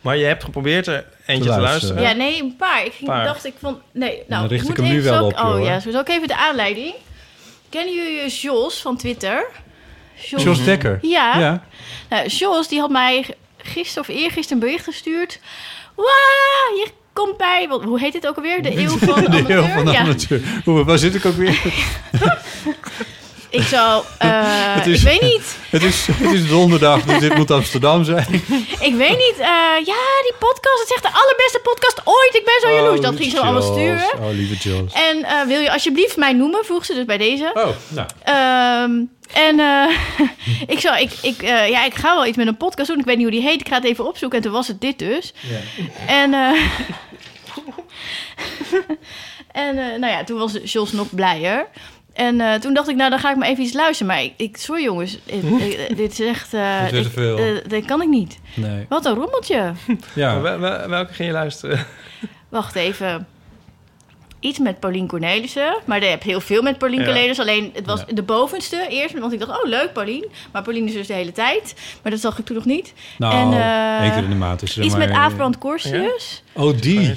Maar je hebt geprobeerd er eentje te luisteren. luisteren. Ja, nee, een paar. Ik ging, Paar. dacht, ik vond... Nee, nou, Dan richt moet ik hem nu even wel op Oh hoor. ja, zo ook even de aanleiding. Kennen jullie Jos van Twitter? Jos. Jos Dekker. Ja. Ja. Nou, Jos, die had mij gisteren of eergisteren een bericht gestuurd. Wauw, je komt bij... wat- Hoe heet dit ook alweer? De eeuw van de, De amateur? heel van de ja. amateur. Hoe, waar zit ik ook weer? Ik zou... eh, Het is- Ik weet niet. Het is, het is donderdag, dus dit moet Amsterdam zijn. Ik weet niet. eh, ja, die podcast. Het is echt de allerbeste podcast ooit. Ik ben zo jaloers. dat ging ze allemaal sturen. Oh, lieve Jos. En eh, wil je alsjeblieft mij noemen? Vroeg ze dus bij deze. Oh, nou. Ehm, en ik, zou, ik, ik, ja, ik ga wel iets met een podcast doen. Ik weet niet hoe die heet. Ik ga het even opzoeken. En toen was het dit dus. En, en nou ja, toen was Jos nog blijer. En eh, toen dacht ik, nou, dan ga ik maar even iets luisteren. Maar ik, ik sorry jongens, ik- ik- dit is echt... eh, Dit te ik- veel. eh, dit kan ik niet. Nee. Wat een rommeltje. Ja. Welke ging je luisteren? Wacht even. Iets met Paulien Cornelissen. Maar je hebt heel veel met Paulien Ja. Cornelissen. Alleen het was Ja. de bovenste eerst. Want ik dacht, oh leuk Paulien. Maar Paulien is dus de hele tijd. Maar dat zag ik toen nog niet. Nou, En, eh, één keer in de maand is er Iets maar... met Aafbrand Corsius. Oh, die.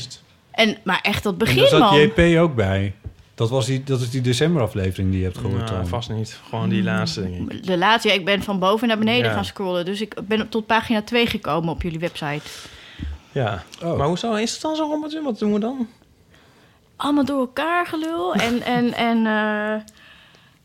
En, maar echt dat En begin, daar zat man. JP ook bij. Dat, was die, dat is die decemberaflevering die je hebt gehoord Nou, vast niet. Gewoon die laatste, denk ik. De laatste, ja, ik ben van boven naar beneden Ja. gaan scrollen. Dus ik ben tot pagina 2 gekomen op jullie website. Ja. Oh. Maar hoezo is het dan zo'n rommeltje? Wat doen we dan? allemaal door elkaar gelul. En, en, en eh,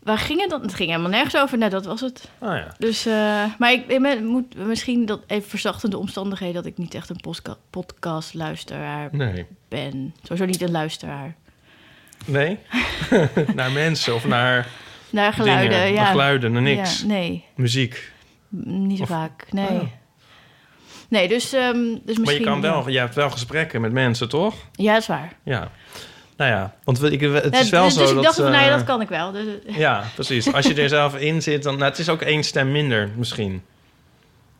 waar ging het dan? Het ging helemaal nergens over. Nou, dat was het. Ah ja. Dus, eh, maar ik, ik ben- moet misschien dat even verzachtende omstandigheden... dat ik niet echt een postka- podcastluisteraar Nee. ben. Sowieso niet een luisteraar. Nee? naar mensen of naar Naar geluiden, dingen? ja. Naar geluiden, naar niks? Ja, nee, Muziek? niet zo Of- vaak. Nee. Oh. Nee, dus, ehm, dus misschien... Maar je kan wel, je hebt wel gesprekken met mensen, toch? Ja, dat is waar. Ja. Nou ja, want ik, het is wel dus, zo dus ik dacht, van, nou ja, eh, dat kan ik wel. Dus, Ja, precies. Als je er zelf in zit, dan... Nou, het is ook één stem minder, misschien.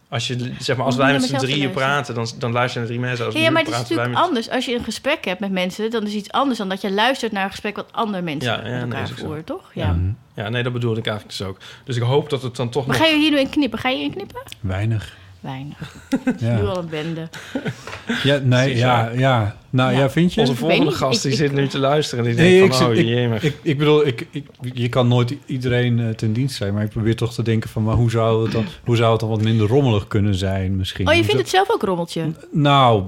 Als, je, zeg maar, als wij met z'n drieën praten, dan, dan luister je naar drie mensen. Als Ja, maar het is natuurlijk met- anders. Als je een gesprek hebt met mensen, dan is iets anders dan dat je luistert naar een gesprek wat andere mensen Ja, ja, met nee, elkaar zo. voeren, toch? Ja. Ja, nee, dat bedoelde ik eigenlijk dus ook. Dus ik hoop dat het dan toch Maar nog... ga je hier nu in knippen? Ga je in knippen? Weinig. Weinig. Nu Ja, al een bende. ja nee, ja, ja. Nou, ja, Ja. vind je? Onze volgende gast die ik- zit nu te luisteren en die Nee, denkt ik, van... Oh, jemig. ik, ik, ik bedoel, ik, ik, je kan nooit iedereen eh, ten dienst zijn, maar ik probeer toch te denken van, maar hoe zou het dan, hoe zou het dan wat minder rommelig kunnen zijn misschien? Oh, je vindt het zelf ook rommeltje? Nou,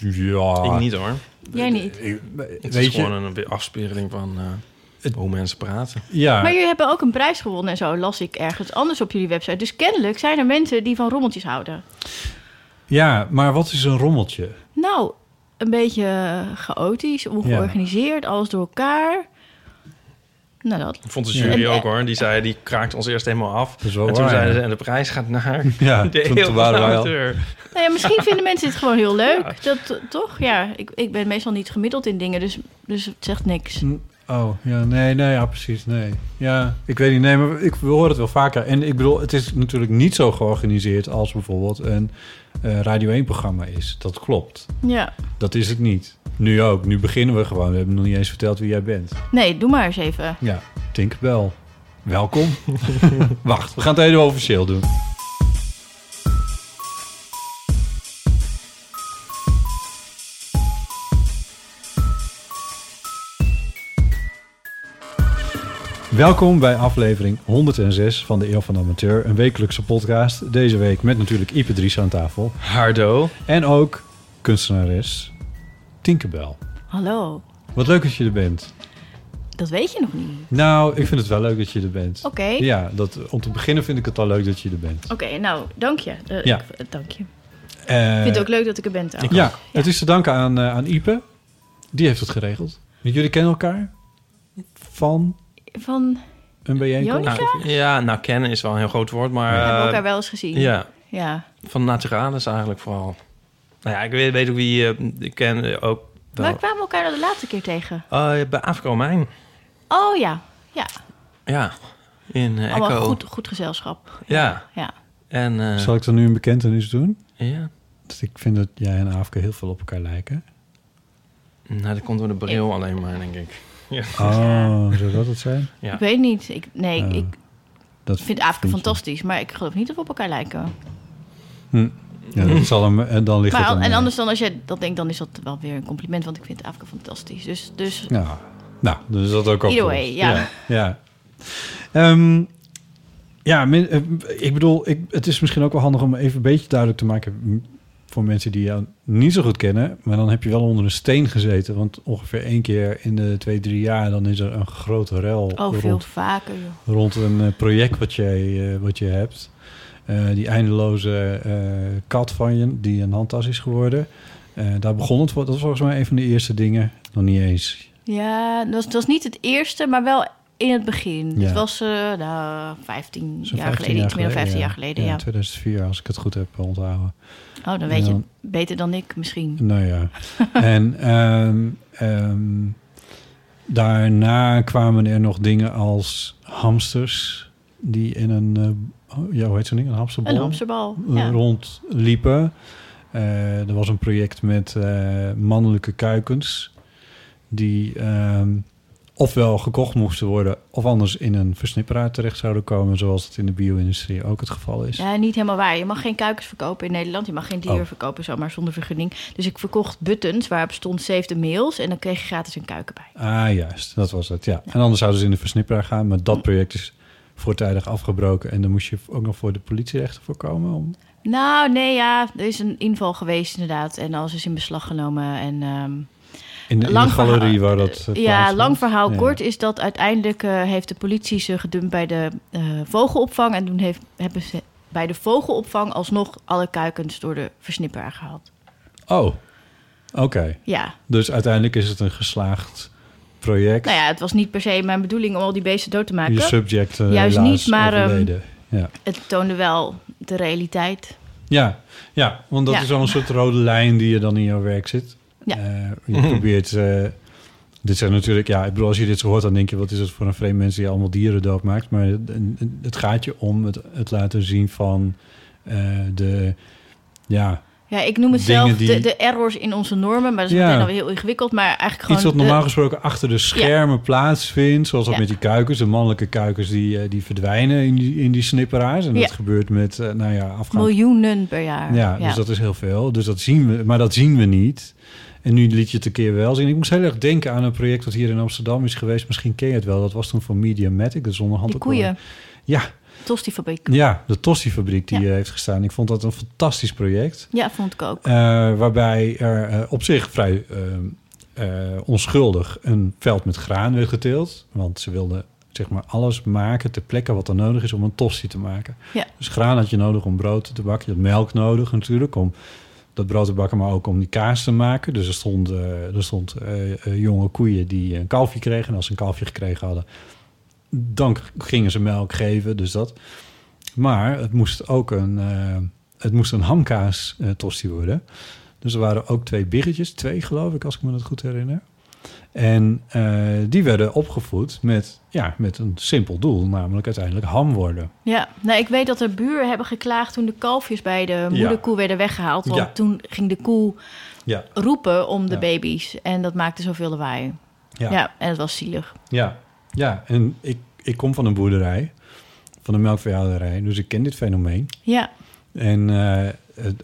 ja. Ik niet hoor. Jij niet. Ik- Het weet is je, gewoon een afspiegeling van eh, Het- hoe mensen praten. ja, Maar jullie hebben ook een prijs gewonnen en zo, las ik ergens anders op jullie website. Dus kennelijk zijn er mensen die van rommeltjes houden. ja, maar wat is een rommeltje? Nou, een beetje chaotisch, ongeorganiseerd, alles door elkaar. Nou, dat. Vond de jury ook hoor. Die zei, die kraakt ons eerst helemaal af. Dat is wel en toen waar, zeiden ja. ze, en de prijs gaat naar Ja, de toen- eeuw toen van waren de wij al- amateur. Nou ja, misschien vinden mensen dit gewoon heel leuk. Dat, toch? Ja, ik, ik ben meestal niet gemiddeld in dingen, dus, dus het zegt niks. Oh, ja, nee, nee, ja, precies, nee. Ja, ik weet niet, nee, maar ik we horen het wel vaker. En ik bedoel, het is natuurlijk niet zo georganiseerd als bijvoorbeeld een eh, Radio 1-programma is. Dat klopt. Ja. Dat is het niet. Nu ook. Nu beginnen we gewoon. We hebben nog niet eens verteld wie jij bent. Nee, doe maar eens even. Ja, Tinkerbell. Welkom. Wacht, we gaan het even officieel doen. Welkom bij aflevering 106 van de Eeuw van de Amateur. Een wekelijkse podcast. Deze week met natuurlijk Ipe Dries aan tafel. Hardo. En ook kunstenares Tinkerbell. Hallo. Wat leuk dat je er bent. Dat weet je nog niet. Nou, ik vind het wel leuk dat je er bent. Oké. Ja, dat, om te beginnen vind ik het al leuk dat je er bent. Oké, nou, dank je. Eh, Ja. ik- eh, dank je. Eh, ik vind het ook leuk dat ik er ben trouwens. Ja, het is te danken aan, aan Ipe. Die heeft het geregeld. Jullie kennen elkaar van Van, een bijeenkomst? Nou, ja, nou, kennen is wel een heel groot woord, maar... we hebben eh, elkaar wel eens gezien. Ja, Ja. van Naturalis eigenlijk vooral. Nou ja, ik weet, weet ook wie... eh, ik ken eh, ook wel... Waar kwamen we elkaar nou de laatste keer tegen? Oh, bij Afrika Romein. Oh ja, ja. Ja, in eh, Allemaal Echo. goed, goed gezelschap. Ja. Ja. En, eh, Zal ik dan nu een bekentenis doen? Ja. Dat ik vind dat jij en Afke heel veel op elkaar lijken. Nou, dat komt door de bril alleen maar, denk ik. Ja. Oh, zou dat het zijn? Ja. Ik weet niet. Ik, nee, Oh, ik dat vind Afrika vind je. fantastisch, maar ik geloof niet dat we op elkaar lijken. Hm. Ja, dat zal hem, en dan ligt Maar, het en mij. anders dan als jij dat denkt, dan is dat wel weer een compliment, want ik vind Afrika fantastisch. Dus, dus Ja, nou, dus is dat ook al Either goed. way, ja. Ja, ja. Ehm, ja, eh, ik bedoel, ik, het is misschien ook wel handig om even een beetje duidelijk te maken... voor mensen die jou niet zo goed kennen. Maar dan heb je wel onder een steen gezeten. Want ongeveer één keer in de twee, drie jaar... dan is er een grote rel oh, veel rond, vaker. joh. rond een eh, project wat, jij, eh, wat je hebt. Eh, die eindeloze kat van je, die een handtas is geworden. Daar begon het, voor- dat was volgens mij een van de eerste dingen. Nog niet eens. Ja, dat was, dat was niet het eerste, maar wel in het begin. Ja. Het was eh nou, 15 Zo'n jaar 15 geleden, iets meer dan 15 ja. jaar geleden. Ja. 2004, als ik het goed heb onthouden. Oh, dan weet je het beter dan ik misschien. Nou ja. en ehm, ehm, daarna kwamen er nog dingen als hamsters... die in een, eh, ja, hoe heet zo'n ding? Een hamsterbal? Een hamsterbal, eh, ja. Rondliepen. Eh, er was een project met eh, mannelijke kuikens... die ehm, ofwel gekocht moesten worden... of anders in een versnipperaar terecht zouden komen... zoals het in de bio-industrie ook het geval is. Ja, niet helemaal waar. Je mag geen kuikens verkopen in Nederland. Je mag geen dieren Oh. verkopen zomaar zonder vergunning. Dus ik verkocht buttons waarop stond save the mails. En dan kreeg je gratis een kuiken bij. Ah, juist. Dat was het, ja. En anders zouden ze in de versnipperaar gaan. Maar dat project is voortijdig afgebroken. En dan moest je ook nog voor de politierechten voorkomen. Om... Nou, nee, ja. Er is een inval geweest inderdaad. En alles is in beslag genomen. En, ehm, In de, in lang de galerie waar dat eh, Ja, lang verhaal Ja. kort is dat uiteindelijk eh, heeft de politie ze gedumpt bij de eh, vogelopvang. En toen heeft, hebben ze bij de vogelopvang alsnog alle kuikens door de versnipperaar gehaald. Oh, oké. Ja. Dus uiteindelijk is het een geslaagd project. Nou ja, het was niet per se mijn bedoeling om al die beesten dood te maken. Je subject eh, Juist niet, maar ehm, ja. het toonde wel de realiteit. Ja, ja, want dat Ja. is wel een soort rode lijn die je dan in jouw werk zit. Ja. Eh, je probeert... eh, dit zijn natuurlijk... Ja, ik bedoel, als je dit zo hoort, dan denk je... wat is het voor een vreemd mens die allemaal dieren doodmaakt? Maar het, het gaat je om het, het laten zien van eh, de... Ja, Ja, ik noem het zelf die- de, de errors in onze normen. Maar dat is Ja. meteen alweer heel ingewikkeld. Maar eigenlijk gewoon... iets wat de- normaal gesproken achter de schermen plaatsvindt. Zoals dat Ja. met die kuikens. De mannelijke kuikens die, die verdwijnen in die, in die snipperaars. En dat gebeurt met, nou ja, afgaan. Miljoenen per jaar. Ja, dus dat is heel veel. Dus dat zien we, maar dat zien we niet. En nu liet je het een keer wel zien. Ik moest heel erg denken aan een project wat hier in Amsterdam is geweest. Misschien ken je het wel. Dat was toen voor Mediamatic. Dat is onderhand Die ook wel- koeien. Ja, Tosti-fabriek. ja, de Tosti-fabriek die eh, heeft gestaan. Ik vond dat een fantastisch project. Ja, vond ik ook. Eh, waarbij er eh, op zich vrij onschuldig een veld met graan werd geteeld. Want ze wilden zeg maar alles maken ter plekke wat er nodig is om een tosti te maken. Ja. Dus graan had je nodig om brood te bakken. Je had melk nodig natuurlijk om dat brood te bakken, maar ook om die kaas te maken. Dus er stond, eh, er stond eh, eh, jonge koeien die een kalfje kregen. En als ze een kalfje gekregen hadden, dan gingen ze melk geven. Dus dat. Maar het moest ook een, het moest een hamkaas eh, tosti worden. Dus er waren ook twee biggetjes, twee geloof ik, als ik me dat goed herinner. En eh, die werden opgevoed met, ja, met een simpel doel, namelijk uiteindelijk ham worden. Ja, nou, ik weet dat er buren hebben geklaagd toen de kalfjes bij de moederkoe werden weggehaald. Want Ja. toen ging de koe Ja. roepen om de baby's. En dat maakte zoveel lawaai. Ja. Ja, en het was zielig. Ja, ja. en ik, ik kom van een boerderij, van een melkveehouderij, dus ik ken dit fenomeen. Ja, En eh, het-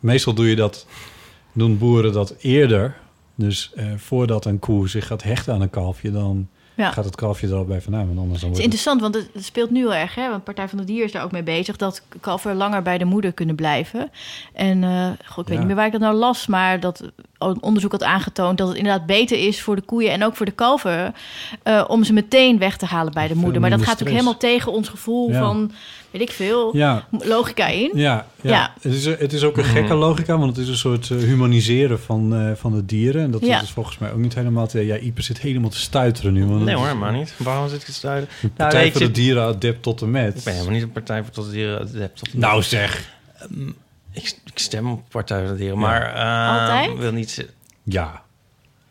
meestal doe je dat, doen boeren dat eerder. Dus eh, voordat een koe zich gaat hechten aan een kalfje, dan Ja. gaat het kalfje er al bij vandaan. Want anders dan Het is interessant, want het, speelt nu erg. Hè? Want Partij van de Dieren is daar ook mee bezig... dat kalveren langer bij de moeder kunnen blijven. En goh, ik weet Ja. niet meer waar ik dat nou las... maar dat een onderzoek had aangetoond... dat het inderdaad beter is voor de koeien en ook voor de kalveren... eh, om ze meteen weg te halen bij de Veel moeder. Maar dat gaat natuurlijk stress. helemaal tegen ons gevoel Ja. van... weet ik veel, Ja. logica in. Ja, ja. Ja. Het, is, het is ook een gekke logica, want het is een soort eh, humaniseren van, eh, van de dieren. En dat Ja. is volgens mij ook niet helemaal... Te, ja, Iper zit helemaal te stuiteren nu. Want Nee hoor, maar niet. Waarom zit ik te stuiten? Een Nou, partij voor de dieren adept tot en met. Ik ben helemaal niet een partij voor tot de dieren. adept Tot Nou zeg. Ehm, ik, ik stem op Partij voor de Dieren, maar... eh, Altijd? wil niet... Ja.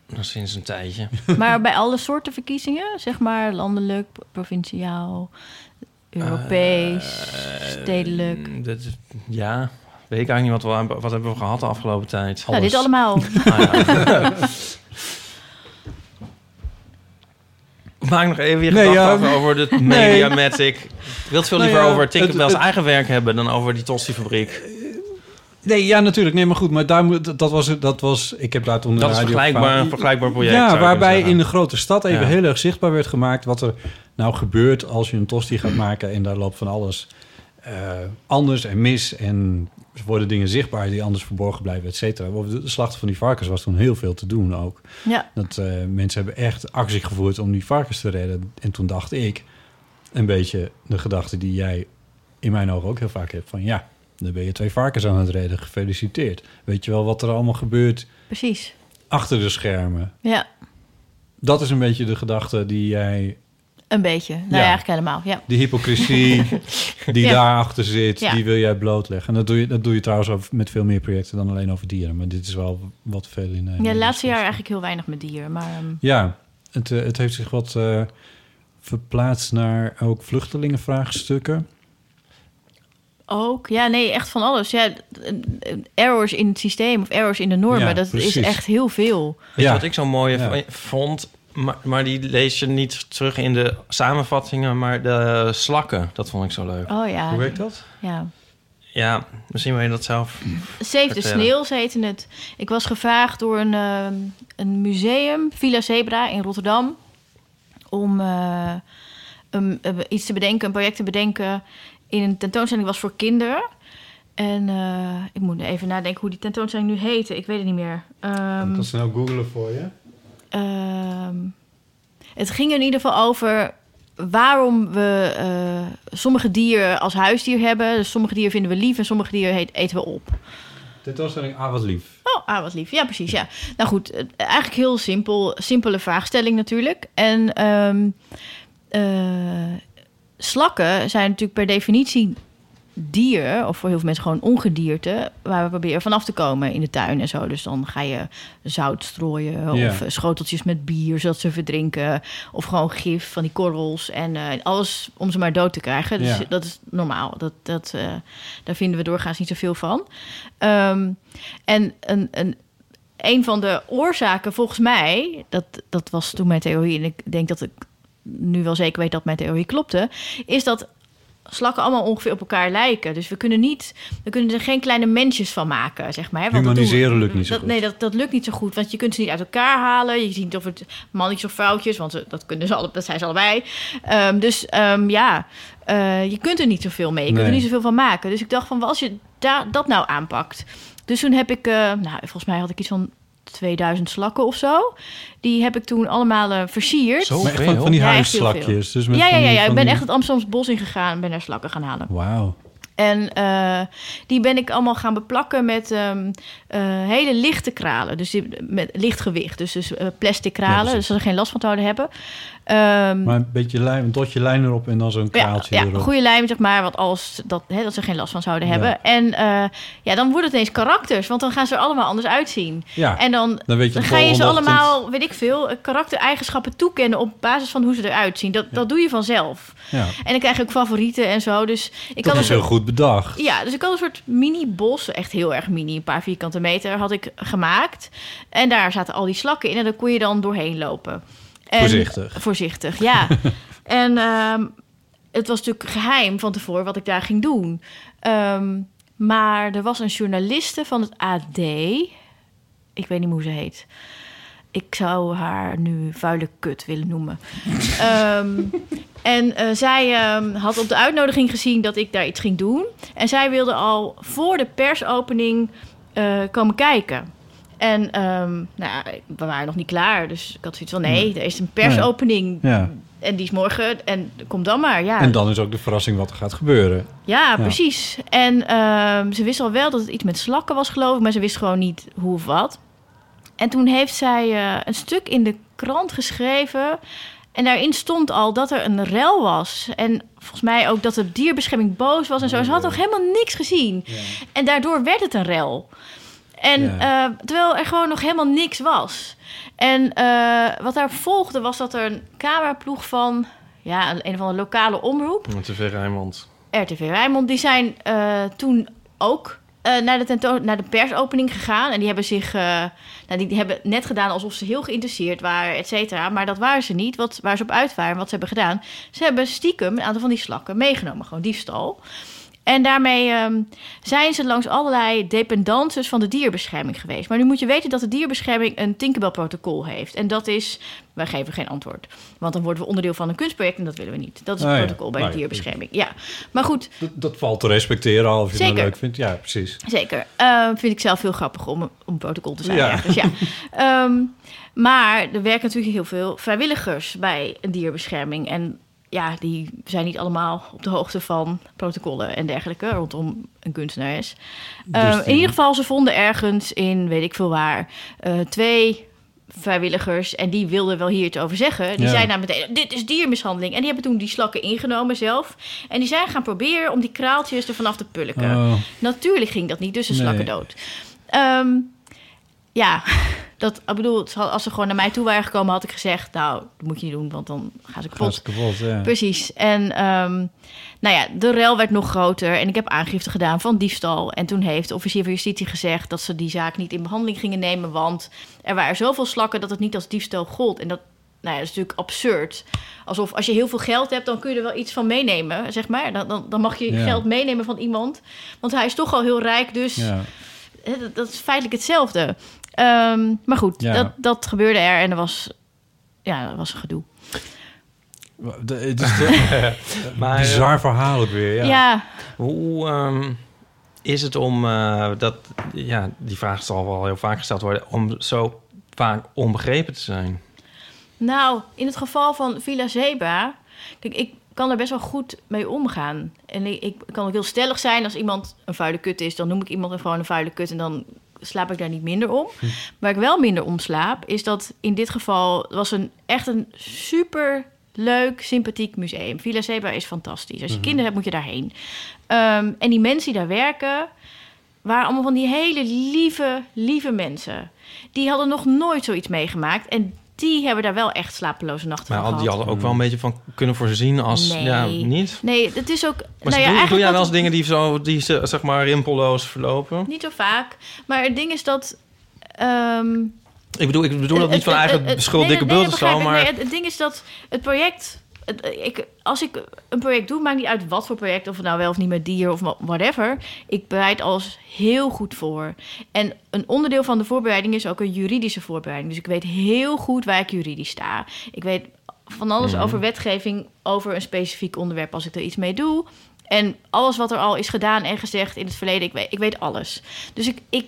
Nou, sinds een tijdje. Maar bij alle soorten verkiezingen, zeg maar landelijk, provinciaal, Europees, stedelijk. Eh, Dat, is- ja, weet ik eigenlijk niet wat we hebben- wat hebben we gehad de afgelopen tijd. Nou, dit allemaal. Ah, ja. Maak nog even je Nee, gedachten ja. af over de Nee. Mediamatic. Ik wil het veel Nou liever ja, over Tinkerbell's het- het- eigen werk hebben... dan over die Tosti-fabriek. Nee, ja, natuurlijk. Nee, maar goed. Maar daar moet, dat, was, dat was... Ik heb daar toen... Dat is radio vergelijkbaar- een vergelijkbaar project, Ja, waarbij in de grote stad even Ja. heel erg zichtbaar werd gemaakt... wat er nou gebeurt als je een tosti gaat maken... en daar loopt van alles eh, anders en mis... en worden dingen zichtbaar die anders verborgen blijven, et cetera. Over de slachten van die varkens was toen heel veel te doen ook. Ja. Dat eh, mensen hebben echt actie gevoerd om die varkens te redden. En toen dacht ik een beetje de gedachte die jij in mijn ogen ook heel vaak hebt... van ja, dan ben je twee varkens aan het redden. Gefeliciteerd. Weet je wel wat er allemaal gebeurt Precies. achter de schermen? Ja, Dat is een beetje de gedachte die jij... een beetje. Nou ja, Ja. eigenlijk helemaal. Ja. Die hypocrisie die Ja. daarachter zit, Ja. die wil jij blootleggen. En dat doe je, dat doe je trouwens over, met veel meer projecten dan alleen over dieren. Maar dit is wel wat veel in... eh, Ja, de laatste jaar eigenlijk heel weinig met dieren. Maar ehm, Ja, het, eh, het heeft zich wat eh, verplaatst naar ook vluchtelingenvraagstukken. Ook, ja, nee, echt van alles. Ja, errors in het systeem of errors in de normen, Ja, dat precies. is echt heel veel. Weet je wat ik zo mooi vond? Maar, maar die lees je niet terug in de samenvattingen, maar de slakken. Dat vond ik zo leuk. Oh ja. Hoe werkt dat? Ja. Ja, misschien wil je dat zelf Save the. Snails heette het. Ik was gevraagd door een, ehm, een museum, Villa Zebra in Rotterdam, om eh, een- eh, iets te bedenken, een project te bedenken in een tentoonstelling was voor kinderen. En eh, ik moet even nadenken hoe die tentoonstelling nu heette. Ik weet het niet meer. Ehm, Ik kan snel googlen voor je. Ehm, het ging in ieder geval over waarom we eh, sommige dieren als huisdier hebben. Dus sommige dieren vinden we lief en sommige dieren heet- eten we op. Tentoonstelling Ah, wat lief. Oh, ah, wat lief. Ja, precies. Ja. Nou goed, eh, eigenlijk heel simpel. Simpele vraagstelling natuurlijk. En ehm, eh, slakken zijn natuurlijk per definitie dier, of voor heel veel mensen gewoon ongedierte, waar we proberen vanaf te komen in de tuin en zo. Dus dan ga je zout strooien of schoteltjes met bier zodat ze verdrinken, of gewoon gif van die korrels en eh, alles om ze maar dood te krijgen. Dus dat is normaal. Dat, dat, eh, daar vinden we doorgaans niet zoveel van. Ehm, en een, een, een van de oorzaken volgens mij, dat, dat was toen mijn theorie, en ik denk dat ik nu wel zeker weet dat mijn theorie klopte, is dat slakken allemaal ongeveer op elkaar lijken. Dus we kunnen niet, we kunnen er geen kleine mensjes van maken, zeg maar. hè, want we- Humaniseren lukt niet zo dat, goed. Nee, dat, dat lukt niet zo goed, want je kunt ze niet uit elkaar halen. Je ziet niet of het mannetjes of vrouwtjes, want ze- dat, kunnen ze alle, dat zijn ze allebei. Ehm, dus ehm, ja, eh, je kunt er niet zoveel mee. Je kunt er niet zoveel van maken. Dus ik dacht van, als je da- dat nou aanpakt. Dus toen heb ik, eh, nou, volgens mij had ik iets van 2000 slakken of zo. Die heb ik toen allemaal eh, versierd. Zo Maar echt van- van die Ja, huisslakjes, veel. dus met ja, ja, ja, die- ja. Ik ben die- echt het Amsterdamse bos ingegaan en ben daar slakken gaan halen. Wauw. En eh, die ben ik allemaal gaan beplakken met ehm, eh, hele lichte kralen. Dus die, met licht gewicht. Dus, dus plastic kralen, dus dat ze er geen last van zouden hebben. Ehm, Maar een beetje lijm, een dotje lijn erop en dan zo'n kraaltje ja, ja, erop. goede lijm, zeg maar, wat als dat, hè, dat ze geen last van zouden Ja. hebben. En eh, ja, dan wordt het ineens karakters, want dan gaan ze er allemaal anders uitzien. Ja, en dan, dan weet je dan ga je ze allemaal, weet ik veel, eh, karaktereigenschappen toekennen op basis van hoe ze eruit zien. Dat, dat doe je vanzelf. Ja. En dan krijg je ook favorieten en zo. Dus ik Dat had is heel goed bedacht. ja, dus ik had een soort mini-bos, echt heel erg mini, een paar vierkante meter, had ik gemaakt. En daar zaten al die slakken in en daar kon je dan doorheen lopen. En, Voorzichtig. Voorzichtig, ja. en ehm, het was natuurlijk geheim van tevoren wat ik daar ging doen. Ehm, maar er was een journaliste van het AD, ik weet niet hoe ze heet. ik zou haar nu vuile kut willen noemen. Ehm, en eh, zij had op de uitnodiging gezien dat ik daar iets ging doen. En zij wilde al voor de persopening eh, komen kijken. En ehm, nou, ja, we waren nog niet klaar. Dus ik had zoiets van, nee, er is een persopening. Ja. En die is morgen. En kom dan maar, ja. En dan is ook de verrassing wat er gaat gebeuren. Ja, precies. En ehm, ze wist al wel dat het iets met slakken was, geloof ik, maar ze wist gewoon niet hoe of wat. En toen heeft zij eh, een stuk in de krant geschreven. En daarin stond al dat er een rel was. En volgens mij ook dat de dierbescherming boos was en zo. Ze had nog helemaal niks gezien. En daardoor werd het een rel. En eh, terwijl er gewoon nog helemaal niks was. En eh, wat daar volgde was dat er een cameraploeg van ja, een, een of andere lokale omroep. TV Rijnmond. RTV Rijnmond, die zijn eh, toen ook naar, de tentoon, naar de persopening gegaan. En die hebben zich nou, die, die hebben net gedaan alsof ze heel geïnteresseerd waren, et cetera. Maar dat waren ze niet. Wat, waar ze op uit waren, wat ze hebben gedaan. Ze hebben stiekem een aantal van die slakken meegenomen, gewoon diefstal. En daarmee ehm, zijn ze langs allerlei dependances van de dierbescherming geweest. Maar nu moet je weten dat de dierbescherming een Tinkerbell-protocol heeft. En dat is, wij geven geen antwoord. Want dan worden we onderdeel van een kunstproject en dat willen we niet. Dat is het Ah, ja. protocol bij Ah, de ja. dierbescherming. Ja, maar goed, Dat, dat valt te respecteren al of je Zeker. leuk vindt. Ja, precies. Zeker. Eh, vind ik zelf heel grappig om, om protocol te zijn. Ja. ja. Ehm, maar er werken natuurlijk heel veel vrijwilligers bij een dierbescherming. En ja, die zijn niet allemaal op de hoogte van protocollen en dergelijke rondom een kunstenares. Eh, Dus die- In ieder geval, ze vonden ergens in, weet ik veel waar, eh, twee vrijwilligers. En die wilden wel hier iets over zeggen. Die Ja. zeiden nou meteen, dit is diermishandeling. En die hebben toen die slakken ingenomen zelf. En die zijn gaan proberen om die kraaltjes er vanaf te pulken. Oh. Natuurlijk ging dat niet, dus de Nee. slakken dood. Ehm, ja, dat, ik bedoel, als ze gewoon naar mij toe waren gekomen, had ik gezegd... nou, dat moet je niet doen, want dan gaan ze kapot. Gaat kapot, ja. Precies. En ehm, nou ja, de rel werd nog groter en ik heb aangifte gedaan van diefstal. En toen heeft de officier van justitie gezegd dat ze die zaak niet in behandeling gingen nemen, want er waren zoveel slakken dat het niet als diefstal gold. En dat, nou ja, dat is natuurlijk absurd. Alsof als je heel veel geld hebt, dan kun je er wel iets van meenemen, zeg maar. Dan, dan, dan mag je Ja. geld meenemen van iemand, want hij is toch al heel rijk, dus Ja. dat is feitelijk hetzelfde. Ehm, maar goed, Ja. dat, dat gebeurde er en er was, ja, dat was een gedoe. De- Het is de- Maar, bizar verhaal ook weer. Ja. ja. Hoe ehm, is het om eh, dat, ja, die vraag zal wel heel vaak gesteld worden, om zo vaak onbegrepen te zijn? Nou, in het geval van Villa Zeba... Kijk, ik kan er best wel goed mee omgaan. En ik, ik kan ook heel stellig zijn. Als iemand een vuile kut is, dan noem ik iemand gewoon een vuile kut... en dan slaap ik daar niet minder om. Waar ik wel minder om slaap, is dat in dit geval... was een, echt een super leuk, sympathiek museum. Villa Zeba is fantastisch. Als je kinderen hebt, moet je daarheen. Ehm, en die mensen die daar werken waren allemaal van die hele lieve, lieve mensen. Die hadden nog nooit zoiets meegemaakt. En die hebben daar wel echt slapeloze nachten Maar van al- die gehad. hadden ook wel een beetje van kunnen voorzien als, Nee. ja, niet? Nee, het is ook... Maar nou ja, doe, doe jij wel eens dingen die zo, die ze, zeg maar rimpelloos verlopen? Niet zo vaak. Maar het ding is dat... ehm, Ik bedoel, ik bedoel dat niet van eigen schuld, dikke bult of zo, maar... Nee, het, het ding is dat het project... ik, als ik een project doe, maakt niet uit wat voor project... of het nou wel of niet met dier of whatever. Ik bereid alles heel goed voor. En een onderdeel van de voorbereiding is ook een juridische voorbereiding. Dus ik weet heel goed waar ik juridisch sta. Ik weet van alles Mhm. over wetgeving... over een specifiek onderwerp als ik er iets mee doe... En alles wat er al is gedaan en gezegd in het verleden, ik weet, ik weet alles. Dus ik, ik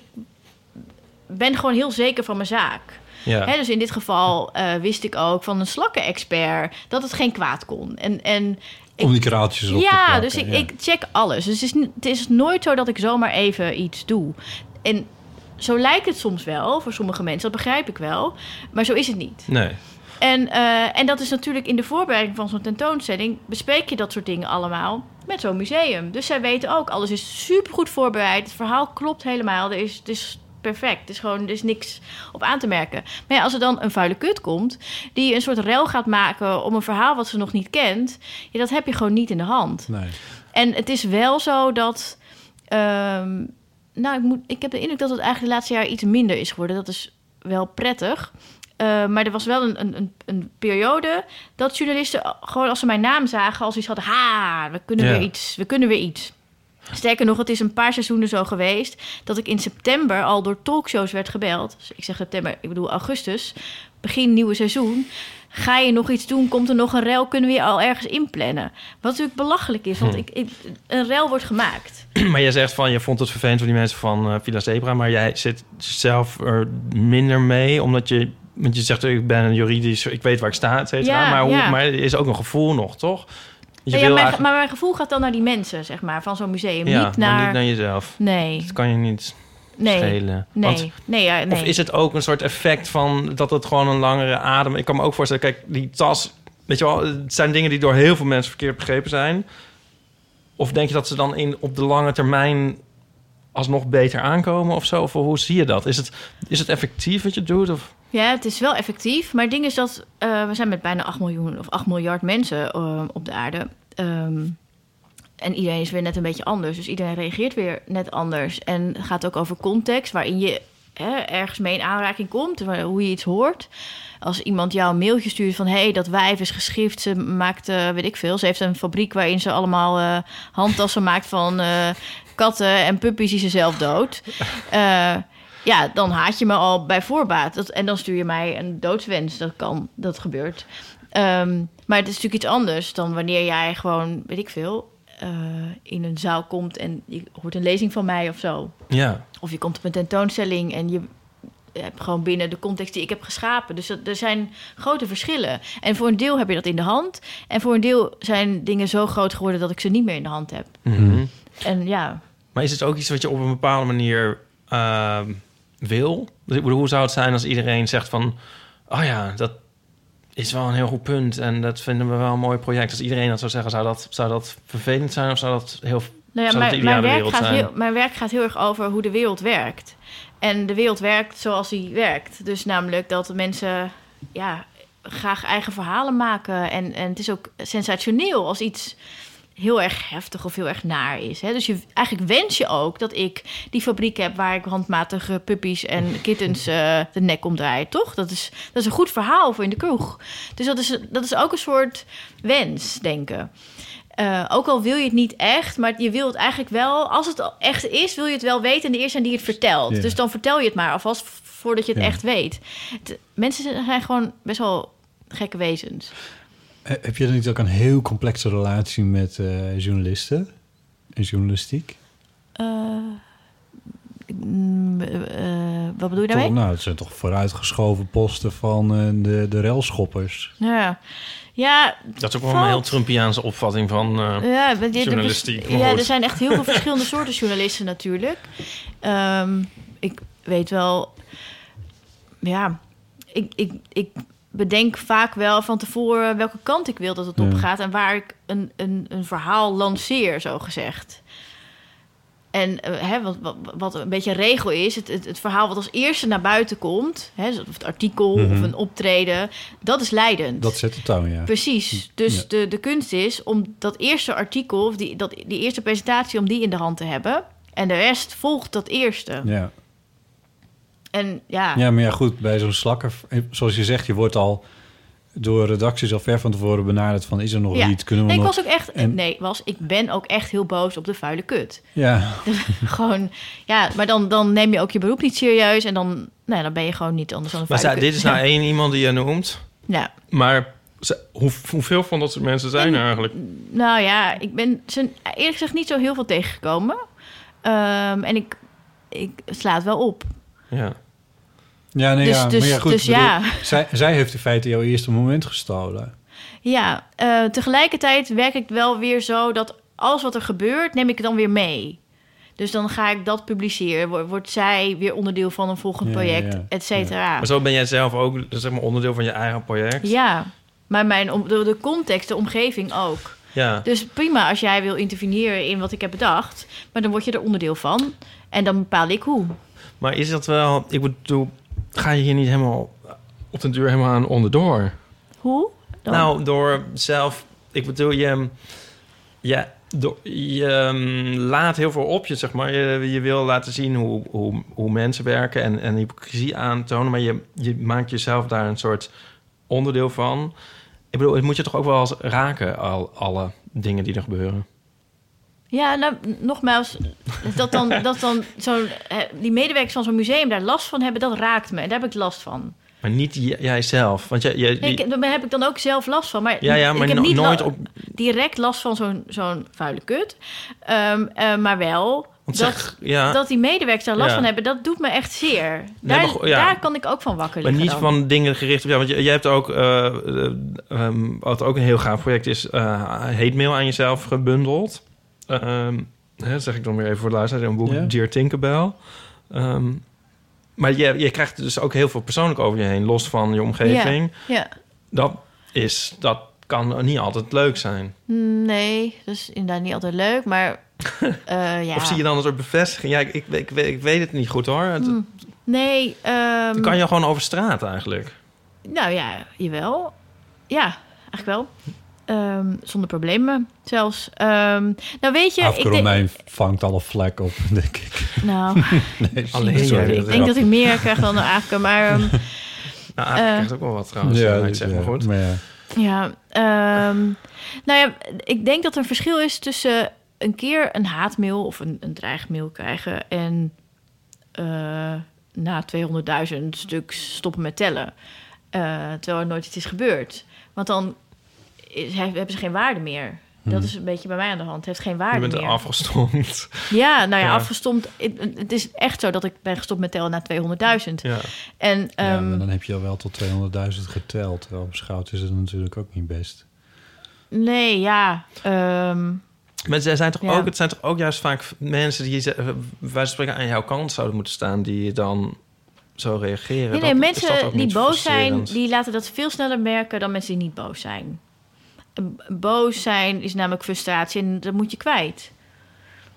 ben gewoon heel zeker van mijn zaak. Ja. Hè, dus in dit geval eh, wist ik ook van een slakken-expert dat het geen kwaad kon. En, en ik- Om die kraaltjes op te ja, plakken, dus ik, ja. ik check alles. Dus het is, het is nooit zo dat ik zomaar even iets doe. En zo lijkt het soms wel voor sommige mensen, dat begrijp ik wel. Maar zo is het niet. Nee. En, eh, en dat is natuurlijk in de voorbereiding van zo'n tentoonstelling... bespreek je dat soort dingen allemaal met zo'n museum. Dus zij weten ook, alles is supergoed voorbereid. Het verhaal klopt helemaal. Er is, het is perfect. Het is gewoon, er is niks op aan te merken. Maar ja, als er dan een vuile kut komt... die een soort rel gaat maken om een verhaal wat ze nog niet kent... Ja, dat heb je gewoon niet in de hand. Nee. En het is wel zo dat... ehm, nou, ik, moet, ik heb de indruk dat het eigenlijk de laatste jaar iets minder is geworden. Dat is wel prettig. Eh, maar er was wel een, een, een, een periode dat journalisten gewoon als ze mijn naam zagen, als iets hadden, ha, we kunnen Ja. weer iets, we kunnen weer iets. Sterker nog, het is een paar seizoenen zo geweest dat ik in september al door talkshows werd gebeld. Dus ik zeg september, ik bedoel augustus, begin nieuwe seizoen. Ga je nog iets doen? Komt er nog een rel? Kunnen we je al ergens inplannen? Wat natuurlijk belachelijk is, want Hm. ik, ik- een rel wordt gemaakt. Maar jij zegt van, je vond het vervelend voor die mensen van eh, Villa Zebra... maar jij zit zelf er minder mee, omdat je... Want je zegt, ik ben een juridisch, ik weet waar ik sta, et cetera. Ja, maar, hoe, ja. maar er is ook een gevoel nog, toch? Je Ja, wil mijn, eigenlijk- Maar mijn gevoel gaat dan naar die mensen, zeg maar, van zo'n museum. ja, niet maar naar... niet naar jezelf. Nee. Dat kan je niet Nee. schelen. Nee. Want- Nee, ja, nee. Of is het ook een soort effect van dat het gewoon een langere adem... Ik kan me ook voorstellen, kijk, die tas... Weet je wel, het zijn dingen die door heel veel mensen verkeerd begrepen zijn. Of denk je dat ze dan in, op de lange termijn alsnog beter aankomen of zo? Of hoe zie je dat? Is het, is het effectief wat je doet? Of? Ja, het is wel effectief. Maar het ding is dat eh, we zijn met bijna 8 miljoen of 8 miljard mensen eh, op de aarde. Ehm, en iedereen is weer net een beetje anders. Dus iedereen reageert weer net anders. En het gaat ook over context waarin je hè, ergens mee in aanraking komt. Hoe je iets hoort. Als iemand jou een mailtje stuurt van... hé, hey, dat wijf is geschift. Ze maakt, eh, weet ik veel. Ze heeft een fabriek waarin ze allemaal eh, handtassen maakt van katten en puppies die ze zelf dood. Ja, dan haat je me al bij voorbaat. Dat, en dan stuur je mij een doodswens. Dat kan, dat gebeurt. Ehm, maar het is natuurlijk iets anders dan wanneer jij gewoon, weet ik veel, eh, in een zaal komt en je hoort een lezing van mij of zo. Ja. Of je komt op een tentoonstelling en je hebt gewoon binnen de context die ik heb geschapen. Dus dat, er zijn grote verschillen. En voor een deel heb je dat in de hand. En voor een deel zijn dingen zo groot geworden dat ik ze niet meer in de hand heb. Mhm. En ja, Maar is het ook iets wat je op een bepaalde manier ehm, wil? Dus ik bedoel, hoe zou het zijn als iedereen zegt van... oh ja, dat is wel een heel goed punt en dat vinden we wel een mooi project. Als iedereen dat zou zeggen, zou dat, zou dat vervelend zijn... of zou dat heel Nou ja, zou dat de mijn, werk gaat zijn? heel, mijn werk gaat heel erg over hoe de wereld werkt. En de wereld werkt zoals die werkt. Dus namelijk dat de mensen ja, graag eigen verhalen maken. En, en het is ook sensationeel als iets heel erg heftig of heel erg naar is. Hè? Dus je, eigenlijk wens je ook dat ik die fabriek heb... waar ik handmatige puppies en kittens eh, de nek omdraai, toch? Dat is, dat is een goed verhaal voor in de kroeg. Dus dat is, dat is ook een soort wens, denken. Eh, ook al wil je het niet echt, maar je wil het eigenlijk wel... als het echt is, wil je het wel weten... en de eerste zijn die het vertelt. Ja. Dus dan vertel je het maar alvast voordat je het Ja. echt weet. Het- mensen zijn gewoon best wel gekke wezens. Heb je dan niet ook een heel complexe relatie met eh, journalisten en journalistiek? Eh, mm, eh, wat bedoel je daarmee? Toch, nou, het zijn toch vooruitgeschoven posten van eh, de, de relschoppers. Ja, ja Dat is ook wel valt- een heel Trumpiaanse opvatting van eh, Ja, journalistiek. Ja, er zijn echt heel veel verschillende soorten journalisten natuurlijk. Ehm, ik weet wel, ja, ik, ik, ik bedenk vaak wel van tevoren welke kant ik wil dat het Ja. op gaat en waar ik een, een, een verhaal lanceer, zo gezegd. En eh, hè, wat, wat, wat een beetje een regel is, het, het, het verhaal wat als eerste naar buiten komt, hè, of het artikel of Mhm. een optreden, dat is leidend. Dat zet de toon, ja. Precies. Dus Ja. de, de kunst is om dat eerste artikel, of die, dat, die eerste presentatie, om die in de hand te hebben. En de rest volgt dat eerste. Ja. En ja, ja, maar ja, goed, bij zo'n slakker, eh, zoals je zegt, je wordt al door redacties al ver van tevoren benaderd van, is er nog Ja. iets? Kunnen we Nee, ik nog... was ook echt, en- nee, was, ik ben ook echt heel boos op de vuile kut. Ja, gewoon, ja, maar dan, dan neem je ook je beroep niet serieus en dan, nee, dan ben je gewoon niet anders dan een Maar vuile kut. dit is nou één iemand die je noemt. Ja. Maar ze- hoe, hoeveel van dat soort mensen zijn er eigenlijk? Nou ja, ik ben ze eerlijk gezegd niet zo heel veel tegengekomen. Ehm, en ik, ik sla het wel op. Ja. ja, nee, Dus- ja. dus- maar ja, goed, dus bedoel, ja. Zij, zij heeft in feite jouw eerste moment gestolen. Ja, eh, tegelijkertijd werk ik wel weer zo dat alles wat er gebeurt, neem ik dan weer mee. Dus dan ga ik dat publiceren. Wo- Wordt zij weer onderdeel van een volgend Ja, project, ja, et cetera. Maar zo ben jij zelf ook zeg maar, onderdeel van je eigen project. Ja, maar mijn, de context, de omgeving ook. Ja. Dus prima als jij wil interveneren in wat ik heb bedacht. Maar dan word je er onderdeel van. En dan bepaal ik hoe. Maar is dat wel... Ik bedoel, ga je hier niet helemaal op den duur helemaal aan onderdoor? Hoe? Dan? Nou, door zelf... Ik bedoel, je... Ja, door, je ehm, laat heel veel op je, zeg maar. Je, je wil laten zien hoe, hoe, hoe mensen werken en, en hypocrisie aantonen. Maar je, je maakt jezelf daar een soort onderdeel van. Ik bedoel, het moet je toch ook wel eens raken, al, alle dingen die er gebeuren? Ja, nou, nogmaals, dat dan, dat dan zo'n, die medewerkers van zo'n museum daar last van hebben, dat raakt me. Daar heb ik last van. Maar niet jijzelf. Want jij, jij, ik, daar heb ik dan ook zelf last van. Maar, Ja, ja, maar ik heb no- niet nooit op- direct last van zo'n zo'n vuile kut. Ehm, eh, maar wel Want dat, zeg, ja. dat die medewerkers daar last Ja. van hebben, dat doet me echt zeer. Nee, Daar, maar ja. daar kan ik ook van wakker Maar liggen niet dan. van dingen gericht op jou. Want jij hebt ook, eh, eh, ehm, wat ook een heel gaaf project is, eh hate mail aan jezelf gebundeld. Ehm, hè, zeg ik dan weer even voor de luisteraar. Een boek, Ja. Dear Tinkerbell. Ehm, maar je, je krijgt dus ook heel veel persoonlijk over je heen, los van je omgeving. Ja, ja. Dat, is, dat kan niet altijd leuk zijn. Nee, dat is inderdaad niet altijd leuk, maar... eh, ja. Of zie je dan een soort bevestiging? Ja, ik, ik, ik, weet- ik weet het niet goed hoor. Het, Hm. Nee, ehm, kan je gewoon over straat eigenlijk. Nou ja, jawel. Ja, eigenlijk wel. Ehm, zonder problemen zelfs. Ehm, nou weet je... Afke Romein vangt alle vlek op, denk ik. Nou, nee, Alleen sorry, ik dat denk dat ik meer krijg dan Aafke, maar... ehm, Nou, Eh. krijgt ook wel wat trouwens. Ja, Ja, dus, zeg ja, maar goed. maar ja. Ja, ehm, nou ja, ik denk dat er een verschil is tussen een keer een haatmail of een, een dreigmail krijgen en eh, na 200.000 stuks stoppen met tellen. Eh, terwijl er nooit iets is gebeurd. Want dan is, hebben ze geen waarde meer. Dat is een beetje bij mij aan de hand. Het heeft geen Je waarde bent er meer. afgestomd. Ja, nou ja, Ja. afgestomd. Het, het is echt zo dat ik ben gestopt met tellen na 200.000. Ja. En ja, ehm, maar dan heb je al wel tot 200.000 geteld. Terwijl beschouwd is het natuurlijk ook niet best. nee, ja. ehm, Maar zij zijn toch Ja. ook, het zijn toch ook juist vaak mensen die ze- wij van spreken aan jouw kant zouden moeten staan, die dan zo reageren. Nee, nee, dat mensen die boos zijn, die laten dat veel sneller merken dan mensen die niet boos zijn. Boos zijn is namelijk frustratie en dat moet je kwijt.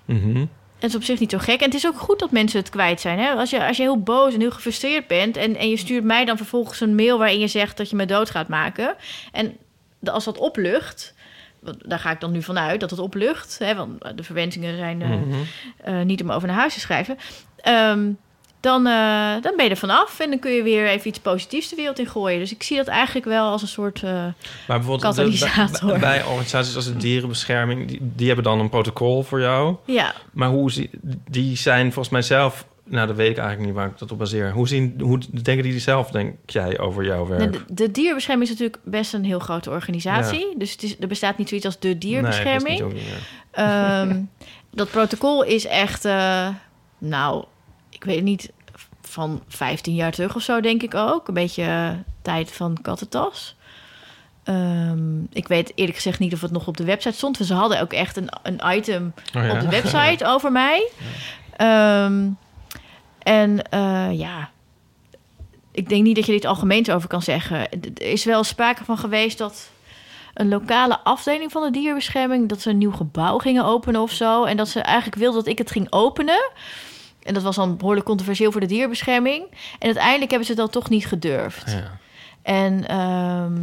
En het is op zich niet zo gek. En het is ook goed dat mensen het kwijt zijn. Hè? Als, je, als je heel boos en heel gefrustreerd bent... En, en je stuurt mij dan vervolgens een mail waarin je zegt dat je me dood gaat maken... en als dat oplucht... daar ga ik dan nu vanuit dat het oplucht... Hè, want de verwensingen zijn eh, Mhm. eh, niet om over naar huis te schrijven... Ehm, dan, eh, dan ben je er vanaf en dan kun je weer even iets positiefs de wereld in gooien. Dus ik zie dat eigenlijk wel als een soort... eh, Maar bijvoorbeeld de- bij, bij organisaties als de dierenbescherming, die, die hebben dan een protocol voor jou. ja, Maar hoe zie, die zijn volgens mij zelf, nou dat weet ik eigenlijk niet waar ik dat op baseer. Hoe, zien, hoe denken die zelf, denk jij, over jouw werk? De, de dierbescherming is natuurlijk best een heel grote organisatie. Dus het is, er bestaat niet zoiets als de dierbescherming. Nee, dat is niet ook niet, ja. Ehm, dat protocol is echt, eh, nou, ik weet niet, van 15 jaar terug of zo, denk ik ook. Een beetje eh, tijd van kattentas. Ehm, ik weet eerlijk gezegd niet of het nog op de website stond. Ze hadden ook echt een, een item Oh ja? op de website over mij. Ehm, en eh, ja, ik denk niet dat je dit algemeens over kan zeggen. Er is wel sprake van geweest dat een lokale afdeling van de dierbescherming... dat ze een nieuw gebouw gingen openen of zo. En dat ze eigenlijk wilden dat ik het ging openen. En dat was dan behoorlijk controversieel voor de dierbescherming. En uiteindelijk hebben ze dat toch niet gedurfd. Ja. En ehm,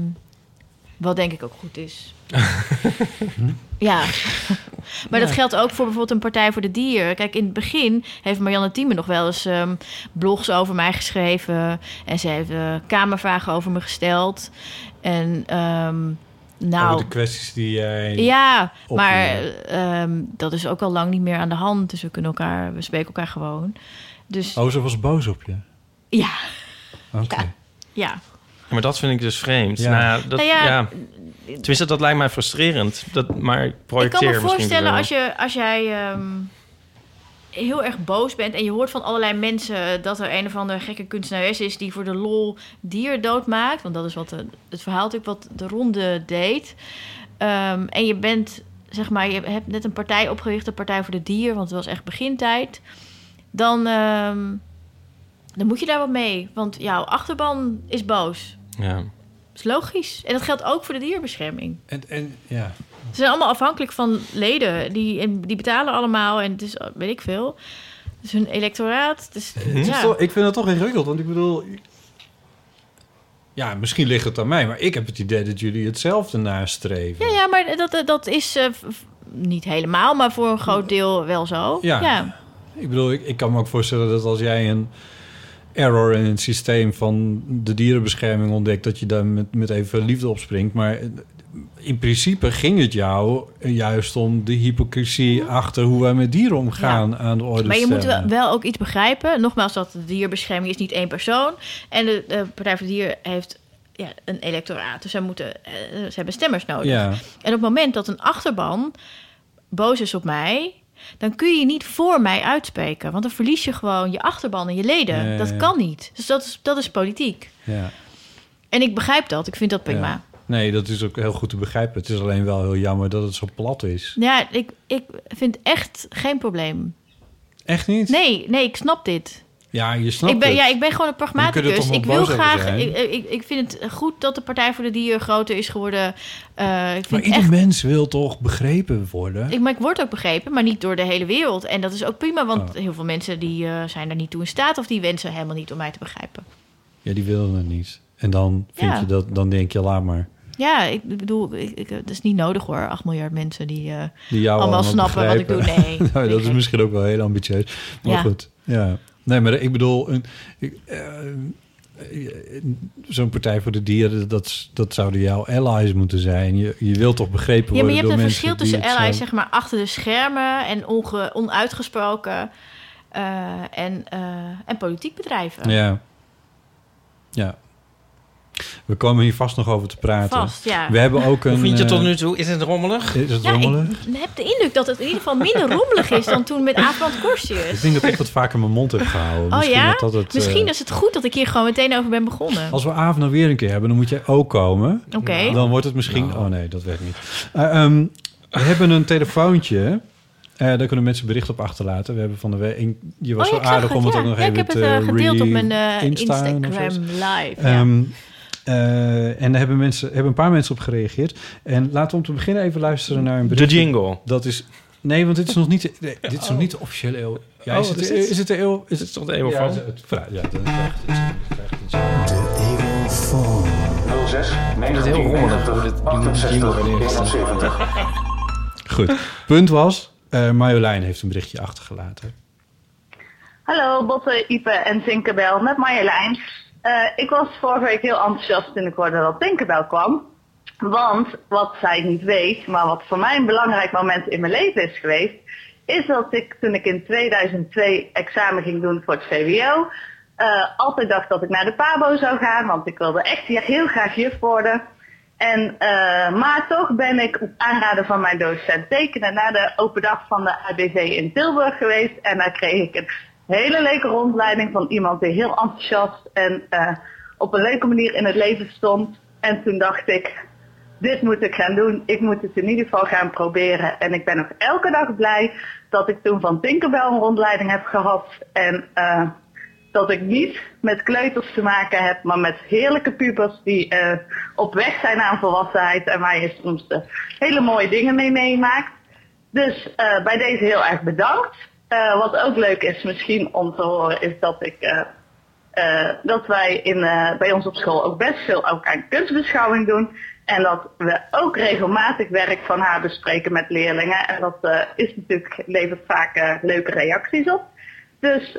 wat denk ik ook goed is. ja. maar dat geldt ook voor bijvoorbeeld een Partij voor de Dier. Kijk, in het begin heeft Marianne Thieme nog wel eens ehm, blogs over mij geschreven. En ze heeft eh, kamervragen over me gesteld. En ehm, nou... Over de kwesties die jij... Ja, maar ehm, dat is ook al lang niet meer aan de hand. Dus we kunnen elkaar, we spreken elkaar gewoon. Dus Oh, ze was boos op je? ja, Oké. Ja. ja. Maar dat vind ik dus vreemd. Ja. Nou ja, dat, Nou ja, ja, Tenminste, dat lijkt mij frustrerend. Dat, maar ik Ik projecteer kan me voorstellen als, je, als jij ehm, heel erg boos bent en je hoort van allerlei mensen dat er een of andere gekke kunstenares is die voor de lol dier doodmaakt. Want dat is wat de- het verhaal natuurlijk wat de ronde deed. Ehm, en je bent, zeg maar, je hebt net een partij opgericht, de Partij voor de Dier, want het was echt begintijd. Dan, ehm, dan moet je daar wat mee, want jouw achterban is boos. Ja. Dat is logisch. En dat geldt ook voor de dierbescherming. En, en ja, Ze zijn allemaal afhankelijk van leden. Die, die betalen allemaal en het is, weet ik veel. Het is hun electoraat. Is ja. toch- ik vind het toch ingewikkeld, want ik bedoel... Ja, misschien ligt het aan mij, maar ik heb het idee dat jullie hetzelfde nastreven. ja, ja, maar dat, dat is eh, niet helemaal, maar voor een groot deel wel zo. Ja. ja. Ik bedoel, ik, ik kan me ook voorstellen dat als jij een error in het systeem van de dierenbescherming ontdekt... dat je daar met, met even liefde op springt. Maar in principe ging het jou juist om de hypocrisie achter hoe wij met dieren omgaan aan de orde Maar je moet stellen. wel, wel ook iets begrijpen. Nogmaals, dat de dierbescherming is niet één persoon. En de, de Partij voor de Dieren heeft ja, een electoraat. Dus zij moeten, eh, ze hebben stemmers nodig. Ja. En op het moment dat een achterban boos is op mij... dan kun je niet voor mij uitspreken. Want dan verlies je gewoon je achterban en je leden. Dat kan niet. Dus dat is, dat is politiek. Ja. En ik begrijp dat. Ik vind dat prima. Nee, dat is ook heel goed te begrijpen. Het is alleen wel heel jammer dat het zo plat is. Ja, ik, ik vind echt geen probleem. Echt niet? Nee, nee, ik snap dit. Ja, je snapt ik ben, het. Ja, ik ben gewoon een Maar pragmaticus. Ik wil graag. Ik, ik, ik vind het goed dat de Partij voor de Dieren groter is geworden. Eh, ik Maar vind ieder echt. mens wil toch begrepen worden? Ik, maar ik word ook begrepen, maar niet door de hele wereld. En dat is ook prima, want Oh. heel veel mensen die, eh, zijn daar niet toe in staat... of die wensen helemaal niet om mij te begrijpen. Ja, die willen het niet. En dan, vind Ja. je dat, dan denk je, laat maar. Ja, ik bedoel, ik, ik, het is niet nodig hoor. 8 miljard mensen die, eh, Die jou allemaal snappen wat ik doe. Nee, nou, dat is misschien ook wel heel ambitieus. Maar Ja. goed, ja. Nee, maar ik bedoel, een, eh, zo'n Partij voor de Dieren, dat, dat zouden jouw allies moeten zijn. Je, je wilt toch begrepen Ja, maar worden je hebt een verschil tussen allies, zeg maar, achter de schermen en onge, onuitgesproken eh, en, en politiek bedrijven. Ja. Ja. We komen hier vast nog over te praten. Vast, ja. We hebben ook een... Hoe vind je eh, tot nu toe? Is het rommelig? Is het Ja, rommelig? ik heb de indruk dat het in ieder geval minder rommelig is dan toen met Aafbrand Ik Korsius. denk dat ik wat vaker mijn mond heb gehouden. Oh Misschien ja? dat dat het, Misschien eh, is het goed dat ik hier gewoon meteen over ben begonnen. Als we avond nou weer een keer hebben, dan moet jij ook komen. Oké. Dan wordt het misschien... Oh nee, dat werkt niet. Eh, ehm, we hebben een telefoontje. Eh, daar kunnen mensen bericht op achterlaten. We hebben van de week... Je was Oh ja, zo ik aardig om het ja. ook nog Ja, even ik heb het te eh, gedeeld op mijn eh, Instagram live. ja. Eh, en daar hebben, mensen, hebben een paar mensen op gereageerd. En laten we om te beginnen even luisteren naar een De bericht. jingle. Dat is... Nee, want dit is nog niet, de- nee, dit is nog niet de officiële eeuw. Ja, Oh, is, het, is de- dit? is het de eeuw? Is is toch de eeuw ja, van? het- het- vooruit, ja, dan krijgt het het. 06 Het is heel rommelig hoe dit die jingle erin is. 71. Goed. Punt was, eh Marjolein heeft een berichtje achtergelaten. Hallo Botte, Ipe en Tinkerbell met Marjolein. Eh, ik was vorige week heel enthousiast toen ik hoorde dat Tinkerbell kwam. Want wat zij niet weet, maar wat voor mij een belangrijk moment in mijn leven is geweest, is dat ik toen ik in 2002 examen ging doen voor het VWO, eh, altijd dacht dat ik naar de PABO zou gaan, want ik wilde echt heel graag juf worden. En, eh, maar toch ben ik op aanraden van mijn docent tekenen naar de open dag van de ABV in Tilburg geweest. En daar kreeg ik een hele leuke rondleiding van iemand die heel enthousiast en eh, op een leuke manier in het leven stond. En toen dacht ik, dit moet ik gaan doen. Ik moet het in ieder geval gaan proberen. En ik ben nog elke dag blij dat ik toen van Tinkerbell een rondleiding heb gehad. En eh, dat ik niet met kleuters te maken heb, maar met heerlijke pubers die eh, op weg zijn naar volwassenheid en waar je soms hele mooie dingen mee meemaakt. Dus bij deze heel erg bedankt. Eh, wat ook leuk is misschien om te horen is dat ik eh, eh, dat wij in, bij ons op school ook best veel ook aan kunstbeschouwing doen. En dat we ook regelmatig werk van haar bespreken met leerlingen. En dat is natuurlijk, levert vaak leuke reacties op. Dus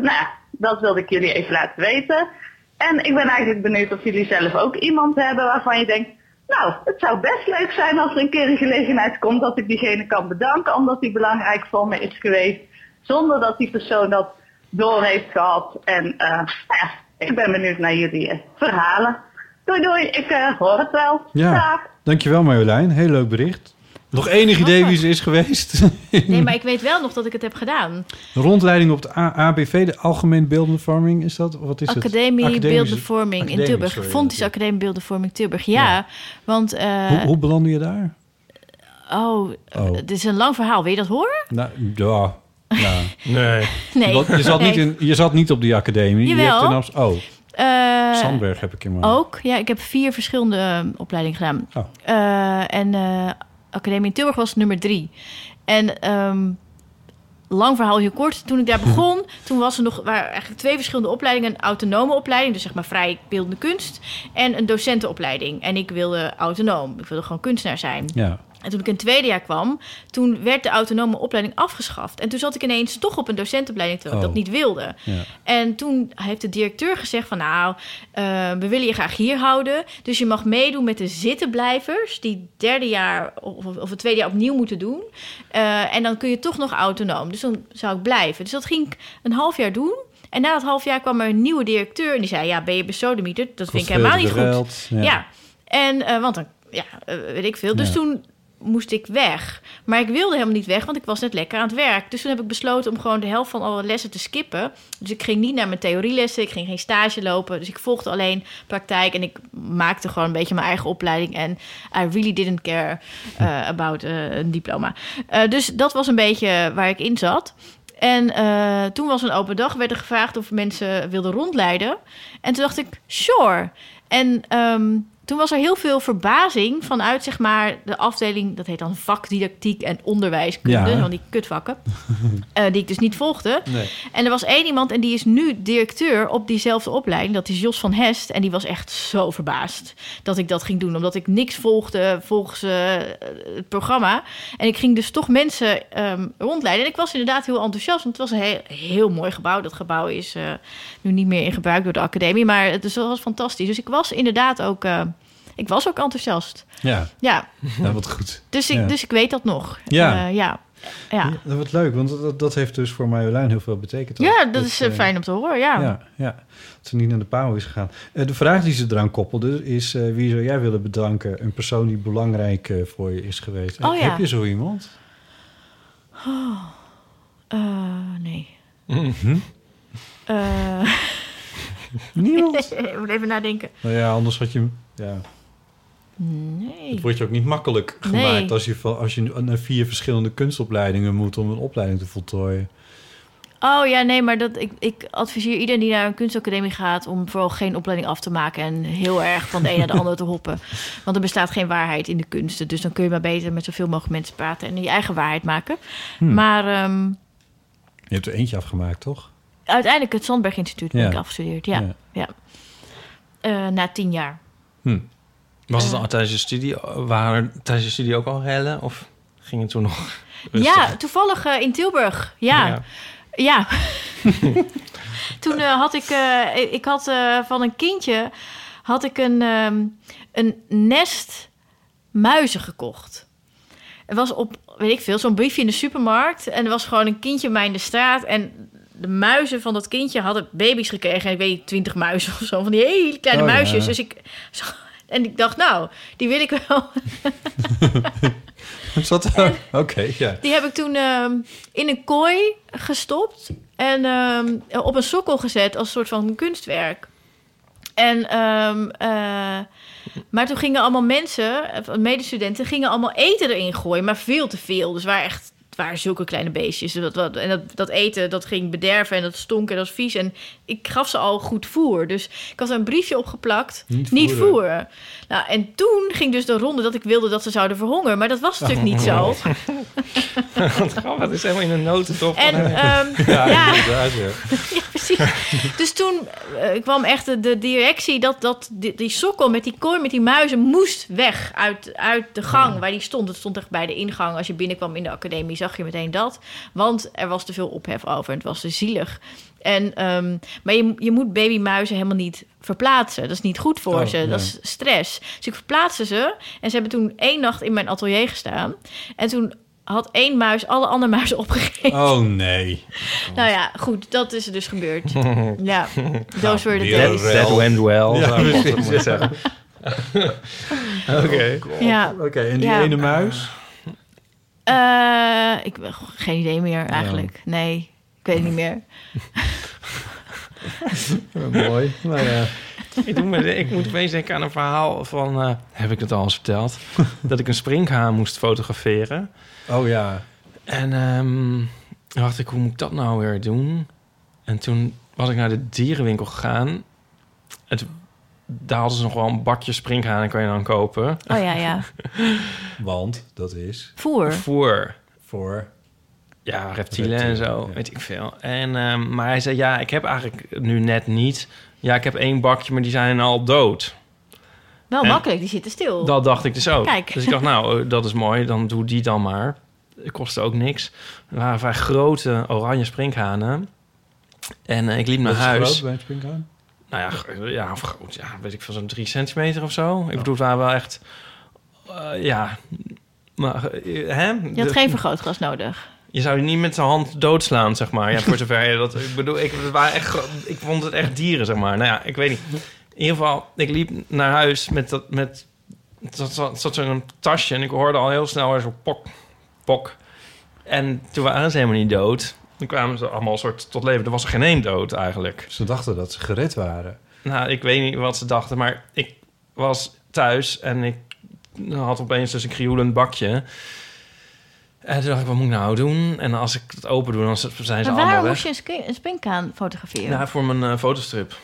nou dat wilde ik jullie even laten weten. En ik ben eigenlijk benieuwd of jullie zelf ook iemand hebben waarvan je denkt... Nou, het zou best leuk zijn als er een keer een gelegenheid komt dat ik diegene kan bedanken omdat die belangrijk voor me is geweest. Zonder dat die persoon dat door heeft gehad. En eh, nou ja, ik ben benieuwd naar jullie eh, verhalen. Doei doei, ik eh, hoor het wel. Ja, Dag. dankjewel Marjolein. Heel leuk bericht. Nog enig idee wie ze is geweest? Nee, maar ik weet wel nog dat ik het heb gedaan. Rondleiding op de A- ABV, de Algemeen Beeldende Vorming, is dat? Wat is Academie het? Beeldende Vorming in Tilburg. sorry, Fontys Academie Beeldende Vorming Tilburg. Ja, want... eh, Hoe, hoe belandde je daar? Oh, Oh. het is een lang verhaal. Wil je dat horen? Nou, ja. ja. Nee. Nee. Want je, zat niet in, je zat niet op die academie. Je Jawel. hebt in Amst- oh, Eh, Sandberg heb ik in mijn... Ook, ja. Ik heb vier verschillende eh, opleidingen gedaan. Oh. Eh, en eh, Academie in Tilburg was nummer drie. En ehm, lang verhaal heel kort. Toen ik daar begon, toen was er nog waren eigenlijk twee verschillende opleidingen. Een autonome opleiding, dus zeg maar vrij beeldende kunst. En een docentenopleiding. En ik wilde autonoom. Ik wilde gewoon kunstenaar zijn. Ja. En toen ik in het tweede jaar kwam, toen werd de autonome opleiding afgeschaft. En toen zat ik ineens toch op een docentenopleiding terwijl ik Oh. dat niet wilde. Ja. En toen heeft de directeur gezegd van... nou, eh, we willen je graag hier houden. Dus je mag meedoen met de zittenblijvers... die het derde jaar of, of het tweede jaar opnieuw moeten doen. Eh, en dan kun je toch nog autonoom. Dus dan zou ik blijven. Dus dat ging ik een half jaar doen. En na dat half jaar kwam er een nieuwe directeur... en die zei, ja, ben je besodemieter? Dat vind ik helemaal niet goed. ja. ja. En, eh, want dan, ja, weet ik veel. Dus Ja. toen moest ik weg. Maar ik wilde helemaal niet weg, want ik was net lekker aan het werk. Dus toen heb ik besloten om gewoon de helft van alle lessen te skippen. Dus ik ging niet naar mijn theorielessen, ik ging geen stage lopen. Dus ik volgde alleen praktijk en ik maakte gewoon een beetje mijn eigen opleiding. En I really didn't care eh, about eh, een diploma. Eh, dus dat was een beetje waar ik in zat. En toen was een open dag, werd er gevraagd of mensen wilden rondleiden. En toen dacht ik, sure. En ehm, toen was er heel veel verbazing vanuit zeg maar de afdeling, dat heet dan vakdidactiek en onderwijskunde, Ja. van die kutvakken, eh, die ik dus niet volgde. Nee. En er was één iemand en die is nu directeur op diezelfde opleiding. Dat is Jos van Hest. En die was echt zo verbaasd dat ik dat ging doen. Omdat ik niks volgde volgens eh, het programma. En ik ging dus toch mensen ehm, rondleiden. En ik was inderdaad heel enthousiast. Want het was een heel, heel mooi gebouw. Dat gebouw is eh, nu niet meer in gebruik door de academie. Maar het was fantastisch. Dus ik was inderdaad ook... ik was ook enthousiast. Ja. Ja. Wat goed. Dus ik, Ja. dus ik weet dat nog. Ja. Eh, ja. Ja. Dat wordt leuk, want dat, dat heeft dus voor Marjolein heel veel betekend. Ja, dat is eh, eh, fijn om te horen. Ja. Ja, ja, dat ze niet naar de pauw is gegaan. Eh, de vraag die ze eraan koppelde is... eh, wie zou jij willen bedanken? Een persoon die belangrijk voor je is geweest. Oh, ja. Heb je zo iemand? Oh. Eh, nee. Eh, Niemand? ik moet even nadenken. Nou ja, anders had je... hem- Ja, Nee. het wordt je ook niet makkelijk gemaakt... Nee. Als, je, als je naar vier verschillende kunstopleidingen moet... om een opleiding te voltooien. Oh ja, nee, maar dat, ik, ik adviseer iedereen die naar een kunstacademie gaat... om vooral geen opleiding af te maken... en heel erg van de een naar de ander te hoppen. Want er bestaat geen waarheid in de kunsten. Dus dan kun je maar beter met zoveel mogelijk mensen praten... en je eigen waarheid maken. Hmm. Maar ehm, Je hebt er eentje afgemaakt, toch? uiteindelijk het Sandberg Instituut ben Ja. ik afgestudeerd. Ja, Ja. ja. Eh, na tien jaar. Was het Eh. al tijdens je studie, waren er tijdens je studie ook al rellen? Of ging het toen nog Ja, toevallig eh, in Tilburg. Ja. Ja. Ja. Toen eh, had ik... ik had van een kindje... had ik een, ehm, een nest muizen gekocht. Het was op, weet ik veel, zo'n briefje in de supermarkt. En er was gewoon een kindje mij in de straat. En de muizen van dat kindje hadden baby's gekregen. En ik weet twintig muizen of zo. Van die hele kleine Oh, ja. muisjes. Dus ik... En ik dacht, nou, die wil ik wel. Zat er? Oké, ja. Die heb ik toen ehm, in een kooi gestopt en ehm, op een sokkel gezet als een soort van kunstwerk. En, ehm, eh, maar toen gingen allemaal mensen, eh, medestudenten, gingen allemaal eten erin gooien, maar veel te veel. Dus waar echt, waren zulke kleine beestjes. Dat, dat, en dat, dat eten, dat ging bederven en dat stonk en dat was vies. En ik gaf ze al goed voer. Dus ik had een briefje opgepakt. Niet Niet voeren. voeren. Nou, en toen ging dus de ronde dat ik wilde dat ze zouden verhongeren. Maar dat was natuurlijk niet zo. Wat grappig, het is helemaal in een notendop. En, hem. ehm, Ja, ja. ja. ja, precies. Dus toen eh, kwam echt de, de directie dat, dat die, die sokkel met die kooi met die muizen moest weg uit, uit de gang waar die stond. Het stond echt bij de ingang. Als je binnenkwam in de academie zag je meteen dat. Want er was te veel ophef over en het was te zielig. En, ehm, maar je, je moet babymuizen helemaal niet verplaatsen. Dat is niet goed voor Oh, ze. Dat is stress. Dus ik verplaatste ze. En ze hebben toen één nacht in mijn atelier gestaan. En toen had één muis alle andere muizen opgegeten. Oh nee. Nou ja, goed, dat is er dus gebeurd. ja, those were the That- days. that went well, Ja. Oké. Ja. Oké, en die Ja. ene muis? Eh, ik heb geen idee meer eigenlijk. Nee, ik weet het niet meer. mooi. Nou ja. Ik, doe me, ik moet opeens denken aan een verhaal van... eh, heb ik het al eens verteld? dat ik een springhaan moest fotograferen. Oh ja. En ehm, toen dacht ik, hoe moet ik dat nou weer doen? En toen was ik naar de dierenwinkel gegaan. Toen- daar hadden ze nog wel een bakje springhanen kan je dan kopen. Oh ja, ja. Want dat is... Voer. Voer. Voor... Ja, reptielen en zo, weet ik veel. En, ehm, maar hij zei, ja, ik heb eigenlijk nu net niet... Ja, ik heb één bakje, maar die zijn al dood. Wel En makkelijk, die zitten stil. Dat dacht ik dus ook. Kijk. Dus ik dacht, nou, eh, dat is mooi, dan doe die dan maar. Het kostte ook niks. Er waren vrij grote oranje sprinkhanen. En eh, ik liep naar huis. groot bij een springhaan? Nou ja, ja, of groot, ja, weet ik veel, zo'n drie centimeter of zo. Ik bedoel, waren wel echt, eh, ja, maar, eh, hè? Je had De- geen vergrootglas nodig. Je zou je niet met de hand doodslaan, zeg maar. Ja, voor zover je dat... Ik bedoel, ik, het waren echt, ik vond het echt dieren, zeg maar. Nou ja, ik weet niet. In ieder geval, ik liep naar huis met dat... Met, dat zat, zat zo'n tasje en ik hoorde al heel snel weer zo pok, pok. En toen waren ze helemaal niet dood. Toen kwamen ze allemaal soort tot leven. Er was er geen één dood eigenlijk. Ze dachten dat ze gered waren. Nou, ik weet niet wat ze dachten, maar ik was thuis en ik had opeens dus een krioelend bakje. En toen dacht ik, wat moet ik nou doen? En als ik het open doe, dan zijn ze Maar allemaal waarom weg. moest je een, springkaan fotograferen? Ja, voor mijn eh, fotostrip.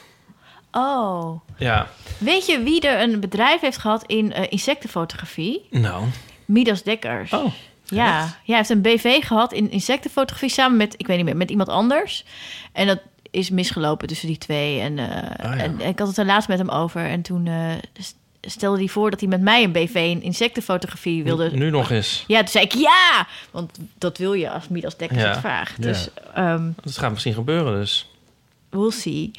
Oh. Ja, Weet je wie er een bedrijf heeft gehad in eh, insectenfotografie? nou. Midas Dekkers. Oh, Ja, echt? hij heeft een BV gehad in insectenfotografie samen met, ik weet niet meer, met iemand anders. En dat is misgelopen tussen die twee. En, eh, Ah, ja. en ik had het er laatst met hem over. En toen eh, stelde hij voor dat hij met mij een BV in insectenfotografie wilde. Nu nog eens. Ja, toen zei ik ja! Want dat wil je als Midas Dekkers Ja. het vraagt. Ja. Dus ehm Dat gaat misschien gebeuren dus. we'll see.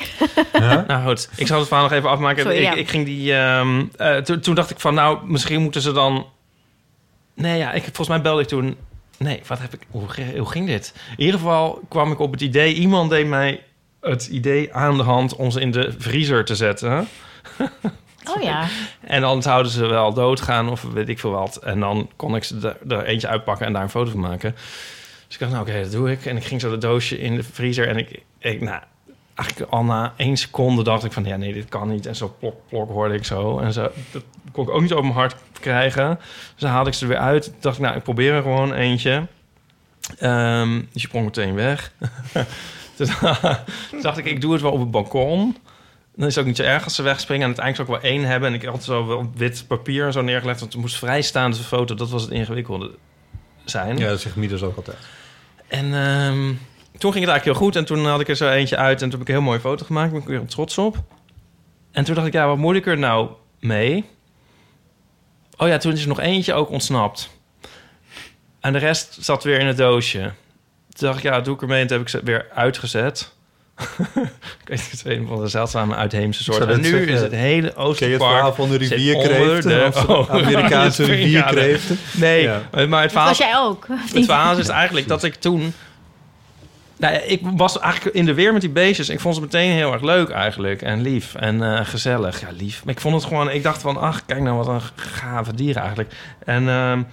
Nou goed, ik zal het verhaal nog even afmaken. Sorry, ik, ja. ik ging die... ehm, eh, toen dacht ik van, nou, misschien moeten ze dan... Nee, ja, ik, volgens mij belde ik toen... Nee, wat heb ik... Hoe, ging dit? In ieder geval kwam ik op het idee... Iemand deed mij het idee aan de hand om ze in de vriezer te zetten. Oh ja. En dan zouden ze wel doodgaan of weet ik veel wat. En dan kon ik ze er, er eentje uitpakken en daar een foto van maken. Dus ik dacht, nou oké, dat doe ik. En ik ging zo dat doosje in de vriezer. En ik, ik nou, eigenlijk al na één seconde dacht ik van... ja, nee, dit kan niet. En zo plok, plok hoorde ik zo. En zo, dat kon ik ook niet op mijn hart krijgen. Dus dan haalde ik ze er weer uit. Dacht ik, nou, ik probeer er gewoon eentje. Ehm dus je sprong meteen weg. Toen dacht ik, ik doe het wel op het balkon. Dan is het ook niet zo erg als ze wegspringen. En uiteindelijk zou ik wel één hebben. En ik had zo wel wit papier zo neergelegd. Want het moest vrijstaande foto. Dat was het ingewikkelde zijn. Ja, dat zegt Midas ook altijd. En ehm, toen ging het eigenlijk heel goed. En toen had ik er zo eentje uit. En toen heb ik een heel mooie foto gemaakt. Daar ben ik weer trots op. En toen dacht ik, ja, wat moet ik er nou mee? Oh ja, toen is er nog eentje ook ontsnapt. En de rest zat weer in het doosje. Toen dacht ik, ja, doe ik ermee. En toen heb ik ze weer uitgezet. ik weet niet, het een van de zeldzame uitheemse soort. zou En nu zeggen, is het hele ken je het Oosterpark... verhaal van de rivierkreeften? de Amerikaanse ja, rivierkreeften? Nee, Ja. maar het Dat verhaal... was jij ook. Het verhaal is eigenlijk dat ik toen... Nou ik was eigenlijk in de weer met die beestjes. Ik vond ze meteen heel erg leuk eigenlijk. En lief en eh, gezellig. Ja, lief. Maar ik vond het gewoon... Ik dacht van, ach, kijk nou wat een gave dier eigenlijk. En ehm,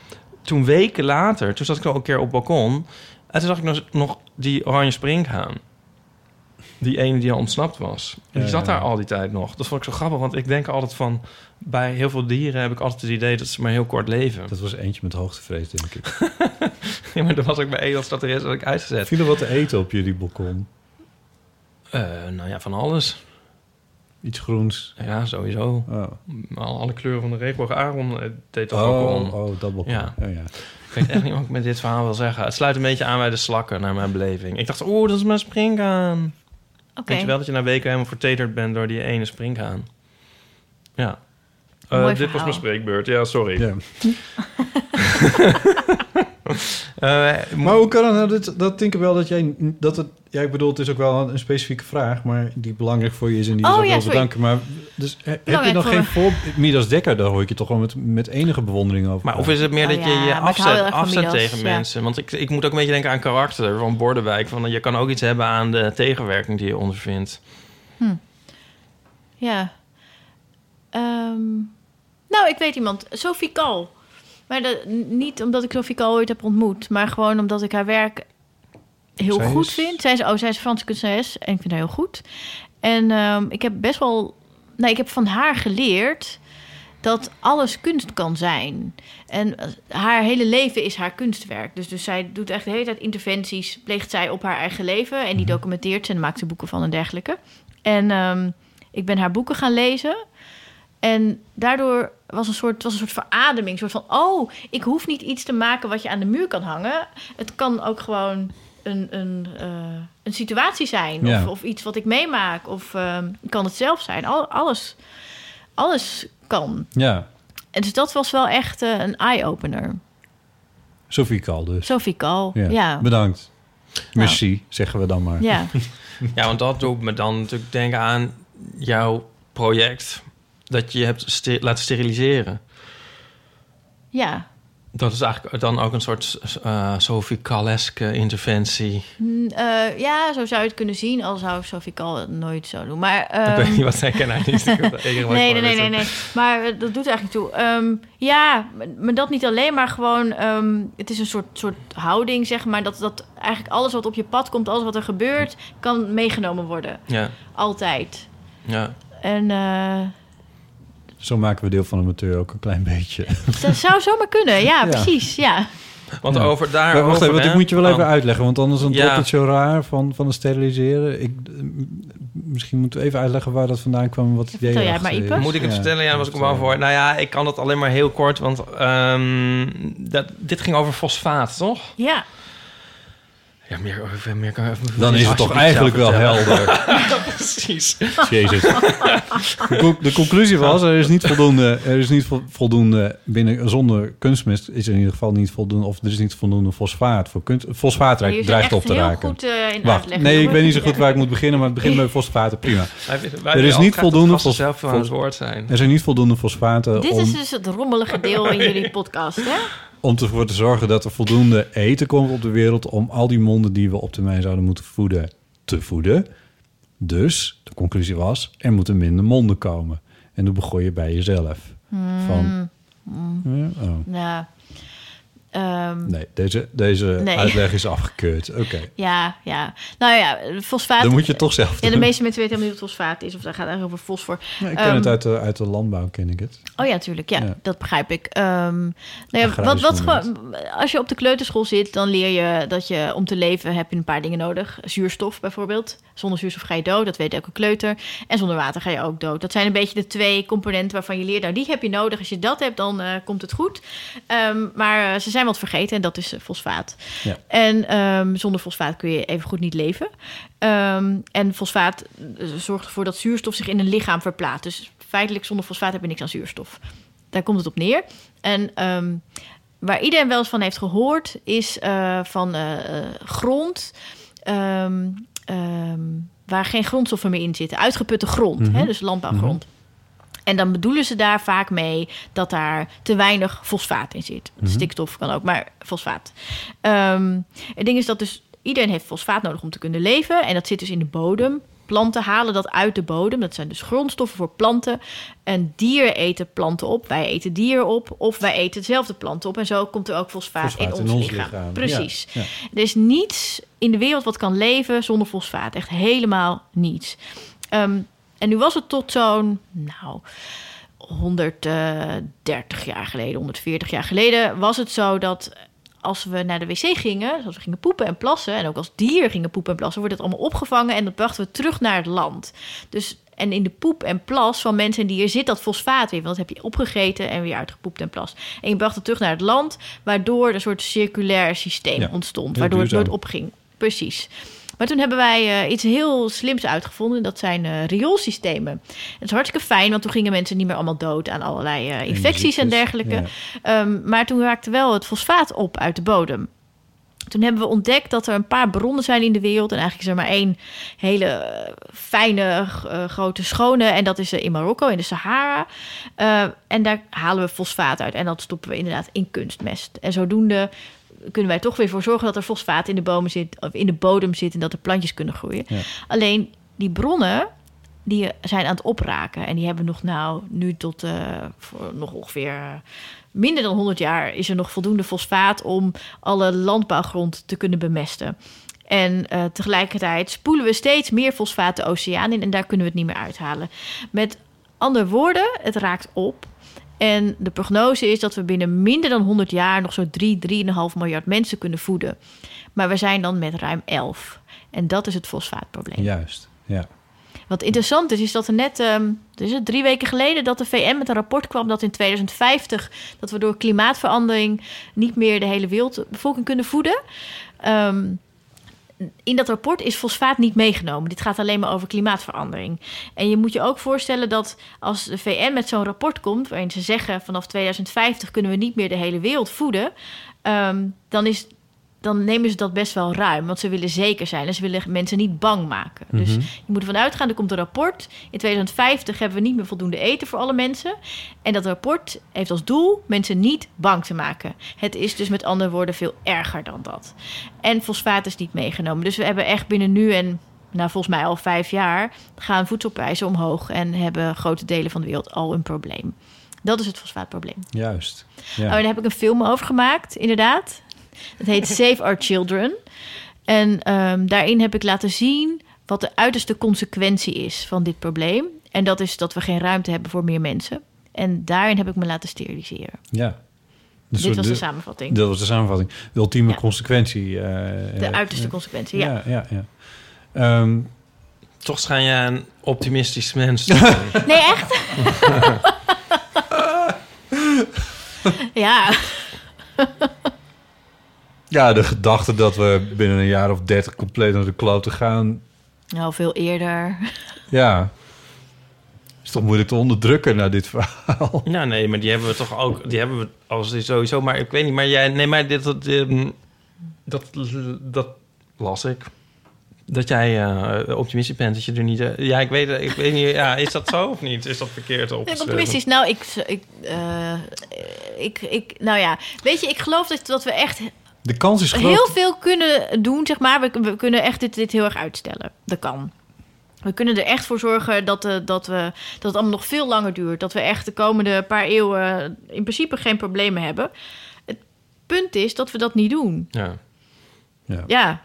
toen weken later, toen zat ik nog een keer op het balkon... En toen zag ik nog, nog die oranje springhaan. Die ene die al ontsnapt was. En die zat daar al die tijd nog. Dat vond ik zo grappig, want ik denk altijd van... Bij heel veel dieren heb ik altijd het idee dat ze maar heel kort leven. Dat was eentje met hoogtevrees, denk ik. Ja, maar er was ook bij één als dat er is, dat ik uitgezet. Viel er wat te eten op jullie balkon? Eh, nou ja, van alles. Iets groens? Ja, sowieso. Oh. Al, alle kleuren van de regenboog. Aaron eh, deed dat ook al. Oh, oh, dat balkon. Ja. Ja. ja. Ik weet echt niet wat ik met dit verhaal wil zeggen. Het sluit een beetje aan bij de slakken, naar mijn beleving. Ik dacht, oeh, dat is mijn springhaan. Oké. Weet je wel dat je na weken helemaal verteterd bent door die ene springhaan? Ja. Eh, dit was mijn spreekbeurt. Ja, sorry. Ja. Eh, Maar hoe kan het nou dat, dat denk ik wel dat jij dat het ja ik bedoel het is ook wel een, een specifieke vraag maar die belangrijk voor je is en die Oh, is ook ja, wel bedanken maar dus he- heb je nog voor geen me. voor Midas Dekker daar hoor ik je toch wel met, met enige bewondering over Maar of is het meer Oh dat je ja, je afzet, afzet Midas, tegen ja. mensen? Want ik, ik moet ook een beetje denken aan karakter van Bordewijk. Van, je kan ook iets hebben aan de tegenwerking die je ondervindt. Ja. Ehm, nou, ik weet iemand. Sophie Kal. Maar niet omdat ik Sophie Kal ooit heb ontmoet. Maar gewoon omdat ik haar werk heel Zij goed is- vind. Zij is, oh, zij is Franse kunstenares. En ik vind haar heel goed. En ehm, ik heb best wel... Nou, ik heb van haar geleerd dat alles kunst kan zijn. En eh, haar hele leven is haar kunstwerk. Dus, dus zij doet echt de hele tijd interventies, pleegt zij op haar eigen leven. En die documenteert ze en maakt ze boeken van en dergelijke. En ehm, ik ben haar boeken gaan lezen. En daardoor was een soort, was een soort verademing. Een soort van, oh, ik hoef niet iets te maken wat je aan de muur kan hangen. Het kan ook gewoon een, een, eh, een situatie zijn. Ja. Of, of iets wat ik meemaak. Of ehm, kan het zelf zijn. Al, alles, alles kan. Ja, En dus dat was wel echt eh, een eye-opener. Sophie Kal dus. Sophie Kal, ja. ja. Bedankt. Merci, zeggen we dan maar. Ja. Ja, want dat doet me dan natuurlijk denken aan jouw project. Dat je je hebt laten steriliseren. ja. Dat is eigenlijk dan ook een soort eh Sophie Kaleske interventie. Mm, eh, ja, zo zou je het kunnen zien, al zou Sophie Kal het nooit zo doen. Maar, ik ehm, weet niet wat zij kennen. Ik wat ik nee, nee, nee, nee, nee. Maar eh, dat doet eigenlijk toe. Ehm, ja, maar dat niet alleen, maar gewoon... ehm, het is een soort, soort houding, zeg maar. Dat, dat eigenlijk alles wat op je pad komt, alles wat er gebeurt... kan meegenomen worden. Ja, Altijd. ja. En Zo maken we deel van de amateur ook een klein beetje. dat zou zomaar kunnen. Ja, Ja. precies. Ja. Want Ja. over daar. Maar wacht even, want ik moet je wel even uitleggen, want anders dan Ja. het zo raar van, van het steriliseren. Ik, misschien moeten we even uitleggen waar dat vandaan kwam wat het idee Vertel jij erachter maar, Ipe. is. Moet ik het Ja. vertellen? Ja, was ik wel voor. Nou ja, ik kan het alleen maar heel kort, want ehm, dat, dit ging over fosfaat, toch? Ja. Ja, meer, meer, meer kan Dan is het toch eigenlijk wel helder. Precies. Jezus. De, co- de conclusie was, er is niet voldoende, er is niet vo- voldoende binnen, zonder kunstmest is er in ieder geval niet voldoende, of er is niet voldoende fosfaat voor kunst. Fosfaat dreigt, echt op te heel raken. goed, eh, in Wacht, nee, ik weet niet zo goed waar ik moet beginnen, maar het begint bij fosfaten, prima. Wij- wij er is niet voldoende gasten fos- zelf van fos- het woord zijn. Er zijn niet voldoende fosfaten Dit om, is dus het rommelige deel in jullie podcast, hè? Om ervoor te zorgen dat er voldoende eten komt op de wereld om al die monden die we op termijn zouden moeten voeden, te voeden. Dus, de conclusie was, er moeten minder monden komen. En dan begon je bij jezelf. Van, Mm. ja, oh. Ja. Ehm, Nee, deze, deze Nee. uitleg is afgekeurd. Oké. Ja, ja. Nou ja, fosfaat... Dan moet je toch zelf Ja, de meeste mensen weten helemaal niet wat fosfaat is. Of daar gaat eigenlijk over fosfor. Nee, ik ken Ehm, het uit de, uit de landbouw, ken ik het. Oh ja, natuurlijk. Ja, Ja. dat begrijp ik. Ehm, nou ja, wat, wat, gewoon- als je op de kleuterschool zit, dan leer je dat je om te leven heb je een paar dingen nodig. Zuurstof bijvoorbeeld. Zonder zuurstof ga je dood, dat weet elke kleuter. En zonder water ga je ook dood. Dat zijn een beetje de twee componenten waarvan je leert. Nou, die heb je nodig. Als je dat hebt, dan eh, komt het goed. Maar eh, ze zijn wat vergeten en dat is eh, fosfaat. Ja. En ehm, zonder fosfaat kun je even goed niet leven. Ehm, en fosfaat eh, zorgt ervoor dat zuurstof zich in een lichaam verplaatst. Dus feitelijk zonder fosfaat heb je niks aan zuurstof. Daar komt het op neer. En ehm, waar iedereen wel eens van heeft gehoord, is eh, van grond. waar geen grondstoffen meer in zitten. Uitgeputte grond, Mhm. hè, dus landbouwgrond. En dan bedoelen ze daar vaak mee dat daar te weinig fosfaat in zit. Mhm. Stikstof kan ook, maar fosfaat. Ehm, het ding is dat dus iedereen heeft fosfaat nodig om te kunnen leven. En dat zit dus in de bodem. Planten halen dat uit de bodem. Dat zijn dus grondstoffen voor planten. En dieren eten planten op. Wij eten dieren op. Of wij eten dezelfde planten op. En zo komt er ook fosfaat, Fosfaat in, in ons, lichaam. lichaam. Precies. Ja, ja. Er is niets in de wereld wat kan leven zonder fosfaat. Echt helemaal niets. Ehm, en nu was het tot zo'n, nou, 130 jaar geleden, 140 jaar geleden, was het zo dat als we naar de wc gingen, als we gingen poepen en plassen, en ook als dier gingen poepen en plassen, wordt het allemaal opgevangen en dat brachten we terug naar het land. Dus en in de poep en plas van mensen en dieren zit dat fosfaat weer. Want dat heb je opgegeten en weer uitgepoept en plas. En je bracht het terug naar het land, waardoor een soort circulair systeem Ja, ontstond. Waardoor het nooit opging. Precies. Maar toen hebben wij eh, iets heel slims uitgevonden. Dat zijn eh, rioolsystemen. Het is hartstikke fijn, want toen gingen mensen niet meer allemaal dood aan allerlei eh, infecties en dergelijke. ja. Ehm, maar toen raakte wel het fosfaat op uit de bodem. Toen hebben we ontdekt dat er een paar bronnen zijn in de wereld. En eigenlijk is er maar één hele fijne, grote, schone. En dat is in Marokko, in de Sahara. En daar halen we fosfaat uit. En dat stoppen we inderdaad in kunstmest. En zodoende kunnen wij toch weer voor zorgen dat er fosfaat in de, bomen zit, of in de bodem zit. En dat er plantjes kunnen groeien. Ja. Alleen die bronnen, die zijn aan het opraken. En die hebben nog nou nu tot eh, voor nog ongeveer eh, minder dan 100 jaar is er nog voldoende fosfaat om alle landbouwgrond te kunnen bemesten. En eh, tegelijkertijd spoelen we steeds meer fosfaat de oceaan in en daar kunnen we het niet meer uithalen. Met andere woorden, het raakt op. En de prognose is dat we binnen minder dan 100 jaar nog zo'n 3, 3,5 miljard mensen kunnen voeden. Maar we zijn dan met ruim 11. En dat is het fosfaatprobleem. Juist, ja. Wat interessant is, is dat er net ehm, dus het drie weken geleden dat de VN met een rapport kwam dat in 2050 dat we door klimaatverandering niet meer de hele wereldbevolking kunnen voeden. Ehm, in dat rapport is fosfaat niet meegenomen. Dit gaat alleen maar over klimaatverandering. En je moet je ook voorstellen dat als de VN met zo'n rapport komt, waarin ze zeggen vanaf 2050 kunnen we niet meer de hele wereld voeden, ehm, dan is dan nemen ze dat best wel ruim. Want ze willen zeker zijn en ze willen mensen niet bang maken. Dus Mhm. je moet ervan uitgaan, er komt een rapport. In 2050 hebben we niet meer voldoende eten voor alle mensen. En dat rapport heeft als doel mensen niet bang te maken. Het is dus met andere woorden veel erger dan dat. En fosfaat is niet meegenomen. Dus we hebben echt binnen nu en nou, volgens mij al vijf jaar... gaan voedselprijzen omhoog en hebben grote delen van de wereld al een probleem. Dat is het fosfaatprobleem. Juist. Oh, Ja. daar heb ik een film over gemaakt, inderdaad. Het heet Save Our Children. En ehm, daarin heb ik laten zien wat de uiterste consequentie is van dit probleem. En dat is dat we geen ruimte hebben voor meer mensen. En daarin heb ik me laten steriliseren. ja. Dit was de samenvatting. Dat was de samenvatting. De ultieme consequentie. eh, De eh, uiterste eh, consequentie, ja. Ja, ja, ja. Ehm, Toch schijn jij een optimistisch mens te zijn. Nee, echt? ja. ja, de gedachte dat we binnen een jaar of dertig compleet naar de kloten gaan... Nou, veel eerder. Ja. Is toch moeilijk te onderdrukken naar dit verhaal? Nou, nee, maar die hebben we toch ook... Die hebben we als sowieso... Maar ik weet niet, maar jij... Nee, maar dit... Dat, ehm, dat, dat las ik. Dat jij eh, optimistisch bent, dat je er niet... eh, ja, ik weet, ik weet niet... Ja, is dat zo of niet? Is dat verkeerd Ik opgeschreven? ben optimistisch. Nou, ik, ik, eh, ik, ik, nou ja, weet je, ik geloof dat, dat we echt De kans is groot. heel veel kunnen doen, zeg maar. We, we kunnen echt dit, dit heel erg uitstellen. Dat kan. We kunnen er echt voor zorgen dat, eh, dat, we, dat het allemaal nog veel langer duurt. Dat we echt de komende paar eeuwen in principe geen problemen hebben. Het punt is dat we dat niet doen. Ja. Ja. Ja.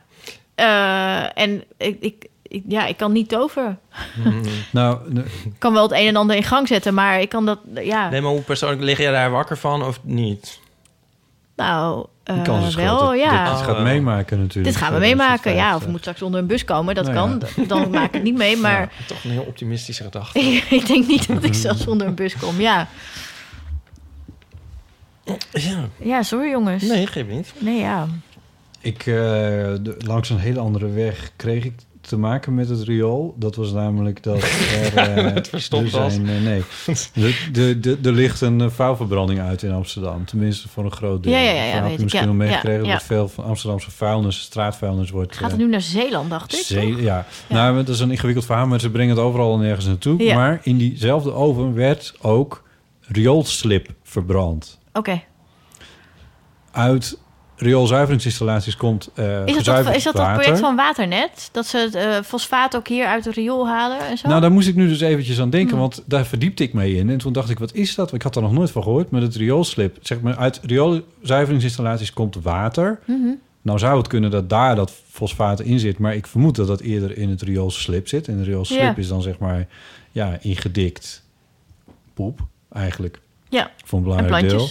Eh, en ik, ik, ik- ja, ik kan niet toveren. Nou, Ik kan wel het een en ander in gang zetten, maar ik kan dat, ja. Nee, maar hoe persoonlijk lig jij daar wakker van of niet? Nou, De eh, kans is groot wel, ja. dit gaat meemaken natuurlijk. Dit gaan we meemaken, ja. 2050. Of moet straks onder een bus komen, dat Nou kan. ja. Dan maak ik het niet mee, maar... Ja, toch een heel optimistische gedachte. ik denk niet dat ik zelfs onder een bus kom, ja. Ja. Ja, sorry jongens. Nee, geef niet. Nee, ja. Ik, eh, de- langs een hele andere weg kreeg ik te maken met het riool. Dat was namelijk dat er... eh, Het verstopt er was. zijn, eh, nee, de, de, de, er ligt een eh, vuilverbranding uit in Amsterdam. Tenminste voor een groot deel. Ja, ja, ja, heb je misschien ja, meegekregen ja. dat veel van Amsterdamse vuilnis, straatvuilnis wordt... Gaat het eh, nu naar Zeeland, dacht ik? Zee- ja. nou, dat is een ingewikkeld verhaal, maar ze brengen het overal en nergens naartoe. Ja. Maar in diezelfde oven werd ook rioolslip verbrand. Oké. Uit rioolzuiveringsinstallaties komt eh Is dat, is dat dat water. project van Waternet? Dat ze het eh, fosfaat ook hier uit het riool halen en zo? Nou, daar moest ik nu dus eventjes aan denken, Hmm. want daar verdiepte ik mee in. En toen dacht ik, wat is dat? Ik had er nog nooit van gehoord, maar het rioolslip. Zeg maar, uit rioolzuiveringsinstallaties komt water. Mhm. Nou zou het kunnen dat daar dat fosfaat in zit, maar ik vermoed dat dat eerder in het rioolslip zit. En de rioolslip is dan zeg maar ja, ingedikt poep eigenlijk. Ja, Voor een en belangrijk deel.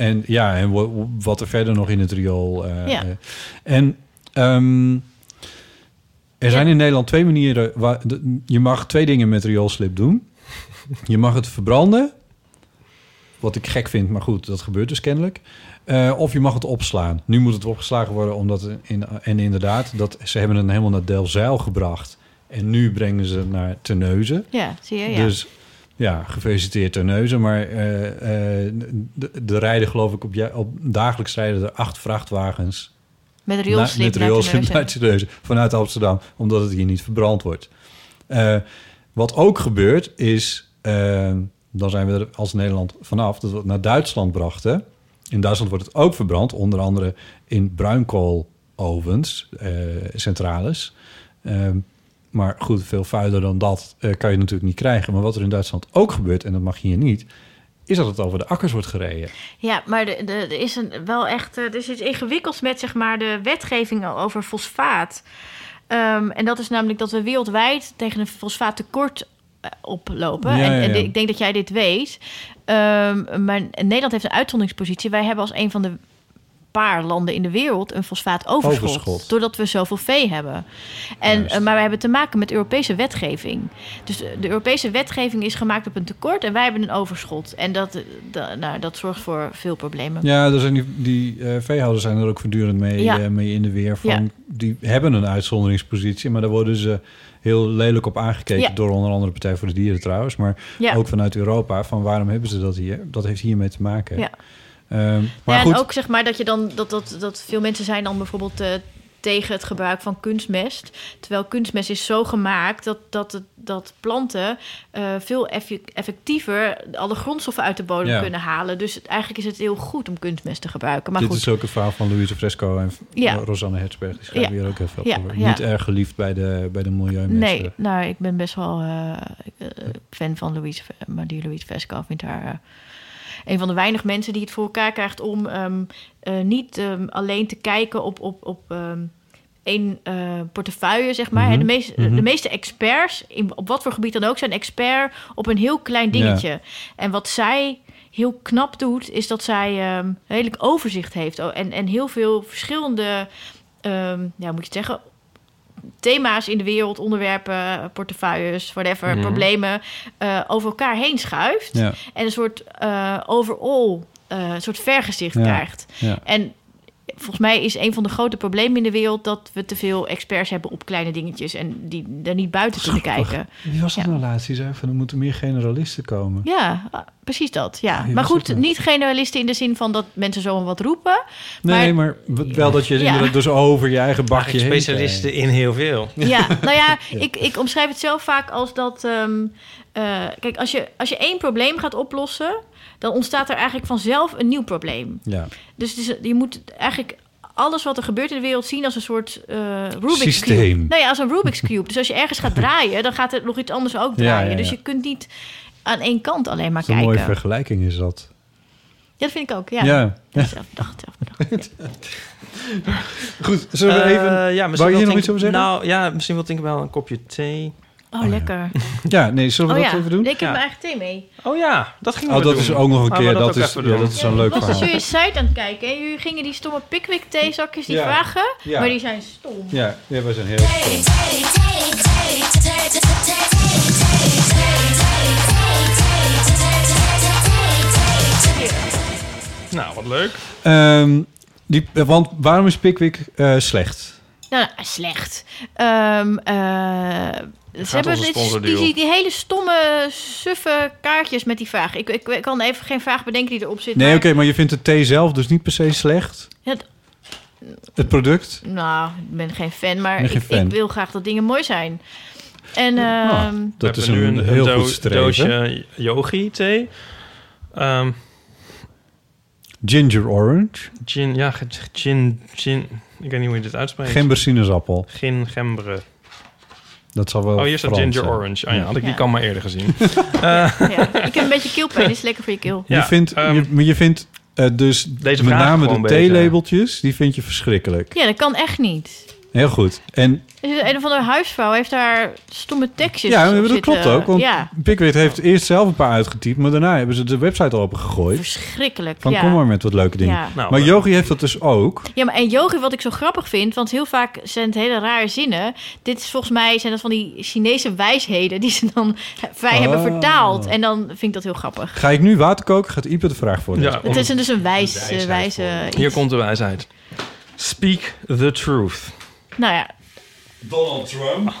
En ja, en wa- wat er verder nog in het riool. eh, Ja. eh. en ehm, er zijn in Nederland twee manieren. Waar, de- je mag twee dingen met rioolslip doen. Je mag het verbranden. Wat ik gek vind, maar goed, dat gebeurt dus kennelijk. Eh, of je mag het opslaan. Nu moet het opgeslagen worden, omdat... In, en inderdaad, dat, ze hebben het helemaal naar Delfzijl gebracht. En nu brengen ze het naar Terneuzen. Ja, zie je, ja. Dus ja, gefeliciteerd Terneuzen. Maar de, de rijden geloof ik op, ja- op dagelijks rijden er acht vrachtwagens... Met rioolslip met naar Terneuzen. vanuit Amsterdam. Omdat het hier niet verbrand wordt. Eh, wat ook gebeurt is... dan zijn we er als Nederland vanaf... dat we het naar Duitsland brachten. In Duitsland wordt het ook verbrand. Onder andere in bruinkoolovens, centrales. Maar goed, veel vuiler dan dat eh, kan je natuurlijk niet krijgen. Maar wat er in Duitsland ook gebeurt, en dat mag hier niet... is dat het over de akkers wordt gereden. Ja, maar er is een, wel echt eh, er is iets ingewikkelds met zeg maar, de wetgeving over fosfaat. Ehm, en dat is namelijk dat we wereldwijd tegen een fosfaattekort eh, oplopen. Ja, en, ja, en ja. ik denk dat jij dit weet. Ehm, maar Nederland heeft een uitzonderingspositie. Wij hebben als een van de paar landen in de wereld een fosfaatoverschot. Overschot. Doordat we zoveel vee hebben. En, eh, maar we hebben te maken met Europese wetgeving. Dus eh, de Europese wetgeving is gemaakt op een tekort en wij hebben een overschot. En dat, eh, da- nou, dat zorgt voor veel problemen. Ja, er zijn die, die eh, veehouders zijn er ook voortdurend mee, Ja. mee in de weer. Van, Ja. Die hebben een uitzonderingspositie, maar daar worden ze heel lelijk op aangekeken... Ja. door onder andere Partij voor de Dieren trouwens. Maar ook vanuit Europa, van waarom hebben ze dat hier? Dat heeft hiermee te maken. Ja. Ehm, maar ja, goed, en ook zeg maar dat je dan dat, dat, dat veel mensen zijn dan bijvoorbeeld eh, tegen het gebruik van kunstmest. Terwijl kunstmest is zo gemaakt dat, dat, het, dat planten eh, veel effe- effectiever alle grondstoffen uit de bodem Ja. kunnen halen. Dus het- eigenlijk is het heel goed om kunstmest te gebruiken. Maar dit goed, is ook een verhaal van Louise Fresco en Ja. Rosanne Hertzberg. Die schrijven Ja. hier ook heel veel Ja, over. ja. Niet erg geliefd bij de, bij de milieumensen. nee, nou, ik ben best wel eh, fan van Louise, maar die Louise Vesco. Ik vind haar een van de weinig mensen die het voor elkaar krijgt om ehm, eh, niet ehm, alleen te kijken op, op, op ehm, één eh, portefeuille, zeg maar. Mhm, Hè, De, meest, mhm. de meeste experts, in, op wat voor gebied dan ook, zijn expert op een heel klein dingetje. Ja. En wat zij heel knap doet, is dat zij redelijk overzicht heeft. Oh, En, en heel veel verschillende, ehm, ja, moet je het zeggen, thema's in de wereld, onderwerpen, portefeuilles, whatever, Mhm. problemen, eh, over elkaar heen schuift. Ja. En een soort eh, overall, eh, een soort vergezicht Ja. krijgt. Ja. En volgens mij is een van de grote problemen in de wereld dat we te veel experts hebben op kleine dingetjes en die er niet buiten kunnen kijken. Wie was dat nou laatst? Die zei van, er moeten meer generalisten komen. Ja, ah, precies dat. Ja. Maar goed, nou? niet generalisten in de zin van dat mensen zomaar wat roepen. Nee, maar, wel dat je Ja. inderdaad dus over je eigen bakje specialisten in heel veel. Ja, nou ja, Ik, ik omschrijf het zelf vaak als dat... ehm, eh, kijk, als je, als je één probleem gaat oplossen... dan ontstaat er eigenlijk vanzelf een nieuw probleem. Ja. Dus je moet eigenlijk alles wat er gebeurt in de wereld zien als een soort eh Rubik's Systeem. Cube. Nou ja, als een Rubik's Cube. Dus als je ergens gaat draaien, dan gaat er nog iets anders ook Ja, draaien. ja, ja. Dus je kunt niet aan één kant alleen maar Dat is een mooie kijken. vergelijking is dat. Ja, dat vind ik ook. Ja. Ja. Ja, zelf bedacht, zelf bedacht. Goed, zullen we Eh, even... ja, Wou je misschien hier wil nog Tink- iets over zeggen? Nou ja, misschien wil ik wel een kopje thee. Oh, lekker. Ja, nee, zullen we oh dat ja, even doen? Nee, ik heb Ja. mijn eigen thee mee. Oh ja, dat gingen Oh, we dat doen. is ook nog een keer. dat is, ja, dat is een leuk Ik was verhaal. jullie site aan het kijken en jullie gingen die stomme Pickwick theezakjes die Ja. vragen, Ja. maar die zijn stom. Ja, ja, wij zijn heel stom. Nou, wat leuk. Ehm, die, want waarom is Pickwick eh, slecht? Nou, nou, slecht. Ehm eh, ze hebben sponsordeal. die, die, die hele stomme, suffe kaartjes met die vraag. Ik, ik, ik kan even geen vraag bedenken die erop zit. Nee, maar- oké, maar je vindt de thee zelf dus niet per se slecht? Het- Het product? nou, ik ben geen fan, maar geen ik, fan. ik wil graag dat dingen mooi zijn. En ehm, dat is hebben een, nu heel do- goed streven. doosje yogi thee. Ehm, Ginger orange. gin, ja, gin, gin. Ik weet niet hoe je dit uitspreekt. Gember sinaasappel. Gin, gembre. Dat zal wel Oh, hier staat Frans ginger zijn. orange. Oh ja, had ik die kan maar eerder gezien. Eh, ja, ik heb een beetje keelpijn, is lekker voor je keel. je vindt, je, maar je vindt eh, dus Deze met name de theelabeltjes, die vind je verschrikkelijk. Ja, dat kan echt niet. Heel goed. En een of andere huisvrouw heeft daar stomme tekstjes ja, dat zitten. klopt ook. Want Ja, Pickwick heeft eerst zelf een paar uitgetypt, maar daarna hebben ze de website al opengegooid. verschrikkelijk. Van ja. kom maar met wat leuke dingen. Ja. Nou, maar eh, Yogi heeft dat dus ook. Ja, maar en yogi wat ik zo grappig vind, want heel vaak zijn het hele rare zinnen. Dit is volgens mij zijn dat van die Chinese wijsheden die ze dan vrij hebben Oh. vertaald. En dan vind ik dat heel grappig. Ga ik nu water koken, gaat Ipe de vraag voor. Ja, Het is een, dus een wijs, eh, wijze Hier komt de wijsheid. Speak the truth. Nou ja, Donald Trump.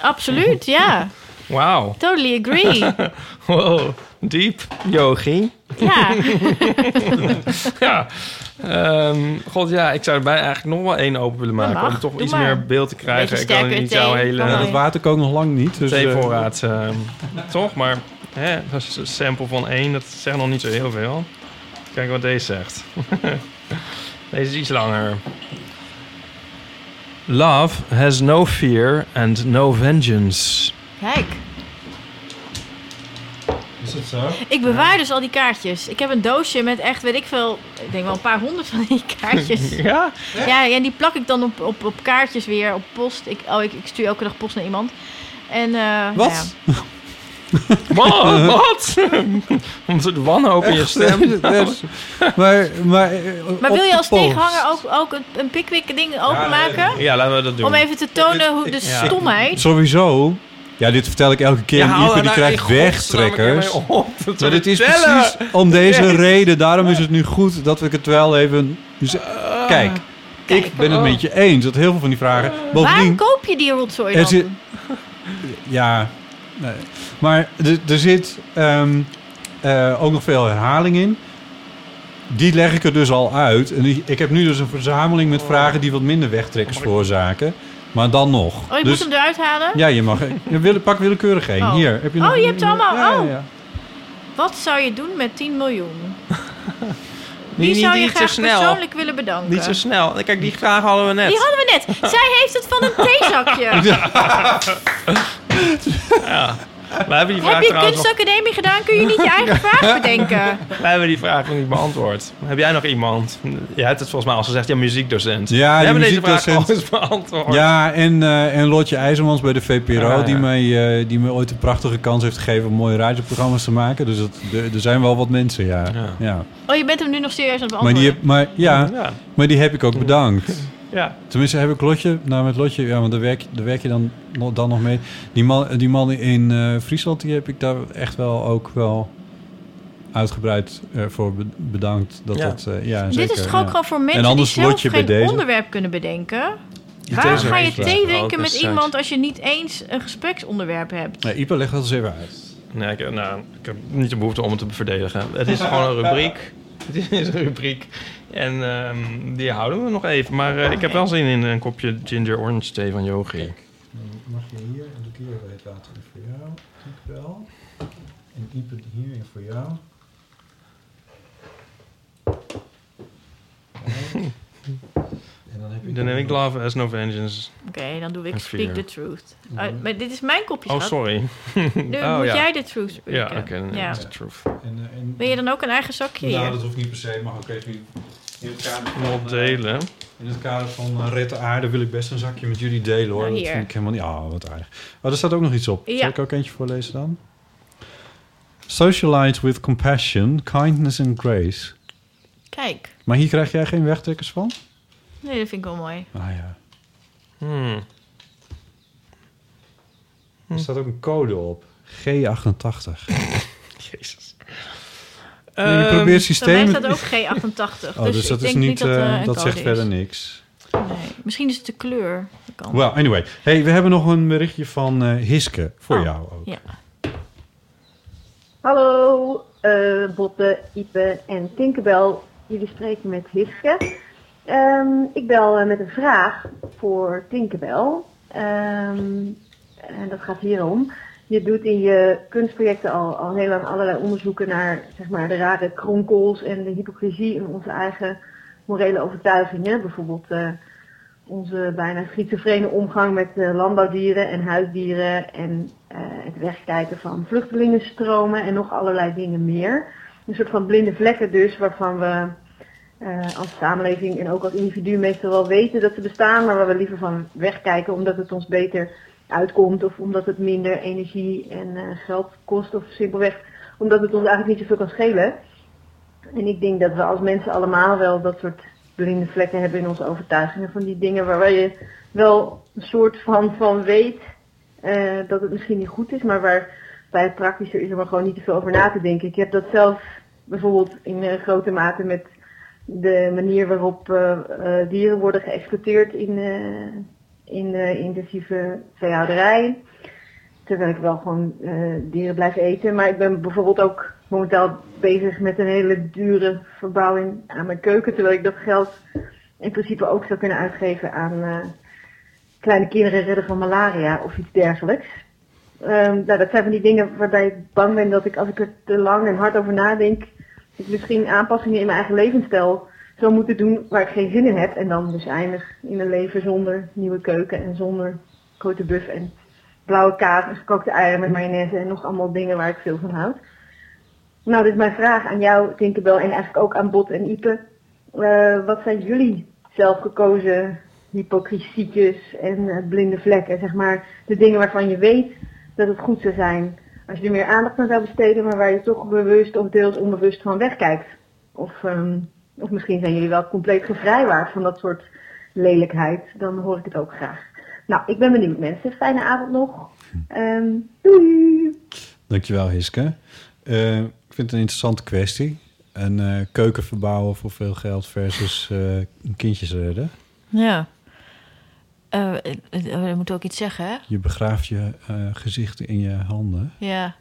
absoluut, ja. Wauw. Totally agree. Wow, diep, yogi. Ja. ja. Ehm, God, ja, ik zou erbij eigenlijk nog wel één open willen maken. mag. om toch iets maar. meer beeld te krijgen. Ik kan niet thee. jouw hele wel. Dat water kookt nog lang niet. Dus, eh, theevoorraad. ehm, toch? Maar hè, dat is een sample van één. Dat zegt nog niet zo heel veel. Kijk wat deze zegt. deze is iets langer. Love has no fear and no vengeance. Kijk, Is het zo? ik bewaar dus al die kaartjes. Ik heb een doosje met echt, weet ik veel, ik denk wel een paar honderd van die kaartjes. Ja? Ja, en die plak ik dan op, op, op kaartjes weer, op post. Ik, oh, ik, ik stuur elke dag post naar iemand. En, eh, Wat? nou ja. Wat? Wat? Om de wanhoop in je stem. maar, maar, eh, Maar wil je als pols. tegenhanger ook, ook een, een pickwick ding openmaken? Ja, laten we dat doen. Om even te tonen hoe de Ja. stomheid... Sowieso. Ja, dit vertel ik elke keer. Ja, en hou Ipe er die nou krijgt een wegtrekkers. Maar dit is vertellen. precies om deze reden. Daarom is het nu goed dat ik het wel even... Dus, kijk, ik ben het met je eens dat heel veel van die vragen... Waar Bovendien, koop je die rotzooi er dan? ja, nee. maar er, er zit ehm, eh, ook nog veel herhaling in. Die leg ik er dus al uit. En ik heb nu dus een verzameling met vragen die wat minder wegtrekkers veroorzaken. Maar dan nog. Oh, je dus, moet hem eruit halen? Ja, je mag. Je wil, pak willekeurig één. Oh. Hier. Heb je oh, je hebt ze allemaal. Ja, ja, oh. ja. Wat zou je doen met 10 miljoen? Wie niet- zou je graag snel. persoonlijk willen bedanken? Niet zo snel. Kijk, die vraag hadden we net. Die hadden we net. Zij heeft het van een theezakje. Ja. Wij hebben die vraag Heb je nog- kunstacademie gedaan? Kun je niet je eigen vraag bedenken? Wij hebben die vraag nog niet beantwoord. Heb jij nog iemand? Jij hebt het volgens mij al gezegd. Ja, muziekdocent. Ja, We die hebben deze vraag al eens beantwoord. Ja, en, eh, en Lotje IJzermans bij de VPRO, Ah, ja. die, mij, eh, die me ooit een prachtige kans heeft gegeven om mooie radioprogramma's te maken. Dus dat, er, zijn wel wat mensen, ja. ja. Oh, je bent hem nu nog serieus aan het Maar, beantwoorden? die heb, maar, ja, Ja. maar die heb ik ook bedankt. Ja. Tenminste heb ik Lotje, nou met Lotje, ja, want daar werk, daar werk je dan, nog- dan nog mee. Die man, die man in eh, Friesland, die heb ik daar echt wel ook wel uitgebreid eh, voor be- bedankt. Dat Ja. dat, eh, ja, Dit zeker, is toch ook ja. gewoon voor mensen En die zelf Lotje bij geen deze. onderwerp kunnen bedenken? Die Waarom ga je thee drinken met iemand als je niet eens een gespreksonderwerp hebt? Nee, Ipe, leg dat eens even uit. Nee, ik, nou, ik heb niet de behoefte om het te verdedigen. Het is gewoon een rubriek. Het is een rubriek. En ehm, die houden we nog even. Maar eh, ik heb wel zin in een kopje ginger orange thee van Yogi. Mag je hier en de keer weet water in voor jou. Ik wel. En hier en voor jou. En dan heb je Dan neem ik Love as No Vengeance. Oké, dan doe ik Speak the Truth. Uh, maar dit is mijn kopje, Oh, sorry. Nu Oh, moet ja. jij de truth spreken. Ja, oké, dan Ja. is het truth. En, eh, en, Wil je dan ook een eigen zakje nou, hier? dat hoeft niet per se. Mag ook even in het kader van, eh, delen. In het kader van uh, Red de Aarde wil ik best een zakje met jullie delen hoor. Nou, dat vind ik helemaal niet. Ah, wat aardig. Oh, er staat ook nog iets op. Ja. Zal ik ook eentje voorlezen dan? Socialize with compassion, kindness and grace. Kijk. Maar hier krijg jij geen wegtrekkers van? Nee, dat vind ik wel mooi. Ah ja. Hmm. Er staat ook een code op. G88. Jezus. Nee, je Ehm, probeert Bij mij systemen... staat ook G88. Oh, dus, dus dat ik is denk niet... dat, eh, eh, een dat code zegt verder niks. Nee. Misschien is het de kleur. Well, anyway. Hey, we hebben nog een berichtje van eh, Hiske. Voor Oh, jou ook. Ja. Hallo, eh Botte, Ipe en Tinkerbell. Jullie spreken met Hiske. Ehm, ik bel met een vraag voor Tinkerbell. Ehm, en dat gaat hierom. Je doet in je kunstprojecten al, al heel lang allerlei onderzoeken naar zeg maar, de rare kronkels en de hypocrisie in onze eigen morele overtuigingen. Bijvoorbeeld eh, onze bijna schizofrene omgang met eh, landbouwdieren en huisdieren en eh, het wegkijken van vluchtelingenstromen en nog allerlei dingen meer. Een soort van blinde vlekken dus, waarvan we als samenleving en ook als individu meestal wel weten dat ze bestaan, maar waar we liever van wegkijken omdat het ons beter uitkomt of omdat het minder energie en eh, geld kost of simpelweg omdat het ons eigenlijk niet zoveel kan schelen. En ik denk dat we als mensen allemaal wel dat soort blinde vlekken hebben in onze overtuigingen van die dingen waar je wel een soort van, van weet eh, dat het misschien niet goed is, maar waar bij het praktische is er gewoon niet te veel over na te denken. Ik heb dat zelf bijvoorbeeld in eh, grote mate met de manier waarop dieren worden geëxploiteerd in, in eh, intensieve veehouderij. Terwijl ik wel gewoon eh, dieren blijf eten. Maar ik ben bijvoorbeeld ook momenteel bezig met een hele dure verbouwing aan mijn keuken. Terwijl ik dat geld in principe ook zou kunnen uitgeven aan eh, kleine kinderen redden van malaria of iets dergelijks. Ehm, nou, dat zijn van die dingen waarbij ik bang ben dat ik als ik er te lang en hard over nadenk, ik misschien aanpassingen in mijn eigen levensstijl zou moeten doen waar ik geen zin in heb. En dan dus eindig in een leven zonder nieuwe keuken en zonder grote buff en blauwe kaas en gekookte eieren met mayonaise en nog allemaal dingen waar ik veel van houd. Nou, dit is mijn vraag aan jou, Tinkerbell, en eigenlijk ook aan Bot en Ipe. Eh, wat zijn jullie zelfgekozen hypocrisietjes en eh, blinde vlekken? Zeg maar de dingen waarvan je weet dat het goed zou zijn als je er meer aandacht aan zou besteden, maar waar je toch bewust of deels onbewust van wegkijkt. Of, ehm, of misschien zijn jullie wel compleet gevrijwaard van dat soort lelijkheid, dan hoor ik het ook graag. Nou, ik ben benieuwd mensen. Fijne avond nog. Ehm, doei! Dankjewel, Hiske. Eh, ik vind het een interessante kwestie. Een eh, keuken verbouwen voor veel geld versus eh, kindjes redden. Ja. Eh, eh, eh, je moet ook iets zeggen, hè? Je begraaft je gezicht in je handen. Ja.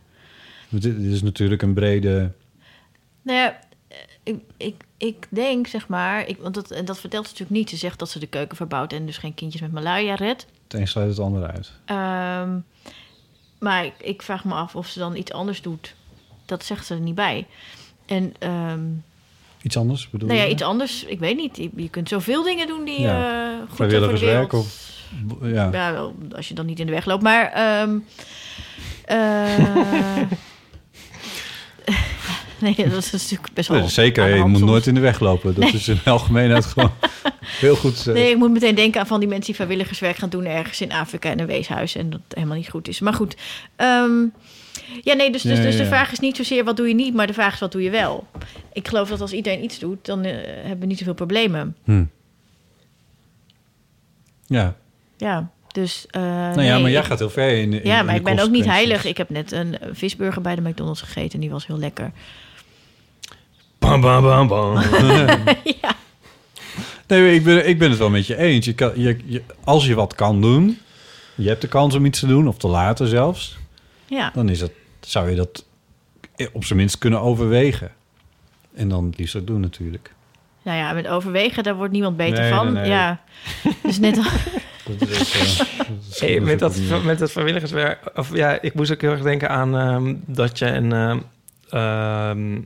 Dit, dit is natuurlijk een brede... Nou ja, ik, ik, ik denk, zeg maar... Ik, want dat, en dat vertelt ze natuurlijk niet. Ze zegt dat ze de keuken verbouwt... en dus geen kindjes met malaria redt. Het een sluit het ander uit. Ehm, maar ik, ik vraag me af of ze dan iets anders doet. Dat zegt ze er niet bij. En... ehm, Iets anders bedoel nou ja, je? iets anders. Ik weet niet. Je, je kunt zoveel dingen doen die Ja. eh goed zijn voor de Vrijwilligerswerk wereld. of... Ja. Ja, wel, als je dan niet in de weg loopt. Maar... ehm, eh, nee, dat is natuurlijk best wel... Zeker, je moet soms. nooit in de weg lopen. Dat Nee. is in de algemeenheid gewoon heel goed. eh, Nee, ik moet meteen denken aan van die mensen die vrijwilligerswerk gaan doen ergens in Afrika in een weeshuis. En dat helemaal niet goed is. Maar goed. ehm, ja, nee, dus, dus, dus ja, de vraag is niet zozeer wat doe je niet, maar de vraag is wat doe je wel. Ik geloof dat als iedereen iets doet, dan eh, hebben we niet zoveel problemen. hm. Ja. Ja, dus... eh, nou ja, nee, maar jij ik- gaat heel ver in, in Ja, maar ik ben ook niet heilig. Ik heb net een visburger bij de McDonald's gegeten en die was heel lekker. Bam, bam, bam, bam. Nee, ik ben, ik ben het wel met je eens. Je kan, je, je, als je wat kan doen, je hebt de kans om iets te doen, of te laten zelfs, Ja. dan is het, zou je dat op zijn minst kunnen overwegen. En dan het liefst ook doen natuurlijk. Nou ja, met overwegen, daar wordt niemand beter Nee, van. nee, nee. Ja, dus net al... Dat is, eh, dat is Hey, met, dat, met dat vrijwilligerswerk... Of, ja, ik moest ook heel erg denken aan ehm, dat je een ehm, ehm,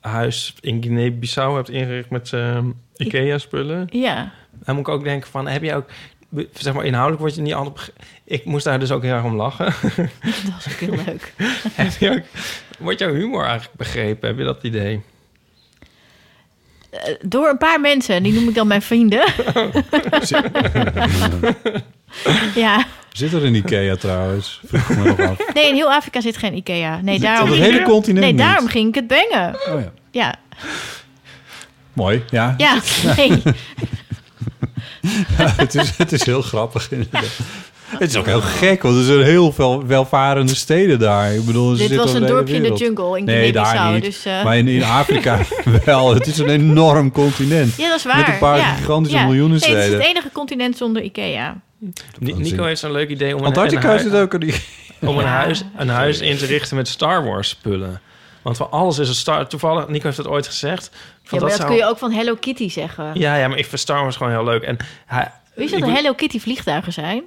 huis in Guinea-Bissau hebt ingericht met ehm, IKEA-spullen. Ja. Dan moet ik ook denken van, heb je ook... Zeg maar, inhoudelijk word je niet altijd... bege- Ik moest daar dus ook heel erg om lachen. Dat was ook heel leuk. heb je ook, wordt jouw humor eigenlijk begrepen? Heb je dat idee? Eh, Door een paar mensen, en die noem ik dan mijn vrienden. ja. Zit er een Ikea trouwens? Vroeg me nog af. Nee, in heel Afrika zit geen Ikea. Nee, Zit daarom, op het hele continent nee, niet? daarom ging ik het bengen. Oh ja. Ja, Mooi, ja. ja, nee. Ja, het, is, het is heel grappig inderdaad. Het is ook heel gek, want er zijn heel veel welvarende steden daar. Ik bedoel, ze Dit was een dorpje in de jungle in Nee, daar niet. dus, eh. Maar in, in Afrika wel. Het is een enorm continent. Ja, dat is waar. Met een paar ja. gigantische ja. miljoenen Nee, het is steden. het enige continent zonder Ikea. Ni- Nico heeft zo'n leuk idee om een, Antarctica een, hui- zit ook een om een, huis, een huis in te richten met Star Wars spullen. Want voor alles is een Star... Toevallig, Nico heeft dat ooit gezegd. Van Ja, maar dat zou- kun je ook van Hello Kitty zeggen. Ja, ja, maar ik vind Star Wars gewoon heel leuk. En hij, Wist je dat er moet- Hello Kitty vliegtuigen zijn?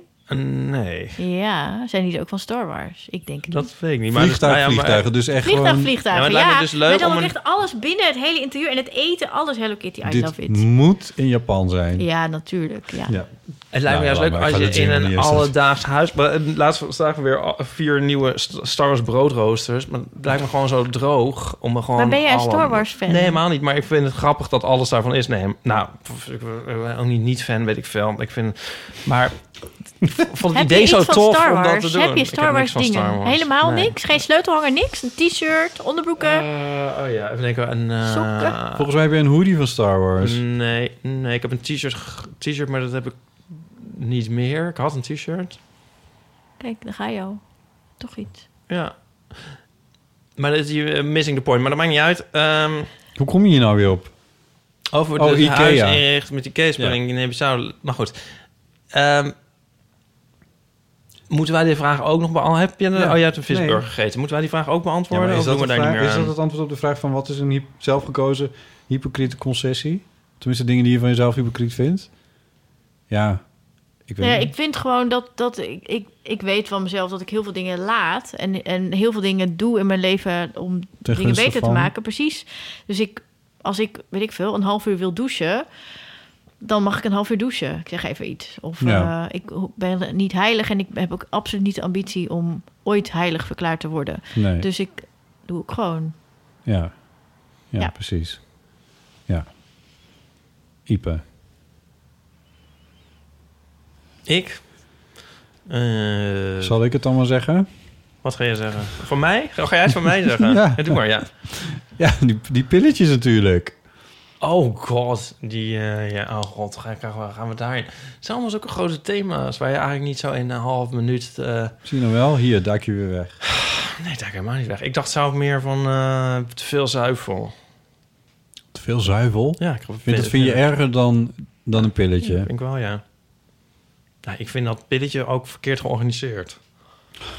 Nee, Ja, zijn die ook van Star Wars? Ik denk het niet. dat weet ik niet. Maar Vliegtuig, nou ja, maar- vliegtuigen. Dus echt Vliegtuig, gewoon... vliegtuigen. Ja, maar Ja, het lijkt me dus leuk met om ook een- echt alles binnen, het hele interieur en het eten, alles Hello Kitty. I Dit love it. moet in Japan zijn. Ja, natuurlijk. Ja. Ja. Het lijkt me juist leuk als je in een alledaags huis... maar, eh, Laatst zagen we weer vier nieuwe St- Star Wars broodroosters. Maar het lijkt me gewoon zo droog om er gewoon... Maar ben jij een alle- Star Wars fan? Nee, helemaal niet. Maar ik vind het grappig dat alles daarvan is. Nee, nou, ik ben ook niet niet fan, weet ik veel. Ik vind... Maar ik vond het Heb je idee iets zo van tof Star om dat Wars? te doen. Heb je Star Wars dingen? Star Wars. Helemaal Nee. niks? Geen sleutelhanger, niks? Een t-shirt, onderbroeken? Eh, oh ja, even denken. Een, eh, Sokken? Volgens mij heb je een hoodie van Star Wars. Nee, nee, ik heb een t-shirt, t-shirt, maar dat heb ik niet meer. Ik had een t-shirt. Kijk, daar ga je al. Toch iets. Ja. Maar dat is je eh, missing the point. Maar dat maakt niet uit. Ehm, Hoe kom je hier nou weer op? over Oh, het Ikea. huis inrichten met die case Ja. in. Maar goed. Ehm, moeten wij die vraag ook nog beantwoorden? Heb je een, Ja. Oh, je hebt een visburger Nee. gegeten. Moeten wij die vraag ook Ja, beantwoorden? maar is, of dat doen de we daar vraag- niet meer is dat het antwoord op de vraag van wat is een hy- zelfgekozen hypocriete concessie? Tenminste, dingen die je van jezelf hypocriet vindt? Ja, ik weet Ja, niet. ik vind gewoon dat, dat ik, ik, ik weet van mezelf dat ik heel veel dingen laat. En, en heel veel dingen doe in mijn leven om dingen beter te maken. Precies. Dus ik, als ik, weet ik veel, een half uur wil douchen. Dan mag ik een half uur douchen. Ik zeg even iets. Of Ja. eh, ik ben niet heilig en ik heb ook absoluut niet de ambitie om ooit heilig verklaard te worden. Nee. Dus ik doe ik gewoon. Ja. Ja, Ja. precies. Ja. Ipe. Ik? Eh, Zal ik het dan maar zeggen? Wat ga je zeggen? Van mij? Ga jij het van mij zeggen? Ja. doe maar, ja. Ja, die, die pilletjes natuurlijk. Oh god, die, eh, ja, oh god, ga, ga, gaan we daarin? Het zijn allemaal zulke grote thema's waar je eigenlijk niet zo in een half minuut... eh, Zie je nou wel? Hier, duik je weer weg. nee, daar helemaal niet weg. Ik dacht zelf meer van te veel zuivel. Te veel zuivel? Ja, ik vind, dat vind je erger dan, dan een pilletje? Ik denk wel, ja. Nou, ik vind dat pilletje ook verkeerd georganiseerd.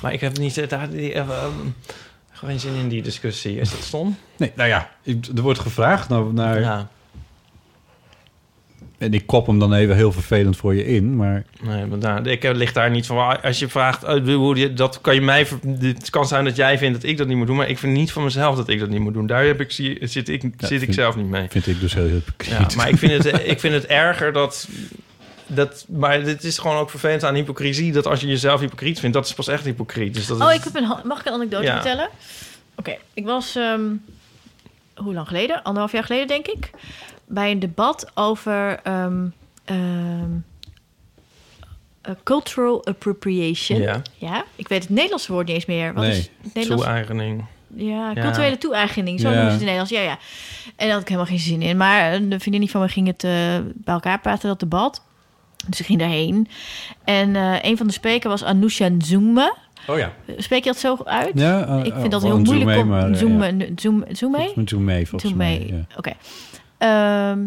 Maar ik heb niet... eh, daar, die, ehm, geen zin in die discussie. Is dat stom? Nee, nou ja, er wordt gevraagd naar... naar Ja. En ik kop hem dan even heel vervelend voor je in, maar... Nee, maar daar, ik eh, lig daar niet van. Als je vraagt, hoe je, dat kan je mij. Het kan zijn dat jij vindt dat ik dat niet moet doen, maar ik vind niet van mezelf dat ik dat niet moet doen. Daar heb ik, zit ik, zit ik zelf niet mee. Vind ik dus heel hypocriet. Ja, maar ik vind het, ik vind het erger dat. Dat, maar dit is gewoon ook vervelend aan hypocrisie. Dat als je jezelf hypocriet vindt, dat is pas echt hypocriet. Dus dat Oh, is- ik heb een, mag ik een anekdote Ja. vertellen? Oké, ik was, ehm, hoe lang geleden? Anderhalf jaar geleden, denk ik. Bij een debat over ehm, ehm, eh, cultural appropriation. Ja. ja. Ik weet het Nederlandse woord niet eens meer. Wat nee, is het Nederlands? toe-eigening. Ja, Ja. culturele toe-eigening. Zo Ja. noemen ze het in het Nederlands. Ja, ja. En daar had ik helemaal geen zin in. Maar een vriendin van me ging het eh, bij elkaar praten, dat debat. Dus ik ging daarheen. En eh, een van de sprekers was Anousha Nzume. Oh ja. Spreek je dat zo uit? Ja, eh, ik oh, vind dat heel gewoon moeilijk Nzume, om... maar, eh, Nzume, Nzume? Doe mee, volgens mij. Ja. Oké. Ehm,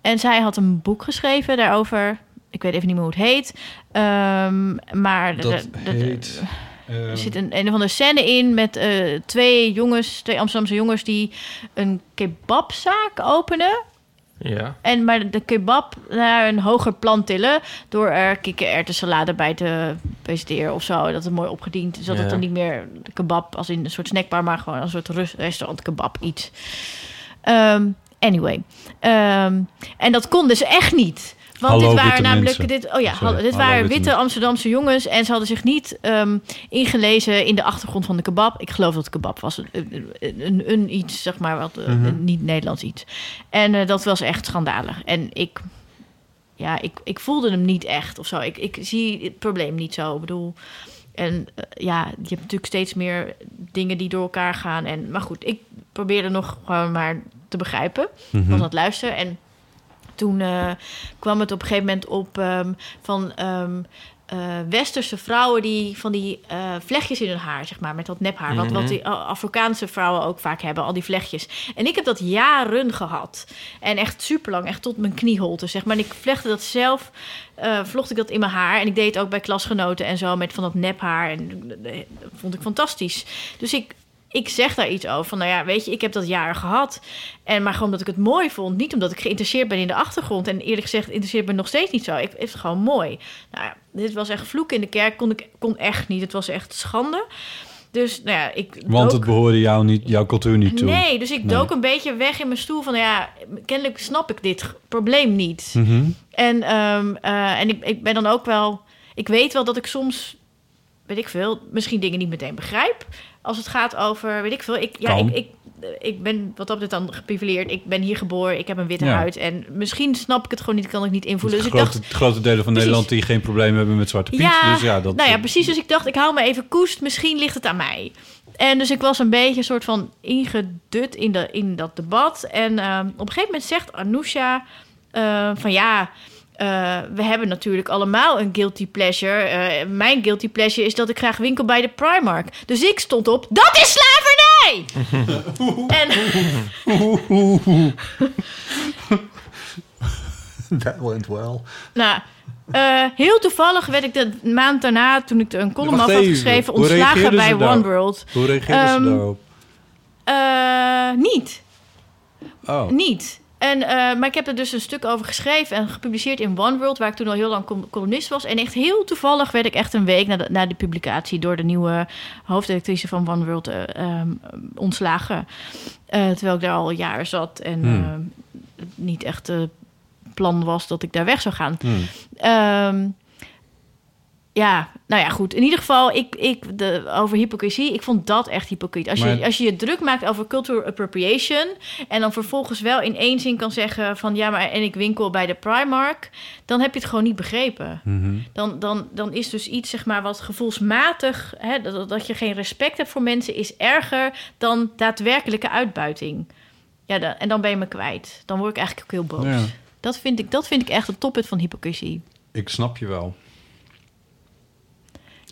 en zij had een boek geschreven daarover. Ik weet even niet meer hoe het heet. Ehm, maar Dat heet... er zit een, een of andere scène in met eh, twee jongens, twee Amsterdamse jongens die een kebabzaak openen. Ja. En maar de kebab naar een hoger plan tillen door er kikkererwtensalade bij te presenteren of zo. Dat het mooi opgediend is. Dat het dan niet meer de kebab als in een soort snackbar, maar gewoon een soort restaurant kebab iets. Ehm, anyway. Ehm, en dat kon dus echt niet. Want Hallo, dit waren namelijk. mensen. Dit, oh ja, Sorry, dit hallo, waren witte. Amsterdamse jongens. En ze hadden zich niet ehm, ingelezen in de achtergrond van de kebab. Ik geloof dat het kebab was. Een, een, een iets, zeg maar, wat eh, Mhm. een niet-Nederlands iets. En eh, dat was echt schandalig. En ik, ja, ik, ik voelde hem niet echt of zo. Ik, ik zie het probleem niet zo. Ik bedoel, en eh, ja, je hebt natuurlijk steeds meer dingen die door elkaar gaan. En, maar goed, ik probeerde nog gewoon maar te begrijpen. Aan het luisteren en toen eh, kwam het op een gegeven moment op ehm, van ehm, eh, westerse vrouwen die van die eh, vlechtjes in hun haar, zeg maar, met dat nephaar. Wat, wat Mhm. die Afrikaanse vrouwen ook vaak hebben, al die vlechtjes. En ik heb dat jaren gehad. En echt super lang, echt tot mijn knieholte, zeg maar. En ik vlechtte dat zelf, vlocht ik dat in mijn haar. En ik deed het ook bij klasgenoten en zo met van dat nephaar. En dat vond ik fantastisch. Dus ik ik zeg daar iets over. Van nou ja, weet je, ik heb dat jaren gehad. En maar gewoon omdat ik het mooi vond. Niet omdat ik geïnteresseerd ben in de achtergrond. En eerlijk gezegd, interesseert me nog steeds niet zo. Ik vind het gewoon mooi. Nou ja, dit was echt vloek in de kerk. Kon ik kon echt niet. Het was echt schande. Dus nou ja, ik. Want dook- het behoorde jou niet, jouw cultuur niet toe. Nee, dus ik Nee. dook een beetje weg in mijn stoel van nou ja, kennelijk snap ik dit probleem niet. Mhm. En, ehm, eh, en ik, ik ben dan ook wel. Ik weet wel dat ik soms, weet ik veel, misschien dingen niet meteen begrijp. Als het gaat over, weet ik veel. Ik, ja, ik, ik, ik ben wat dat betreft dan geprivileerd. Ik ben hier geboren, ik heb een witte Ja. huid. En misschien snap ik het gewoon niet, kan ik niet invoelen. Dus ik grote, dacht, grote delen van Precies. Nederland die geen probleem hebben met Zwarte Piet. ja, dus ja, dat, nou ja, precies. Dus ik dacht, ik hou me even koest. Misschien ligt het aan mij. En dus ik was een beetje een soort van ingedut in, de, in dat debat. En ehm, op een gegeven moment zegt Anousha eh, van ja... eh, we hebben natuurlijk allemaal een guilty pleasure. Eh, mijn guilty pleasure is dat ik graag winkel bij de Primark. Dus ik stond op, dat is slavernij! en That went well. Nou, eh, heel toevallig werd ik de maand daarna, toen ik een column af had even. geschreven, ontslagen bij daar- One World. Hoe reageerden ze Ehm, daarop? eh, niet. Oh. Niet. En, eh, maar ik heb er dus een stuk over geschreven en gepubliceerd in One World, waar ik toen al heel lang col- columnist was. En echt heel toevallig werd ik echt een week na de, na die publicatie door de nieuwe hoofddirectrice van One World eh, ehm, ontslagen. Eh, terwijl ik daar al jaren zat en Hmm. ehm, het niet echt het plan was dat ik daar weg zou gaan. Hmm. Ehm, ja, nou ja, goed. In ieder geval, ik, ik, de, over hypocrisie, ik vond dat echt hypocriet. Als, Maar- je, als je je druk maakt over cultural appropriation... en dan vervolgens wel in één zin kan zeggen van... ja, maar en ik winkel bij de Primark... dan heb je het gewoon niet begrepen. Mhm. Dan, dan, dan is dus iets, zeg maar, wat gevoelsmatig... Hè, dat, dat je geen respect hebt voor mensen... is erger dan daadwerkelijke uitbuiting. Ja, dan, en dan ben je me kwijt. Dan word ik eigenlijk ook heel boos. Ja. Dat, vind ik, dat vind ik echt het toppunt van hypocrisie. Ik snap je wel.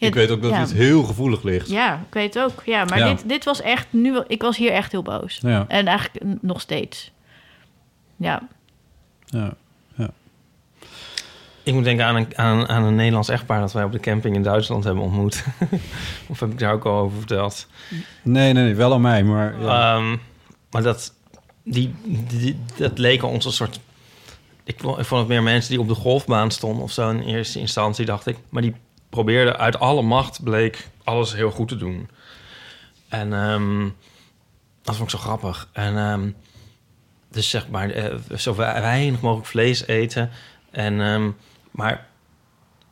Ja, ik weet ook dat ja. dit heel gevoelig ligt. Ja, ik weet het ook. Ja, maar Ja. Dit, dit was echt nu. Ik was hier echt heel boos. Ja. En eigenlijk nog steeds. Ja. Ja. ja. Ik moet denken aan een, aan, aan een Nederlands echtpaar... dat wij op de camping in Duitsland hebben ontmoet. of heb ik daar ook al over verteld? Nee, nee, nee, wel aan mij, maar... Ja. Ehm, maar dat, die, die, dat leken ons een soort... Ik vond, ik vond het meer mensen die op de golfbaan stonden of zo in eerste instantie, dacht ik. Maar die probeerden uit alle macht, bleek alles heel goed te doen. En ehm, dat vond ik zo grappig. En ehm, dus zeg maar, eh, zo weinig mogelijk vlees eten. En, ehm, maar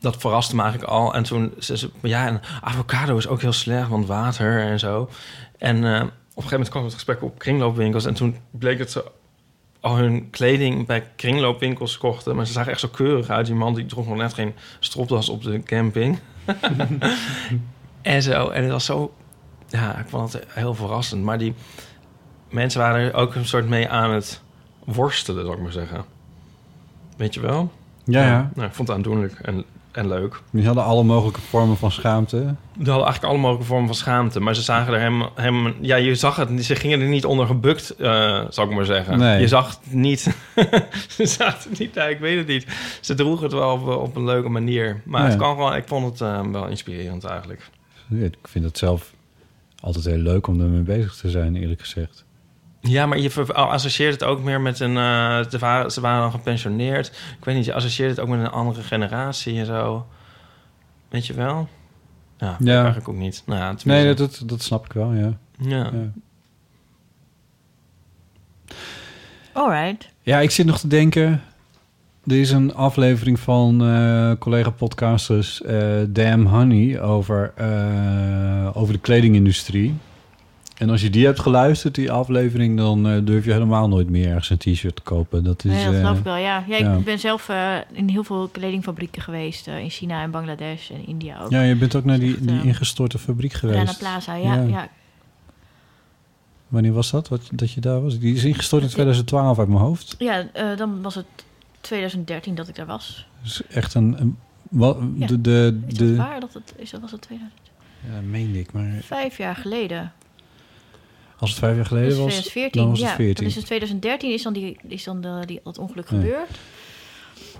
dat verraste me eigenlijk al. En toen zei ze, ja, en avocado is ook heel slecht, want water en zo. En eh, op een gegeven moment kwam het gesprek op kringloopwinkels. En toen bleek dat ze al hun kleding bij kringloopwinkels kochten. Maar ze zagen echt zo keurig uit. Die man die droeg nog net geen stropdas op de camping. en zo. En het was zo... Ja, ik vond het heel verrassend. Maar die mensen waren er ook een soort mee aan het worstelen, zou ik maar zeggen. Weet je wel? Ja, ja. Nou, ik vond het aandoenlijk en, en leuk. Die hadden alle mogelijke vormen van schaamte. Die hadden eigenlijk alle mogelijke vormen van schaamte. Maar ze zagen er hem... hem ja, je zag het. Ze gingen er niet onder gebukt, eh zou ik maar zeggen. Nee. Je zag het niet... ze zaten het niet... Ja, ik weet het niet. Ze droegen het wel op, op een leuke manier. Maar het kan gewoon... Ik vond het eh, wel inspirerend eigenlijk. Ik vind het zelf altijd heel leuk om ermee bezig te zijn, eerlijk gezegd. Ja, maar je associeert het ook meer met een... eh, ze, waren, ze waren dan gepensioneerd. Ik weet niet, je associeert het ook met een andere generatie en zo. Weet je wel? Ja, Ja. eigenlijk ook niet. Nou ja, Nee, tenminste- dat, dat, dat snap ik wel, ja. Ja. ja. Alright. Ja, ik zit nog te denken. Er is een aflevering van eh, collega-podcasters eh Damn Honey over, eh, over de kledingindustrie. En als je die hebt geluisterd, die aflevering, dan eh, durf je helemaal nooit meer ergens een t-shirt te kopen. Dat is, nee, dat eh, geloof ik wel, ja. ja, ja. Ik ben zelf eh, in heel veel kledingfabrieken geweest. in China en Bangladesh en India ook. Ja, je bent ook naar die, Echt, die eh, ingestorte fabriek geweest. Rana Plaza, ja. ja. Wanneer was dat, wat, dat je daar was? Die is ingestort in 2012 uit mijn hoofd. Ja, dan was het 2013 dat ik daar was. Dus echt een... een wat, de, de, Is de, dat waar? Dat het, is dat, was het 2000? Ja, meende ik, maar Vijf jaar geleden. Als het vijf jaar geleden Dus was, 2014, dan was het ja. 14. Dus in 2013 is dan, die, is dan de, die, dat ongeluk Ja. gebeurd.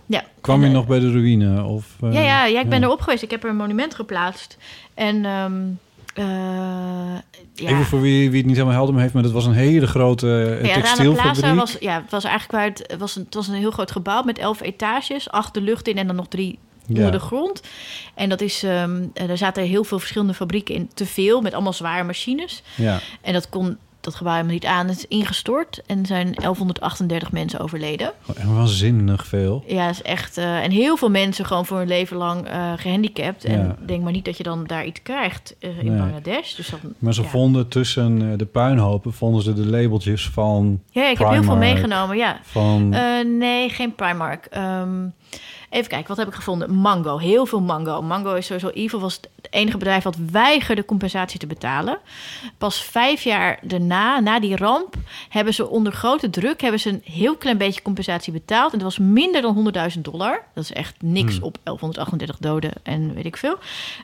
Ja. Kwam En, je nog bij de ruïne? Of, eh, ja, ja, ja, ik ben ja. erop geweest. Ik heb er een monument geplaatst. En ehm, eh, ja. Even voor wie, wie het niet helemaal helder heeft, maar dat was een hele grote eh, Ja, textielfabriek. Was, ja, het was eigenlijk waar het, het was een, het was een heel groot gebouw met elf etages, acht de lucht in en dan nog drie Ja. onder de grond. En dat is, eh, er zaten heel veel verschillende fabrieken in, te veel met allemaal zware machines. Ja. En dat kon dat gebouw helemaal niet aan. Het is ingestort en er zijn 1138 mensen overleden. Echt waanzinnig veel. Ja, is echt. eh, en heel veel mensen gewoon voor hun leven lang eh, gehandicapt. En Ja. denk maar niet dat je dan daar iets krijgt in Nee. Bangladesh. Dus dan, Maar ze ja. vonden tussen de puinhopen vonden ze de labeltjes van Ja, ik heb heel veel meegenomen, ja. Van, nee, geen Primark. Ehm, even kijken, wat heb ik gevonden? Mango, heel veel mango. Mango is sowieso... Evil was het enige bedrijf wat weigerde compensatie te betalen. Pas vijf jaar daarna, na die ramp... hebben ze onder grote druk hebben ze een heel klein beetje compensatie betaald. En dat was minder dan 100.000 dollar. Dat is echt niks Hmm. op 1138 doden en weet ik veel.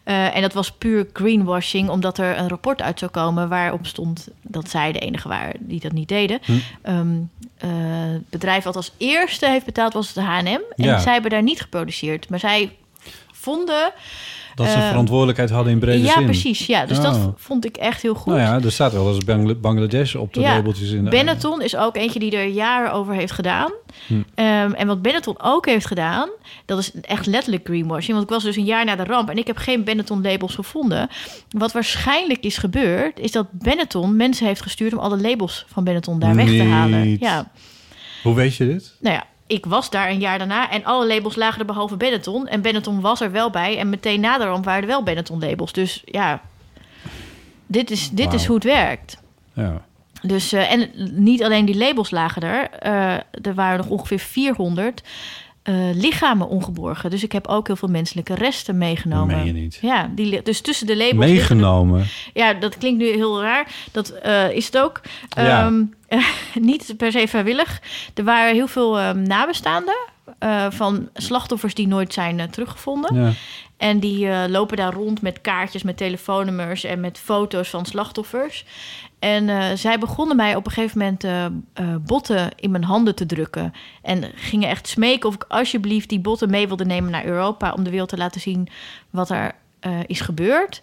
Eh, en dat was puur greenwashing... omdat er een rapport uit zou komen waarop stond... dat zij de enige waren die dat niet deden. Hm. Ehm, eh, het bedrijf wat als eerste heeft betaald was de H&M. En Ja. zij hebben daar niet geproduceerd. Maar zij vonden... dat ze eh, verantwoordelijkheid hadden in brede ja, zin. precies. Ja, dus dat Oh. vond ik echt heel goed. Nou ja, er staat wel eens Bangla- Bangladesh op de Ja, labeltjes in de Benetton is ook eentje die er jaren over heeft gedaan. Hm. Ehm, en wat Benetton ook heeft gedaan, dat is echt letterlijk greenwashing. Want ik was dus een jaar na de ramp en ik heb geen Benetton-labels gevonden. Wat waarschijnlijk is gebeurd, is dat Benetton mensen heeft gestuurd om alle labels van Benetton daar weg te halen. Ja, Hoe weet je dit? nou ja. Ik was daar een jaar daarna en alle labels lagen er behalve Benetton. En Benetton was er wel bij. En meteen na de ramp waren er wel Benetton labels. Dus ja, dit is, dit is hoe het werkt. Ja. Dus, eh, en niet alleen die labels lagen er. eh, er waren nog ongeveer 400 eh, lichamen ongeborgen. Dus ik heb ook heel veel menselijke resten meegenomen. meen je niet. Ja, die, dus tussen de labels... Meegenomen. ja, dat klinkt nu heel raar. Dat eh, is het ook. Ja. Ehm, niet per se vrijwillig. Er waren heel veel ehm, nabestaanden eh, van slachtoffers die nooit zijn teruggevonden. Ja. En die lopen daar rond met kaartjes, met telefoonnummers en met foto's van slachtoffers. En eh, zij begonnen mij op een gegeven moment eh, eh, botten in mijn handen te drukken. En gingen echt smeken of ik alsjeblieft die botten mee wilde nemen naar Europa. om de wereld te laten zien wat er is gebeurd.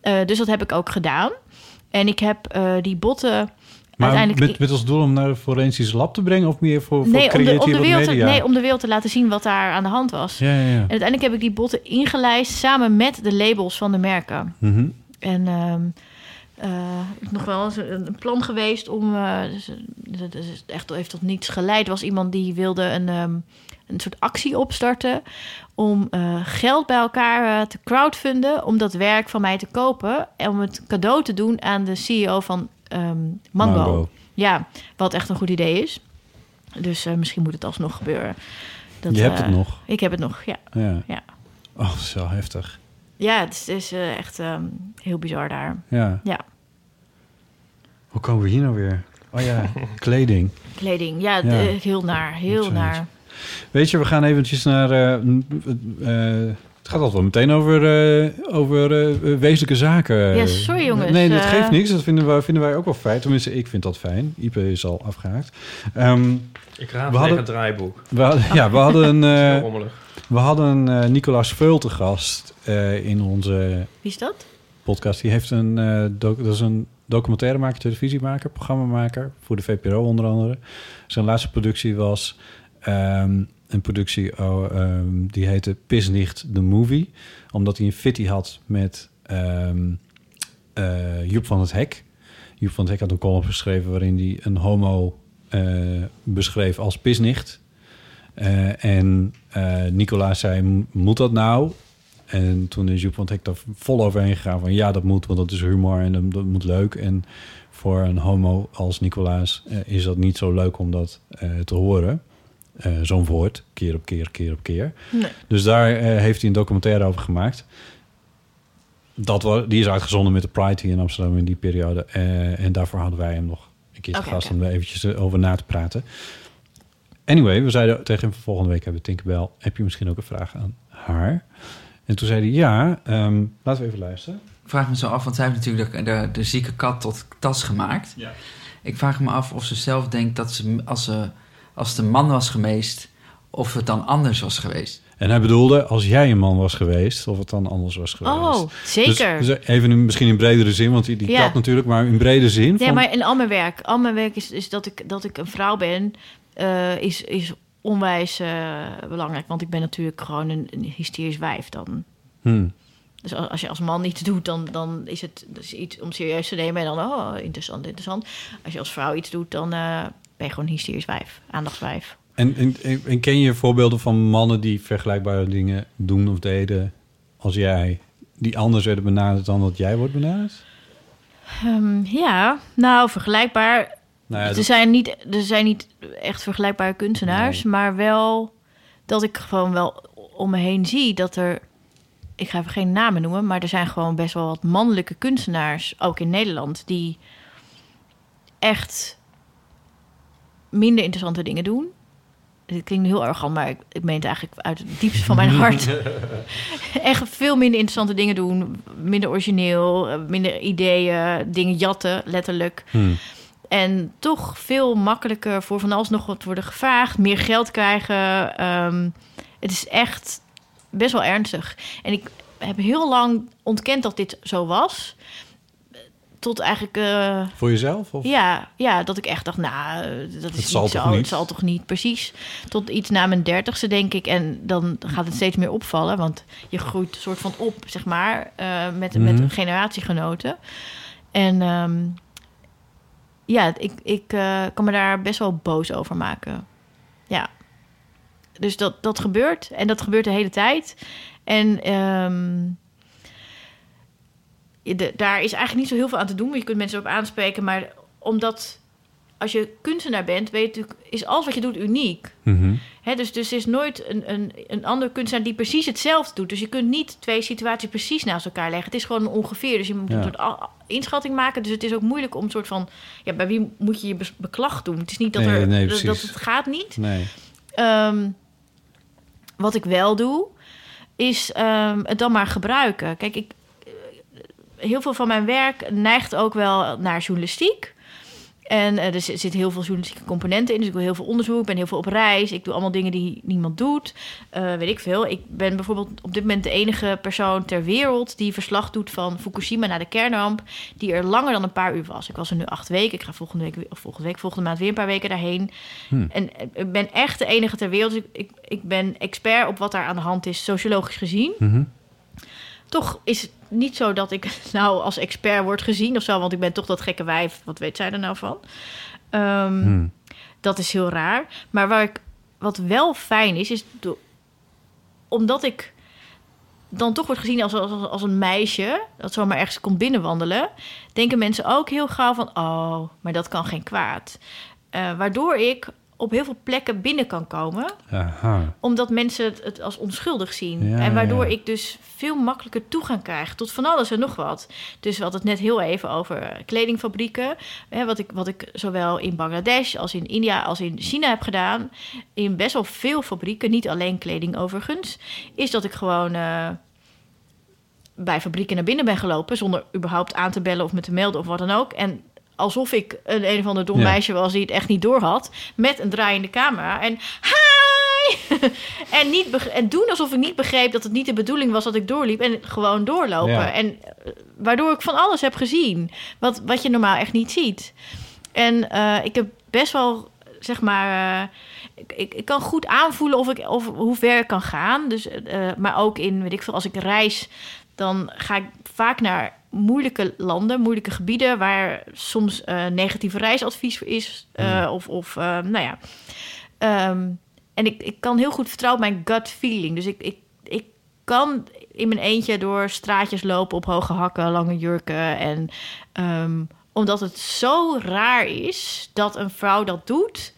Dus dat heb ik ook gedaan. En ik heb die botten Maar uiteindelijk. met, met als doel om naar de forensische lab te brengen... of meer voor, voor Nee om, de, om creatieve de wereld media? nee, om de wereld te laten zien wat daar aan de hand was. Ja, ja, ja. En uiteindelijk heb ik die botten ingelijst samen met de labels van de merken. Mhm. En ehm eh, nog wel eens een plan geweest om. eh, dus, eh, dat is echt heeft tot niets geleid. Er was iemand die wilde een, ehm, een soort actie opstarten. om geld bij elkaar te crowdfunden. om dat werk van mij te kopen. en om het cadeau te doen aan de CEO van ehm Mango. Mango. Ja, wat echt een goed idee is. Dus misschien moet het alsnog gebeuren. Dat, Je hebt het nog? Ik heb het nog, ja. Ja. ja. Oh, zo heftig. Ja, het is, het is, eh, echt ehm, heel bizar daar. Ja. Ja, Hoe komen we hier nou weer? Oh ja, kleding. kleding. Ja, Ja. de- heel naar, heel naar. Weet je, we gaan eventjes naar... eh, eh, het gaat altijd wel meteen over, eh, over eh, wezenlijke zaken. Ja, sorry, jongens. Nee, dat geeft niks. Dat vinden wij, vinden wij ook wel fijn. Tenminste, ik vind dat fijn. Ipe is al afgehaakt. Ehm, Ik raad we hadden- het draaiboek. We hadden, ja, we hadden een... we hadden een Nicolaas Veul te gast eh, in onze Wie is dat? podcast. Die heeft een, eh, dat is een documentairemaker, televisiemaker, programmamaker voor de VPRO onder andere. Zijn laatste productie was ehm, een productie oh, ehm, die heette Pisnicht the Movie, omdat hij een fitty had met eh, Joep van het Hek. Joep van het Hek had een column geschreven waarin hij een homo eh, beschreef als pisnicht. Eh, en eh, Nicolaas zei, "M- moet dat nou? En toen is Joep van Hek daar vol overheen gegaan van... ja, dat moet, want dat is humor en dat, dat moet leuk. En voor een homo als Nicolaas eh, is dat niet zo leuk om dat te horen. Zo'n woord, keer op keer, keer op keer. Nee. Dus daar heeft hij een documentaire over gemaakt. Dat die is uitgezonden met de Pride hier in Amsterdam in die periode. En daarvoor hadden wij hem nog een keer te gast om er eventjes over na te praten. Anyway, we zeiden tegen hem volgende week hebben we Tinkerbell. Heb je misschien ook een vraag aan haar? En toen zei hij ja. ehm, laten we even luisteren. Ik vraag me zo af, want zij heeft natuurlijk de, de, de zieke kat tot tas gemaakt. Ja. Ik vraag me af of ze zelf denkt dat ze, als, ze, als het een man was geweest, of het dan anders was geweest. En hij bedoelde, als jij een man was geweest, of het dan anders was geweest. Oh, zeker. Dus, dus even in, misschien in bredere zin, want die, die Ja. kat natuurlijk, maar in brede zin. Nee, van- maar in al mijn werk. Al mijn werk is, is dat, ik, dat ik een vrouw ben, eh, is, is onwijs eh, belangrijk. Want ik ben natuurlijk gewoon een, een hysterisch wijf dan. Hmm. Dus als je als man iets doet, dan, dan is het dus iets om serieus te nemen. En dan, oh, interessant, interessant. Als je als vrouw iets doet, dan eh, ben je gewoon hysterisch wijf. Aandachtswijf. En, en, en- en ken je voorbeelden van mannen die vergelijkbare dingen doen of deden als jij, die anders werden benaderd dan dat jij wordt benaderd? Ehm, ja, nou, vergelijkbaar. Nou ja, er, zijn niet, er zijn niet echt vergelijkbare kunstenaars, maar wel dat ik gewoon wel om me heen zie dat er. Ik ga even geen namen noemen, maar er zijn gewoon best wel wat mannelijke kunstenaars, ook in Nederland, die echt minder interessante dingen doen. Dit klinkt heel arrogant, maar ik, ik meen het eigenlijk uit het diepste van mijn hart. echt veel minder interessante dingen doen. Minder origineel, eh, minder ideeën, dingen jatten, letterlijk. Hmm. En toch veel makkelijker voor van alles nog wat worden gevraagd. Meer geld krijgen. Ehm, het is echt best wel ernstig. En ik heb heel lang ontkend dat dit zo was. Tot eigenlijk... eh, Voor jezelf? Of? ja, ja, dat ik echt dacht, nou, dat is zal niet zo. niet? Het zal toch niet, precies. Tot iets na mijn dertigste, denk ik. En dan gaat het steeds meer opvallen. Want je groeit een soort van op, zeg maar, eh, met, Mhm. met generatiegenoten. En ehm, ja, ik, ik eh, kan me daar best wel boos over maken. Ja. dus dat, dat gebeurt. En dat gebeurt de hele tijd. En ehm, de- daar is eigenlijk niet zo heel veel aan te doen. Je kunt mensen op aanspreken. Maar omdat als je kunstenaar bent, weet je, is alles wat je doet uniek. Mhm. Dus, dus er is nooit een, een, een ander kunstenaar die precies hetzelfde doet. Dus je kunt niet twee situaties precies naast elkaar leggen. Het is gewoon ongeveer. Dus je moet Ja. een soort inschatting maken. Dus het is ook moeilijk om een soort van... Ja, bij wie moet je je beklag doen? Het is niet dat, Nee, er, nee, dat, het gaat niet. Nee. Ehm, wat ik wel doe, is ehm, het dan maar gebruiken. Kijk, ik, eh, heel veel van mijn werk neigt ook wel naar journalistiek. En eh, er zit zit heel veel journalistieke componenten in. Dus ik doe heel veel onderzoek, ik ben heel veel op reis. Ik doe allemaal dingen die niemand doet. Eh, weet ik veel. Ik ben bijvoorbeeld op dit moment de enige persoon ter wereld... die verslag doet van Fukushima naar de kernramp... die er langer dan een paar uur was. Ik was er nu acht weken. Ik ga volgende week, of volgende week, volgende maand weer een paar weken daarheen. Hmm. En eh, ik ben echt de enige ter wereld. Dus ik, ik, ik ben expert op wat daar aan de hand is, sociologisch gezien. Mhm. Toch is het niet zo dat ik nou als expert word gezien of zo, want ik ben toch dat gekke wijf. Wat weet zij er nou van? Ehm, Hmm. Dat is heel raar. Maar waar ik, wat wel fijn is, is do- omdat ik dan toch word gezien als, als, als een meisje dat zomaar ergens komt binnenwandelen, denken mensen ook heel gauw van, oh, maar dat kan geen kwaad. Eh, waardoor ik op heel veel plekken binnen kan komen Aha. omdat mensen het, als onschuldig zien. Ja, en waardoor ja. ik dus veel makkelijker toegang krijg tot van alles en nog wat. Dus we hadden het net heel even over kledingfabrieken. Hè, wat, ik, wat ik zowel in Bangladesh als in India als in China heb gedaan. In best wel veel fabrieken, niet alleen kleding overigens. Is dat ik gewoon eh, bij fabrieken naar binnen ben gelopen... zonder überhaupt aan te bellen of me te melden of wat dan ook. En alsof ik een een of ander dom Ja. meisje was die het echt niet door had... met een draaiende camera en... Hi! en, niet en doen alsof ik niet begreep dat het niet de bedoeling was dat ik doorliep... en gewoon doorlopen. Ja. En eh, waardoor ik van alles heb gezien... wat, wat je normaal echt niet ziet. En eh, ik heb best wel, zeg maar... eh, ik, ik, ik kan goed aanvoelen of ik, of, hoe ver ik kan gaan. Dus, maar ook in, weet ik veel, als ik reis... dan ga ik vaak naar moeilijke landen, moeilijke gebieden... waar soms eh, negatieve reisadvies voor is. eh, Of, of eh, nou ja... Ehm, en ik, ik kan heel goed vertrouwen op mijn gut feeling. Dus ik, ik, ik kan in mijn eentje door straatjes lopen op hoge hakken, lange jurken. En ehm, omdat het zo raar is dat een vrouw dat doet,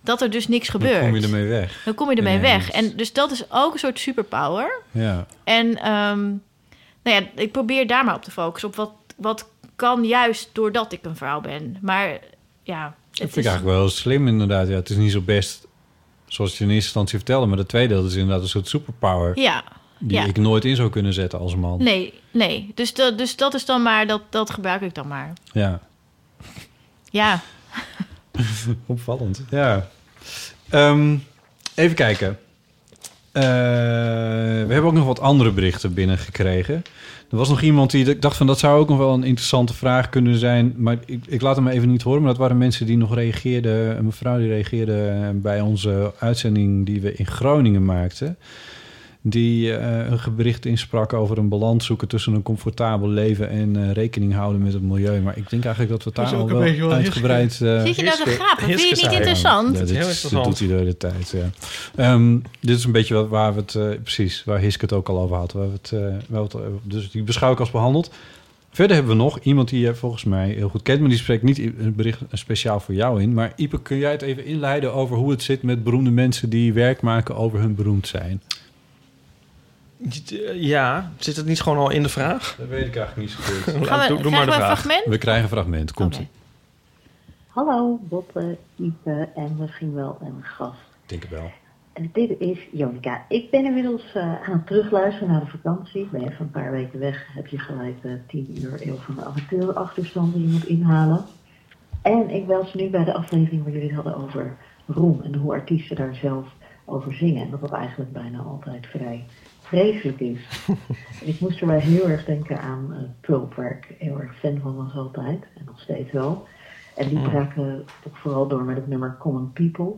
dat er dus niks gebeurt. Dan kom je ermee weg. Dan kom je ermee Ineens. weg. En dus dat is ook een soort superpower. Ja. En ehm, nou ja, ik probeer daar maar op te focussen. Op wat, wat kan juist doordat ik een vrouw ben. Maar ja, Dat het vind ik is... eigenlijk wel slim inderdaad. Ja, het is niet zo best zoals je in eerste instantie vertelde. Maar de tweede dat is inderdaad een soort superpower. Ja, Die ja. ik nooit in zou kunnen zetten als man. Nee, nee. Dus, dat dus dat is dan maar, dat, dat gebruik ik dan maar. Ja, Ja, opvallend. Ja. Ehm, even kijken. Eh, we hebben ook nog wat andere berichten binnengekregen. Er was nog iemand die ik dacht van dat zou ook nog wel een interessante vraag kunnen zijn. Maar ik, ik laat hem even niet horen. Maar dat waren mensen die nog reageerden. Een mevrouw die reageerde bij onze uitzending die we in Groningen maakten. Die eh, een bericht insprak over een balans zoeken tussen een comfortabel leven en eh, rekening houden met het milieu. Maar ik denk eigenlijk dat we daar ook al een wel uitgebreid... eh, Zit je nou te gapen? Vind je het niet interessant? ja, Dat is dit, heel is- dat interessant. doet hij de hele tijd, ja. Ehm, dit is een beetje wat, waar we het... eh, precies, waar Hiske het ook al over had. Waar we het, eh, waar we het, dus die beschouw ik als behandeld. Verder hebben we nog iemand die je volgens mij heel goed kent... maar die spreekt niet een bericht speciaal voor jou in. Maar Ipe, kun jij het even inleiden over hoe het zit... met beroemde mensen die werk maken over hun beroemd zijn? Ja, zit het niet gewoon al in de vraag? Dat weet ik eigenlijk niet zo goed. Gaan we, doe, doe krijgen maar de we een vraag. fragment? We krijgen een fragment, komt ie. Hallo, Botte, Ipe en misschien wel een gast. Denk wel. En dit is Jonica. Ik ben inmiddels eh, aan het terugluisteren naar de vakantie. Ik ben even een paar weken weg. Heb je gelijk eh 10 uur eeuw van de amateur achterstand die je moet inhalen. En ik was nu bij de aflevering waar jullie het hadden over roem en hoe artiesten daar zelf over zingen. En dat dat eigenlijk bijna altijd vrij vreselijk is. en ik moest erbij heel erg denken aan uh, Pulp, waar ik heel erg fan van was altijd. En nog steeds wel. En die braken toch vooral door met het nummer Common People.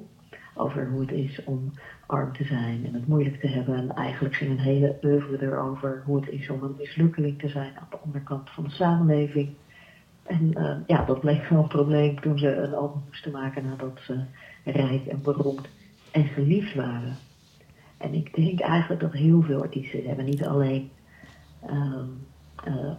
Over hoe het is om arm te zijn en het moeilijk te hebben. En eigenlijk ging een hele oeuvre erover hoe het is om een mislukkeling te zijn aan de onderkant van de samenleving. En eh, ja, dat bleek wel een probleem toen ze een album moesten maken nadat ze rijk en beroemd en geliefd waren. En ik denk eigenlijk dat heel veel artiesten hebben, niet alleen ehm, eh,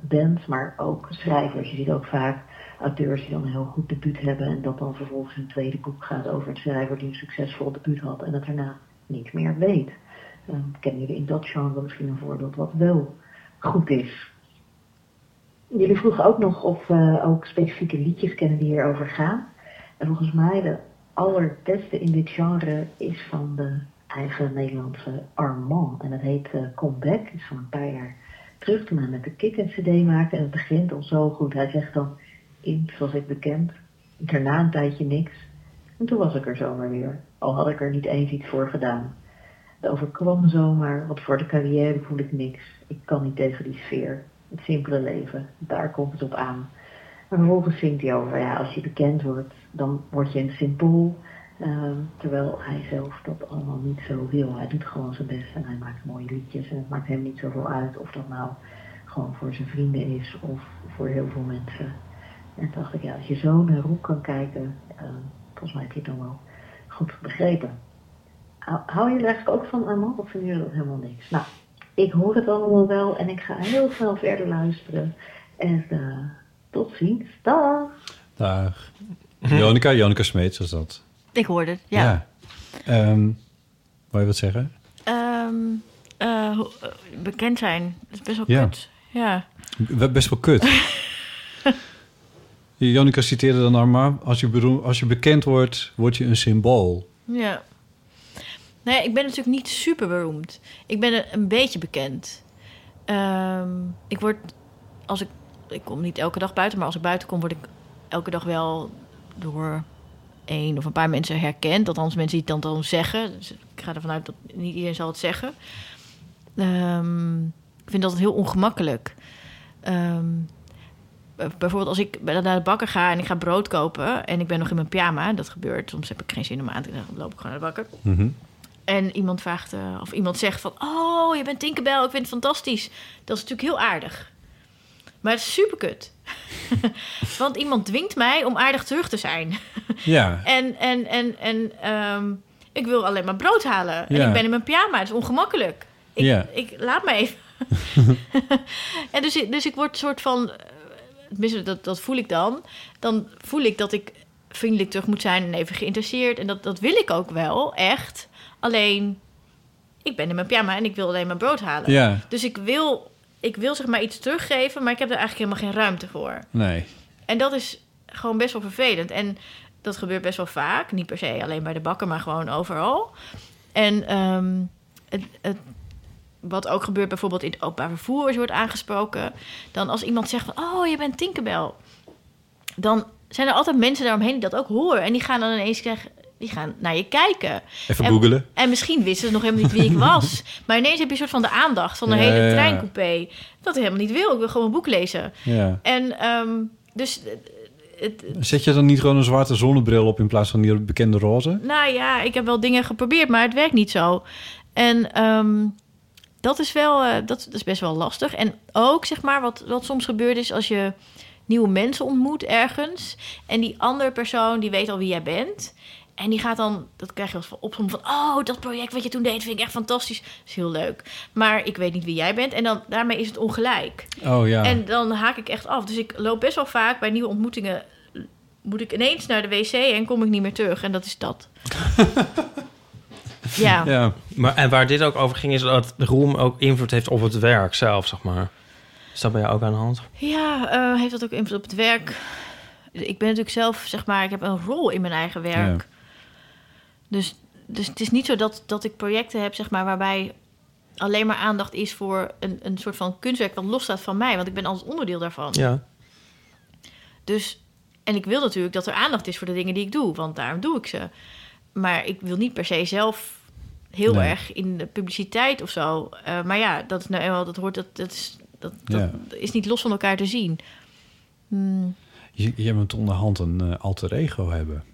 bands, maar ook schrijvers. Je ziet ook vaak auteurs die dan een heel goed debuut hebben en dat dan vervolgens een tweede boek gaat over een schrijver die een succesvol debuut had en dat daarna niks meer weet. Uh, kennen jullie in dat genre misschien een voorbeeld wat wel goed is? Jullie vroegen ook nog of we ook specifieke liedjes kennen die hierover gaan. En volgens mij de allerbeste in dit genre is van de eigen Nederlandse Armand. En dat heet uh, Comeback. is van een paar jaar terug toen hij met de Kick een cd maakte. En het begint al zo goed. Hij zegt dan, in zoals ik bekend, daarna een tijdje niks. En toen was ik er zomaar weer. Al had ik er niet eens iets voor gedaan. Het overkwam zomaar, want voor de carrière voel ik niks. Ik kan niet tegen die sfeer. Het simpele leven, daar komt het op aan. En vervolgens zingt hij over, ja, als je bekend wordt, dan word je een symbool. Ehm, terwijl hij zelf dat allemaal niet zo wil. Hij doet gewoon zijn best en hij maakt mooie liedjes. En het maakt hem niet zoveel uit of dat nou gewoon voor zijn vrienden is of voor heel veel mensen. En toen dacht ik, ja, als je zo naar Roek kan kijken, ehm, volgens mij heb je het dan wel goed begrepen. Hou, je er eigenlijk ook van, Armand, of vinden jullie dat helemaal niks? Nou, ik hoor het allemaal wel en ik ga heel snel verder luisteren. En uh, tot ziens. Dag! Dag. Jonica, Jonica Smeets was dat. Ik hoorde het, ja. ja. Ehm, wil je wat zeggen? Ehm, eh, eh, bekend zijn, dat is best wel Ja. kut. Ja. Best wel kut. Jonica citeerde dan Arma. Als je, beroem, als je bekend wordt, word je een symbool. Ja. Nee, ik ben natuurlijk niet super beroemd. Ik ben een, een beetje bekend. Ehm, ik word, als ik, ik kom niet elke dag buiten, maar als ik buiten kom, word ik elke dag wel door één of een paar mensen herkend. Althans, mensen die het dan, dan zeggen. Dus ik ga ervan uit dat niet iedereen zal het zeggen. Ehm, ik vind dat heel ongemakkelijk. Ehm, bijvoorbeeld als ik naar de bakker ga en ik ga brood kopen en ik ben nog in mijn pyjama, dat gebeurt. Soms heb ik geen zin om aan te dan loop ik gewoon naar de bakker. En iemand vraagt, eh, of iemand zegt van... Oh, je bent Tinkerbell, ik vind het fantastisch. Dat is natuurlijk heel aardig. Maar het is super kut. Want iemand dwingt mij om aardig terug te zijn. Ja. En, en, en, en ehm, ik wil alleen maar brood halen. En Ja. ik ben in mijn pyjama, het is ongemakkelijk. Ik, Ja. ik laat me even. en dus, ik- dus ik word een soort van... eh, dat, dat voel ik dan. Dan voel ik dat ik vriendelijk terug moet zijn en even geïnteresseerd. En dat, dat wil ik ook wel, echt. Alleen, ik ben in mijn pyjama en ik wil alleen maar brood halen. Ja. Dus ik wil, ik wil zeg maar iets teruggeven, maar ik heb er eigenlijk helemaal geen ruimte voor. Nee. En dat is gewoon best wel vervelend. En dat gebeurt best wel vaak. Niet per se alleen bij de bakker, maar gewoon overal. En ehm, het, het, wat ook gebeurt bijvoorbeeld in het openbaar vervoer... als je wordt aangesproken. Dan als iemand zegt van... oh, je bent Tinkerbell. Dan zijn er altijd mensen daaromheen die dat ook horen. En die gaan dan ineens zeggen... Die gaan naar je kijken. Even en, googelen. En misschien wisten ze nog helemaal niet wie ik was. Maar ineens heb je een soort van de aandacht van een Ja, hele treincoupé. Dat ik helemaal niet wil. Ik wil gewoon een boek lezen. Ja. En ehm, dus het, Zet je dan niet gewoon een zwarte zonnebril op in plaats van die bekende roze? nou ja, ik heb wel dingen geprobeerd, maar het werkt niet zo. En ehm, dat is wel, eh, dat, dat is best wel lastig. En ook zeg maar, wat, wat soms gebeurt is als je nieuwe mensen ontmoet ergens. En die andere persoon die weet al wie jij bent. En die gaat dan, dat krijg je eens van op van, oh, dat project wat je toen deed vind ik echt fantastisch. Dat is heel leuk. Maar ik weet niet wie jij bent. En dan daarmee is het ongelijk. Oh ja. En dan haak ik echt af. Dus ik loop best wel vaak bij nieuwe ontmoetingen. Moet ik ineens naar de wc en kom ik niet meer terug. En dat is dat. ja. Maar, en waar dit ook over ging, is dat Roem ook invloed heeft op het werk zelf, zeg maar. Is dat bij jou ook aan de hand? Ja, eh, heeft dat ook invloed op het werk? Ik ben natuurlijk zelf, zeg maar, ik heb een rol in mijn eigen werk. Dus, dus het is niet zo dat, dat ik projecten heb, zeg maar, waarbij alleen maar aandacht is voor een, een soort van kunstwerk dat losstaat van mij. Want ik ben altijd onderdeel daarvan. Ja. Dus, en ik wil natuurlijk dat er aandacht is voor de dingen die ik doe, want daarom doe ik ze. Maar ik wil niet per se zelf heel Nee. erg in de publiciteit of zo. Eh, maar ja, dat is nou eenmaal, dat hoort, dat, dat, is, dat, dat is niet los van elkaar te zien. Hmm. Je, je moet onderhand een eh, alter ego hebben.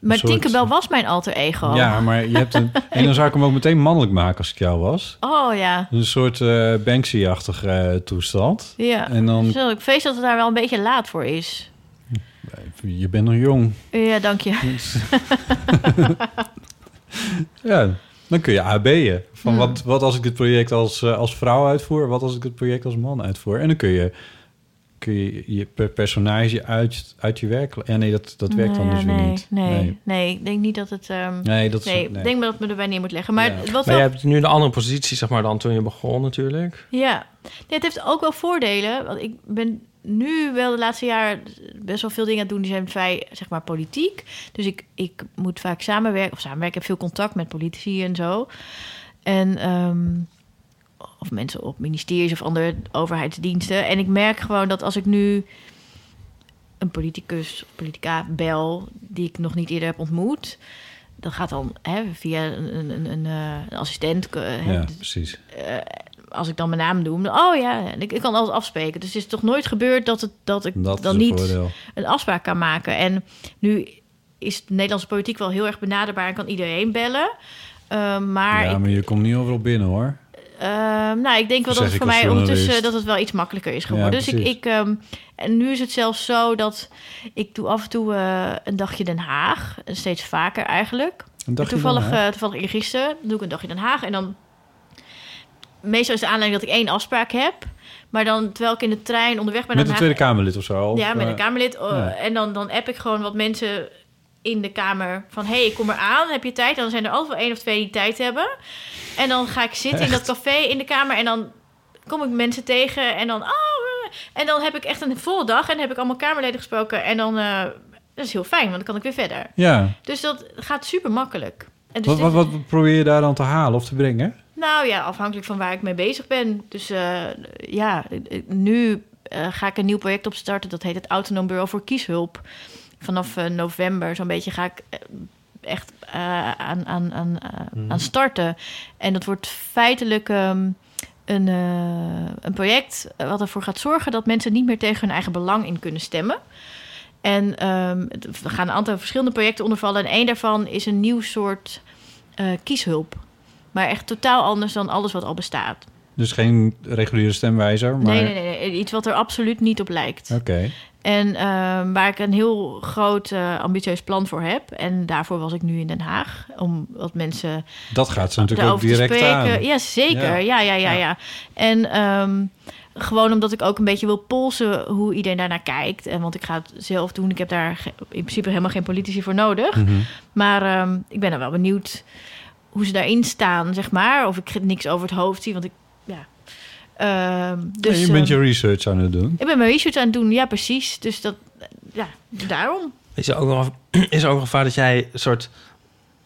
Maar soort- Tinkerbell was mijn alter ego. Ja, maar je hebt een... en dan zou ik hem ook meteen mannelijk maken als ik jou was. Oh ja. Een soort eh Banksy-achtige eh, toestand. Ja. En dan... Zo, ik vrees dat het daar wel een beetje laat voor is. Je bent nog jong. Ja, dank je. Ja. Dan kun je AB'en. Van Hmm. wat, wat als ik dit project als, eh, als vrouw uitvoer? Wat als ik het project als man uitvoer? En dan kun je, kun je je per personage uit, uit je werk... Ja, nee, dat, dat werkt dan Nee, dus weer nee, niet. Nee, nee. ik denk niet dat het... ehm, Nee, dat is- nee, nee. ik denk maar dat me erbij neer moet leggen. Maar wat Maar wel je hebt nu de andere positie, zeg maar, dan toen je begon natuurlijk. Ja, nee, het heeft ook wel voordelen. Want ik ben nu wel de laatste jaar best wel veel dingen aan het doen die zijn vrij, zeg maar, politiek. Dus ik, ik moet vaak samenwerken, of samenwerken, ik heb veel contact met politici en zo. En, ehm, of mensen op ministeries of andere overheidsdiensten. En ik merk gewoon dat als ik nu een politicus of politica bel die ik nog niet eerder heb ontmoet. Dat gaat dan hè, via een, een, een, een, eh, assistent. eh, hè, Ja, precies. eh, als ik dan mijn naam doe, dan- oh ja, en ik, ik kan alles afspreken. Dus het is toch nooit gebeurd dat, het, dat ik Dat dan niet voordeel. een afspraak kan maken. En nu is de Nederlandse politiek wel heel erg benaderbaar en kan iedereen bellen. Maar ja, ik, maar je komt niet overal binnen, hoor. Ehm, nou, ik denk wel dat het voor mij ondertussen dat het wel iets makkelijker is geworden. Ja, dus ik, ik ehm, en nu is het zelfs zo dat ik doe af en toe eh, een dagje Den Haag, en steeds vaker eigenlijk. Een dagje toevallig, eh, toevallig eergisteren doe ik een dagje Den Haag en dan meestal is de aanleiding dat ik één afspraak heb. Maar dan, terwijl ik in de trein onderweg ben Met een Tweede Kamerlid of zo? Ja, met eh, een Kamerlid. eh, ja. En dan, dan app ik gewoon wat mensen in de Kamer van... hé, hey, ik kom eraan, heb je tijd? Dan zijn er altijd wel één of twee die tijd hebben. En dan ga ik zitten in dat café in de Kamer... en dan kom ik mensen tegen en dan... Oh, eh, en dan heb ik echt een volle dag en heb ik allemaal Kamerleden gesproken. En dan... eh, dat is heel fijn, want dan kan ik weer verder. Ja. Dus dat gaat super makkelijk. En dus Wat, wat, probeer je daar dan te halen of te brengen? nou ja, afhankelijk van waar ik mee bezig ben. Dus eh, ja, nu ga ik een nieuw project opstarten. Dat heet het Autonoom Bureau voor Kieshulp. Vanaf eh, november zo'n beetje ga ik eh, echt eh, aan, aan, aan, Mhm. aan starten. En dat wordt feitelijk ehm, een, een project wat ervoor gaat zorgen... dat mensen niet meer tegen hun eigen belang in kunnen stemmen. En ehm, het- we gaan een aantal verschillende projecten ondervallen. En één daarvan is een nieuw soort kieshulp. Maar echt totaal anders dan alles wat al bestaat. Dus geen reguliere stemwijzer, maar... Nee, nee, nee. Iets wat er absoluut niet op lijkt. Oké. En ehm, waar ik een heel groot, eh, ambitieus plan voor heb. En daarvoor was ik nu in Den Haag. Om wat mensen Dat gaat ze natuurlijk ook direct aan. Ja, zeker. Ja. Ja, ja, ja, ja. Ja. En ehm, gewoon omdat ik ook een beetje wil polsen hoe iedereen daarnaar kijkt. En want ik ga het zelf doen. Ik heb daar in principe helemaal geen politici voor nodig. Mhm. Maar ehm, ik ben er wel benieuwd hoe ze daarin staan, zeg maar. Of ik niks over het hoofd zie, want ik... Ehm, dus, En je bent ehm, je research aan het doen. ik ben mijn research aan het doen, ja, precies. Dus dat, ja, daarom. Is er ook nog is er ook een gevaar dat jij een soort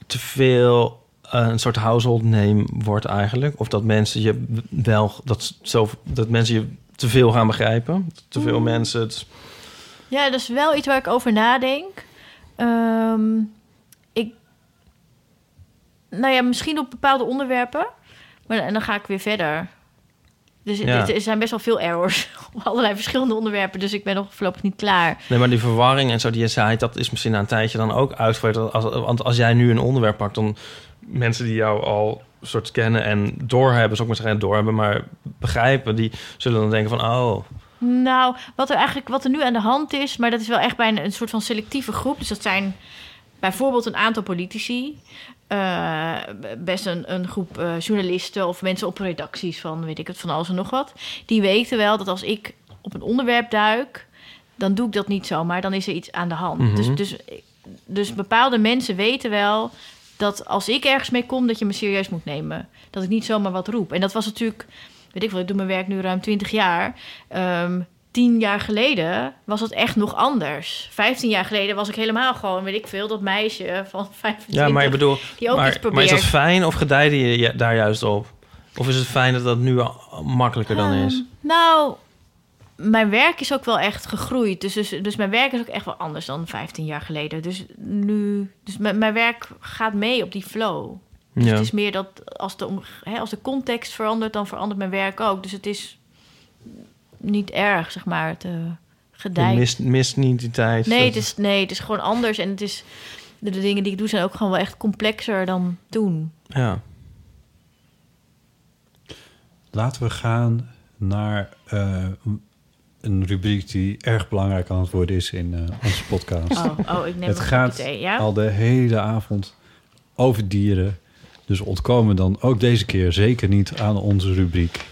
te veel eh, een soort household name wordt eigenlijk? Of dat mensen je wel dat zo dat mensen je te veel gaan begrijpen? Te veel Mm. mensen het Ja, dat is wel iets waar ik over nadenk. Ehm, ik, nou ja, misschien op bepaalde onderwerpen. Maar en dan ga ik weer verder. Dus Ja. er zijn best wel veel errors op allerlei verschillende onderwerpen. Dus ik ben nog voorlopig niet klaar. Nee, maar die verwarring en zo die je zei, dat is misschien na een tijdje dan ook uitgevoerd. Als, want als jij nu een onderwerp pakt, dan mensen die jou al soort kennen en doorhebben, zou ik maar zeggen, doorhebben, maar begrijpen, die zullen dan denken van, oh, Nou, wat er eigenlijk wat er nu aan de hand is, maar dat is wel echt bij een, een soort van selectieve groep. Dus dat zijn bijvoorbeeld een aantal politici, eh, best een, een groep eh, journalisten of mensen op redacties van weet ik het van alles en nog wat. Die weten wel dat als ik op een onderwerp duik, dan doe ik dat niet zomaar. Dan is er iets aan de hand. Mhm. Dus, dus, dus bepaalde mensen weten wel dat als ik ergens mee kom, dat je me serieus moet nemen. Dat ik niet zomaar wat roep. En dat was natuurlijk, weet ik wel, ik doe mijn werk nu ruim 20 jaar. Ehm, tien jaar geleden was het echt nog anders. Vijftien jaar geleden was ik helemaal gewoon, weet ik veel, dat meisje van 25. ja, maar ik bedoel, die ook maar, iets maar is dat fijn of gedijde je daar juist op? Of is het fijn dat dat nu makkelijker dan is? Ehm, nou, mijn werk is ook wel echt gegroeid. Dus, dus, dus mijn werk is ook echt wel anders dan 15 jaar geleden. Dus nu, dus mijn, mijn werk gaat mee op die flow. Dus Ja. het is meer dat als de, hè, als de context verandert, dan verandert mijn werk ook. Dus het is niet erg, zeg maar, het Je gedijt. mist, mist niet die tijd. Nee, het is, nee, het is gewoon anders. En het is, de, de dingen die ik doe zijn ook gewoon wel echt complexer dan toen. Ja. Laten we gaan naar eh, een rubriek die erg belangrijk aan het worden is in eh, onze podcast. Oh, oh, ik neem het gaat thee, ja? al de hele avond over dieren. Dus ontkomen dan ook deze keer zeker niet aan onze rubriek.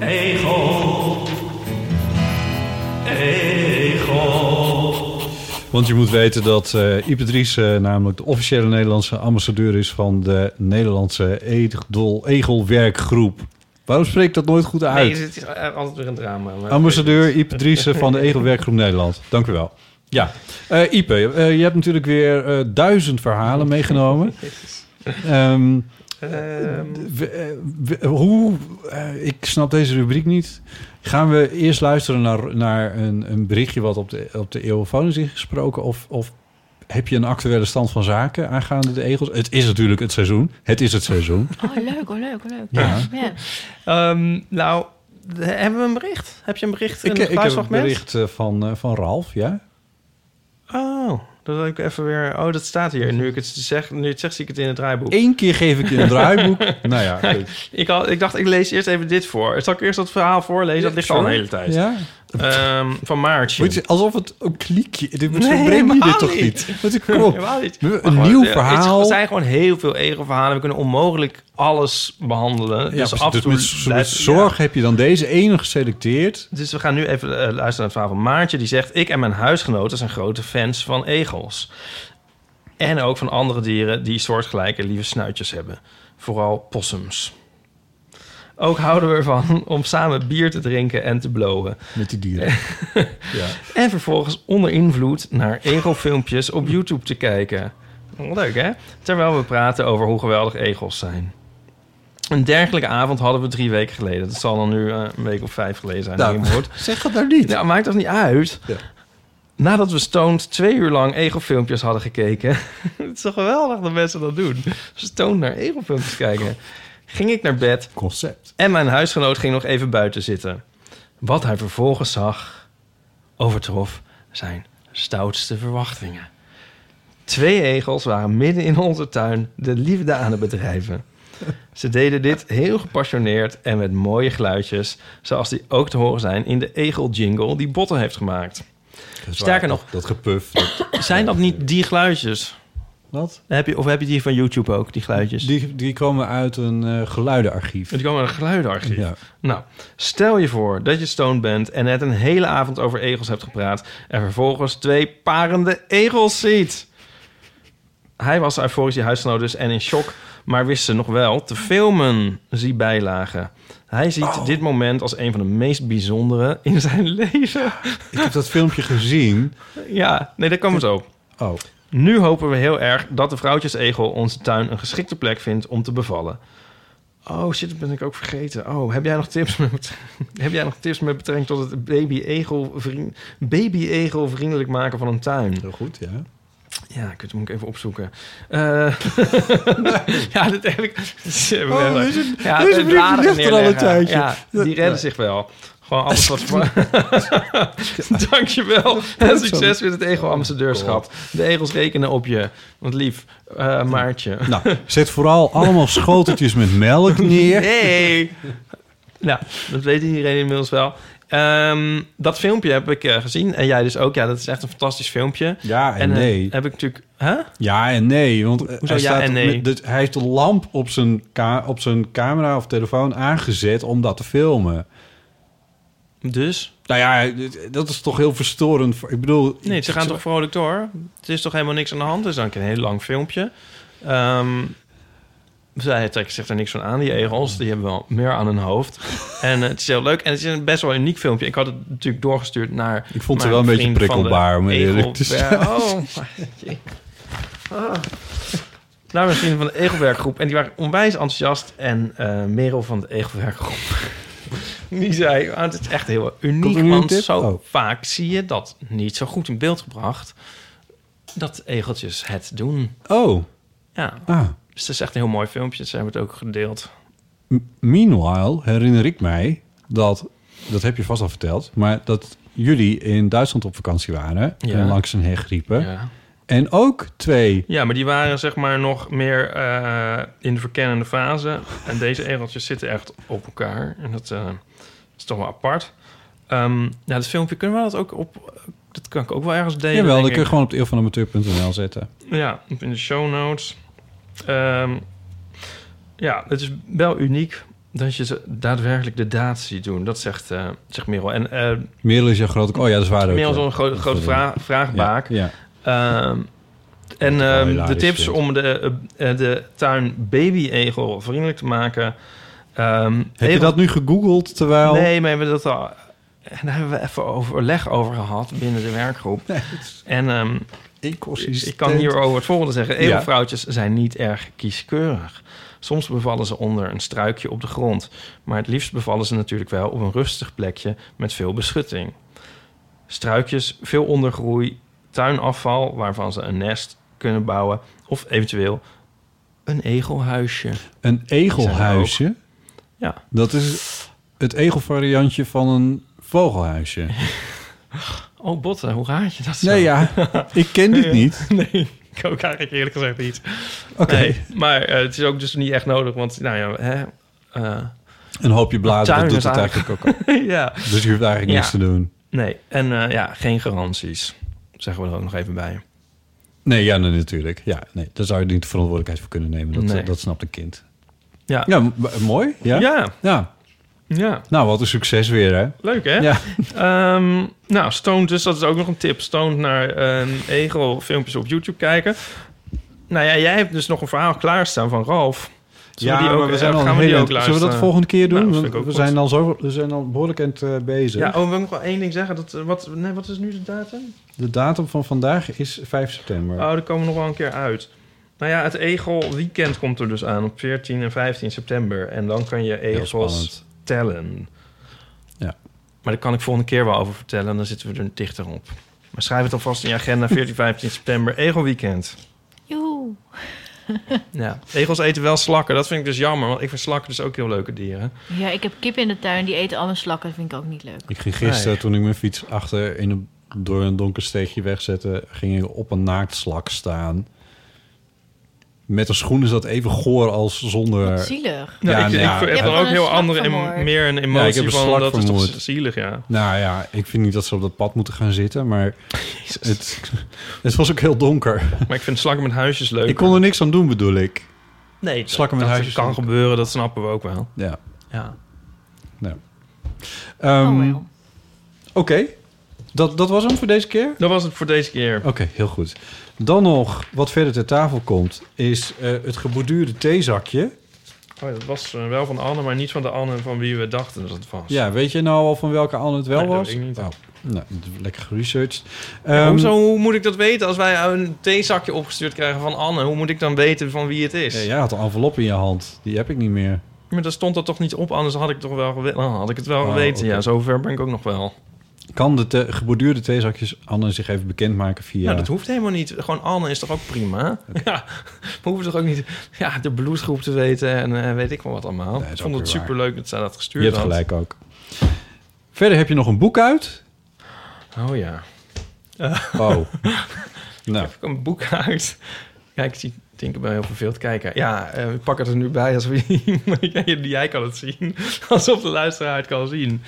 Egel. Want je moet weten dat eh Ipe Dries eh, namelijk de officiële Nederlandse ambassadeur is van de Nederlandse Egel, Egelwerkgroep. Waarom spreek ik dat nooit goed uit? Nee, het is altijd weer een drama. Ambassadeur Ipe Driessen van de Egelwerkgroep Nederland. Dank u wel. Ja, Eh Ipe, eh, je hebt natuurlijk weer eh, duizend verhalen meegenomen. Ehm, Ehm, eh, w- hoe, eh, ik snap deze rubriek niet. Gaan we eerst luisteren naar, naar een, een berichtje wat op de, op de eeuwfoon is ingesproken? Of, of heb je een actuele stand van zaken aangaande de egels? Het is natuurlijk het seizoen. Het is het seizoen. Oh, leuk, oh, leuk, oh, leuk. Ja. ja. Ehm, nou, hebben we een bericht? Heb je een bericht? Ik, een ik heb een bericht eh, van, eh, van Ralf, ja? Oh, dat ik even weer. Oh, dat staat hier. Nu ik het zeg, nu het zegt, zie ik het in het draaiboek. Eén keer geef ik je een draaiboek. nou ja, ik, had, ik dacht, ik lees eerst even dit voor. Zal ik eerst dat verhaal voorlezen? Dat ligt al een hele tijd. Ja. Ehm, van Maartje. Je- alsof het een kliekje... Dit, Nee, zo breng je helemaal dit toch niet. niet? Wat ik kom op. Helemaal niet. Een Maar nieuw verhaal. Het zijn gewoon heel veel egelverhalen. We kunnen onmogelijk alles behandelen. Ja, dus precies. af en dus toe met, zorg heb je dan deze ene geselecteerd. Dus we gaan nu even eh, luisteren naar het verhaal van Maartje. Die zegt... Ik en mijn huisgenoten zijn grote fans van egels. En ook van andere dieren die soortgelijke lieve snuitjes hebben. Vooral possums. Ook houden we ervan om samen bier te drinken en te blowen. Met die dieren. ja. En vervolgens onder invloed naar egelfilmpjes op YouTube te kijken. Leuk, hè? Terwijl we praten over hoe geweldig egels zijn. Een dergelijke avond hadden we drie weken geleden. Dat zal dan nu eh, een week of vijf geleden zijn. Nou, zeg het nou niet. Nou, maakt toch niet uit? Nadat we stoned twee uur lang egelfilmpjes hadden gekeken... het is toch geweldig dat mensen dat doen. Stoned naar egelfilmpjes kijken. Ging ik naar bed. Concept. En mijn huisgenoot ging nog even buiten zitten. Wat hij vervolgens zag... overtrof zijn stoutste verwachtingen. Twee egels waren midden in onze tuin de liefde aan het bedrijven. Ze deden dit heel gepassioneerd en met mooie geluidjes... zoals die ook te horen zijn in de egel-jingle die Botten heeft gemaakt. Sterker nog, Dat, gepuf. Dat, zijn dat niet die geluidjes? Wat? Heb je, of heb je die van YouTube ook, die geluidjes? die, die komen uit een eh, geluidenarchief. Die komen uit een geluidenarchief. Ja. Nou, stel je voor dat je stoned bent en net een hele avond over egels hebt gepraat... en vervolgens twee parende egels ziet. Hij was euforisch, die huisgenoot dus, en in shock... maar wist ze nog wel te filmen, zie bijlagen. Hij ziet Oh. dit moment als een van de meest bijzondere in zijn leven. Ik heb dat filmpje gezien. Ja, nee, dat komen zo. Oh. Nu hopen we heel erg dat de vrouwtjesegel onze tuin een geschikte plek vindt om te bevallen. Oh shit, dat ben ik ook vergeten. Oh, heb jij nog tips met, heb jij nog tips met betrekking tot het baby-egel vriend, baby-egel vriendelijk maken van een tuin? Heel goed, ja. Ja, ik moet ik even opzoeken. Eh, ja, dat heb ik. Oh, ja, bladeren ligt er al een neerleggen. tijdje. Ja, die redden Ja. zich wel. Gewoon alles wat voor. Dankjewel. En succes met het ego-ambassadeurschap. De egels rekenen op je. Want lief, eh, Maartje. Nou, zet vooral allemaal schoteltjes met melk neer. Nee. Nou, dat weet iedereen inmiddels wel. Ehm, dat filmpje heb ik eh, gezien. En jij dus ook. Ja, dat is echt een fantastisch filmpje. Ja en eh, nee. heb ik natuurlijk... Huh? Ja en nee, want Hoezo hij, ja staat en nee? met de- hij heeft de lamp op zijn, op zijn camera of telefoon aangezet om dat te filmen. Dus? Nou ja, dat is toch heel verstorend. voor- Ik bedoel... Nee, ze gaan toch vrolijk door? Het is toch helemaal niks aan de hand? Het is dan een heel lang filmpje. Ehm zij trekken zich er niks van aan, die egels. Die hebben wel meer aan hun hoofd. En eh, het is heel leuk. En het is een best wel uniek filmpje. Ik had het natuurlijk doorgestuurd naar... Ik vond ze wel een beetje prikkelbaar, om eerlijk te zijn. Oh. Ah. Naar mijn vrienden van de Egelwerkgroep. En die waren onwijs enthousiast. En eh Merel van de Egelwerkgroep... Die zei, ah, het is echt heel uniek, want zo Oh. vaak zie je dat niet zo goed in beeld gebracht... dat egeltjes het doen. Oh. Ja. Ah. Dus het is echt een heel mooi filmpje. Ze hebben het ook gedeeld. M- Meanwhile herinner ik mij dat, dat heb je vast al verteld, maar dat jullie in Duitsland op vakantie waren Ja. en langs een heg riepen. Ja. En ook twee. Ja, maar die waren zeg maar nog meer eh, in de verkennende fase. En deze egeltjes zitten echt op elkaar. En dat eh, is toch wel apart. Ehm ja, dat filmpje kunnen we dat ook op... Dat kan ik ook wel ergens delen, Jawel, dat kun je gewoon op eeuwvanamateur.nl zetten. Ja, in de show notes. Ehm, Ja, het is wel uniek dat je ze daadwerkelijk de daad ziet doen. Dat zegt, eh zegt Merel. En eh Merel is jouw grote... Oh ja, dat is waar. Merel is een grote, grote vraag, vraagbaak. Ja, Ehm, en de tips om de, eh, de tuin baby-egel vriendelijk te maken. Ehm, Heb je dat nu gegoogeld terwijl... Nee, maar we hebben dat al. En daar hebben we even overleg over gehad binnen de werkgroep. En ehm, ik kan hierover het volgende zeggen. Ja. Egelvrouwtjes zijn niet erg kieskeurig. Soms bevallen ze onder een struikje op de grond. Maar het liefst bevallen ze natuurlijk wel op een rustig plekje met veel beschutting. Struikjes, veel ondergroei, tuinafval waarvan ze een nest kunnen bouwen. Of eventueel een egelhuisje. Een egelhuisje? Ja. Dat is het egelvariantje van een vogelhuisje. Oh, botten, hoe raad je dat zo? Nee, ja. Ik ken dit niet. Nee, ik ook eigenlijk eerlijk gezegd niet. Oké. Nee, maar eh, het is ook dus niet echt nodig, want nou ja, hè, eh, Een hoopje bladeren tuin doet het eigenlijk ook al. ja. Dus je hoeft eigenlijk niks Ja. te doen. Nee, en eh, ja, geen garanties. Zeggen we er ook nog even bij. Nee, ja, nee, natuurlijk. Ja, nee, daar zou je niet de verantwoordelijkheid voor kunnen nemen. Dat, Nee. dat snapt een kind. Ja. Ja, mooi. Ja? Ja. ja. Ja. Nou, wat een succes weer, hè? Leuk, hè? Ja. Ehm, nou, stoned dus, dat is ook nog een tip. Stoned naar een egel filmpjes op YouTube kijken. Nou ja, jij hebt dus nog een verhaal klaarstaan van Ralf. Zullen we die ook, maar we zijn al gaan we die hele- ook luisteren? Zullen we dat volgende keer doen? Nou, we, zijn al zo, we zijn al behoorlijk aan het eh, bezig. Ja, oh, wil ik nog wel één ding zeggen? Dat, eh, wat, nee, wat is nu de datum? De datum van vandaag is 5 september. Oh, daar komen we nog wel een keer uit. Nou ja, het Egel Weekend komt er dus aan op 14 en 15 september. En dan kan je egels tellen. Ja. Maar daar kan ik volgende keer wel over vertellen. En dan zitten we er dichter op. Maar schrijf het alvast in je agenda. 14, 15 september, Egel Weekend. Joe. Ja, egels eten wel slakken. Dat vind ik dus jammer. Want ik vind slakken dus ook heel leuke dieren. Ja, ik heb kip in de tuin, die eten alle slakken. Dat vind ik ook niet leuk. Ik ging gisteren, Nee. toen ik mijn fiets achter in een, door een donker steegje wegzette... ging ik op een naaktslak staan. Met een schoen is dat even goor als zonder... Wat zielig. Ja, ik, ja, ik heb dan ook heel andere, meer een Ja, ik emotie heb een van dat is toch zielig, ja. Nou ja, ik vind niet dat ze op dat pad moeten gaan zitten, maar het, het was ook heel donker. Maar ik vind slakken met huisjes leuk. Ik kon er niks aan doen, bedoel ik. Nee, Slakken met huisjes kan leuk. gebeuren, dat snappen we ook wel. Ja. Ja. Nou. Oh. Oké, dat, dat was hem voor deze keer? Dat was het voor deze keer. Oké, heel goed. Dan nog, wat verder ter tafel komt, is eh, het geborduurde theezakje. Oh, ja, dat was eh, wel van Anne, maar niet van de Anne van wie we dachten dat het was. Ja, weet je nou al van welke Anne het wel Nee, dat was? weet ik niet. Oh, nou, lekker geresearched. Ja, Ehm, hoe moet ik dat weten als wij een theezakje opgestuurd krijgen van Anne? Hoe moet ik dan weten van wie het is? ja, jij had een envelop in je hand. Die heb ik niet meer. Maar daar stond dat toch niet op, anders had ik, toch wel had ik het wel Oh, geweten. Ja, zover ben ik ook nog wel. Kan de geborduurde theezakjes Anne zich even bekendmaken via... Ja, dat hoeft helemaal niet. Gewoon Anne is toch ook prima? Ja, we hoeven toch ook niet ja, de bloedgroep te weten en eh, weet ik wel wat allemaal. Nee, ik vond het waar. superleuk dat zij dat gestuurd Je hebt had. gelijk ook. Verder heb je nog een boek uit. Oh ja. Oh. nou, Ik heb een boek uit. Ja, ik zie Tinkerbell heel verveeld kijken. Ja, eh, ik pak het er nu bij als we... jij, jij kan het zien. Alsof de luisteraar het kan zien.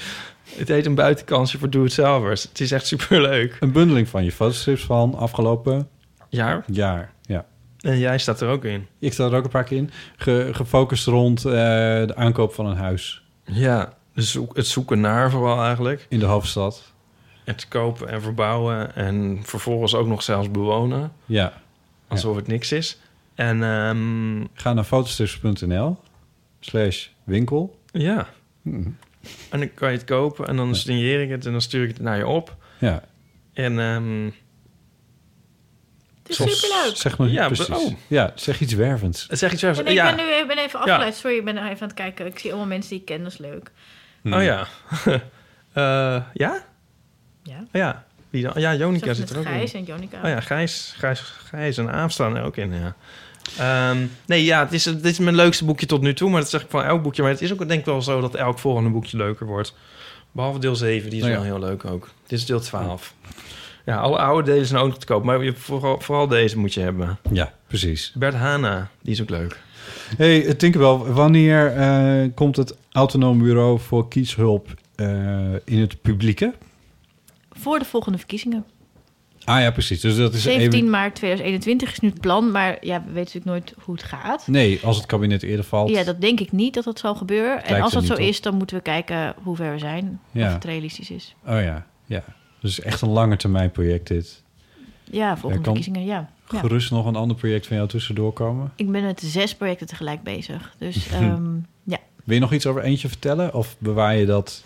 Het heet een buitenkansje voor doe-het-zelvers. Het is echt superleuk. een bundeling van je fotostrips van afgelopen Ja, jaar. Ja. en jij staat er ook in. Ik sta er ook een paar keer in. Ge- gefocust rond eh, de aankoop van een huis Ja, dus zoek- het zoeken naar vooral eigenlijk. in de hoofdstad. Het kopen en verbouwen en vervolgens ook nog zelfs bewonen. Ja. Alsof het niks is. En ehm, Ga naar fotostrips.nl slash winkel. ja, Hm. En dan kan je het kopen en dan signeer ik het en dan stuur ik het naar je op. Ja. En ehm, Het is superleuk. Zeg maar Ja, precies. oh. Ja, zeg iets wervends. zeg iets zelfs. En ik Ja. ben nu ik ben even afgeleid. Sorry, ik ben even aan het kijken. Ik zie allemaal mensen die ik ken, dat is leuk. Hm. Oh ja. Eh, ja? Ja. Oh ja. Wie dan? Ja, Jonica zit er ook Gijs in. en Jonica. Oh ja, Gijs, Gijs, Gijs en Aaf staan er ook in, ja. Ehm, nee, ja, het is, dit is mijn leukste boekje tot nu toe. Maar dat zeg ik van elk boekje. Maar het is ook denk ik wel zo dat elk volgende boekje leuker wordt. Behalve deel 7, die is Oh ja. wel heel leuk ook. Dit is deel 12. Ja, alle oude delen zijn ook nog te koop. Maar je, vooral, vooral deze moet je hebben. Ja, precies. Bert Hana, die is ook leuk. Hey, eh, Tinkerbell, wanneer eh, komt het Autonoom Bureau voor Kieshulp eh, in het publieke? Voor de volgende verkiezingen. Ah ja, precies. Dus dat is 17 even... maart 2021 is nu het plan, maar ja, we weten natuurlijk nooit hoe het gaat. Nee, als het kabinet eerder valt. Ja, dat denk ik niet dat dat zal gebeuren. En als dat zo op. is, dan moeten we kijken hoe ver we zijn. Ja. Of het realistisch is. Oh ja, ja. Dus echt een lange termijn project dit. Ja, volgende Er verkiezingen, ja. ja. Gerust nog een ander project van jou tussendoor komen. Ik ben met zes projecten tegelijk bezig. Dus ehm, ja. Wil je nog iets over eentje vertellen? Of bewaar je dat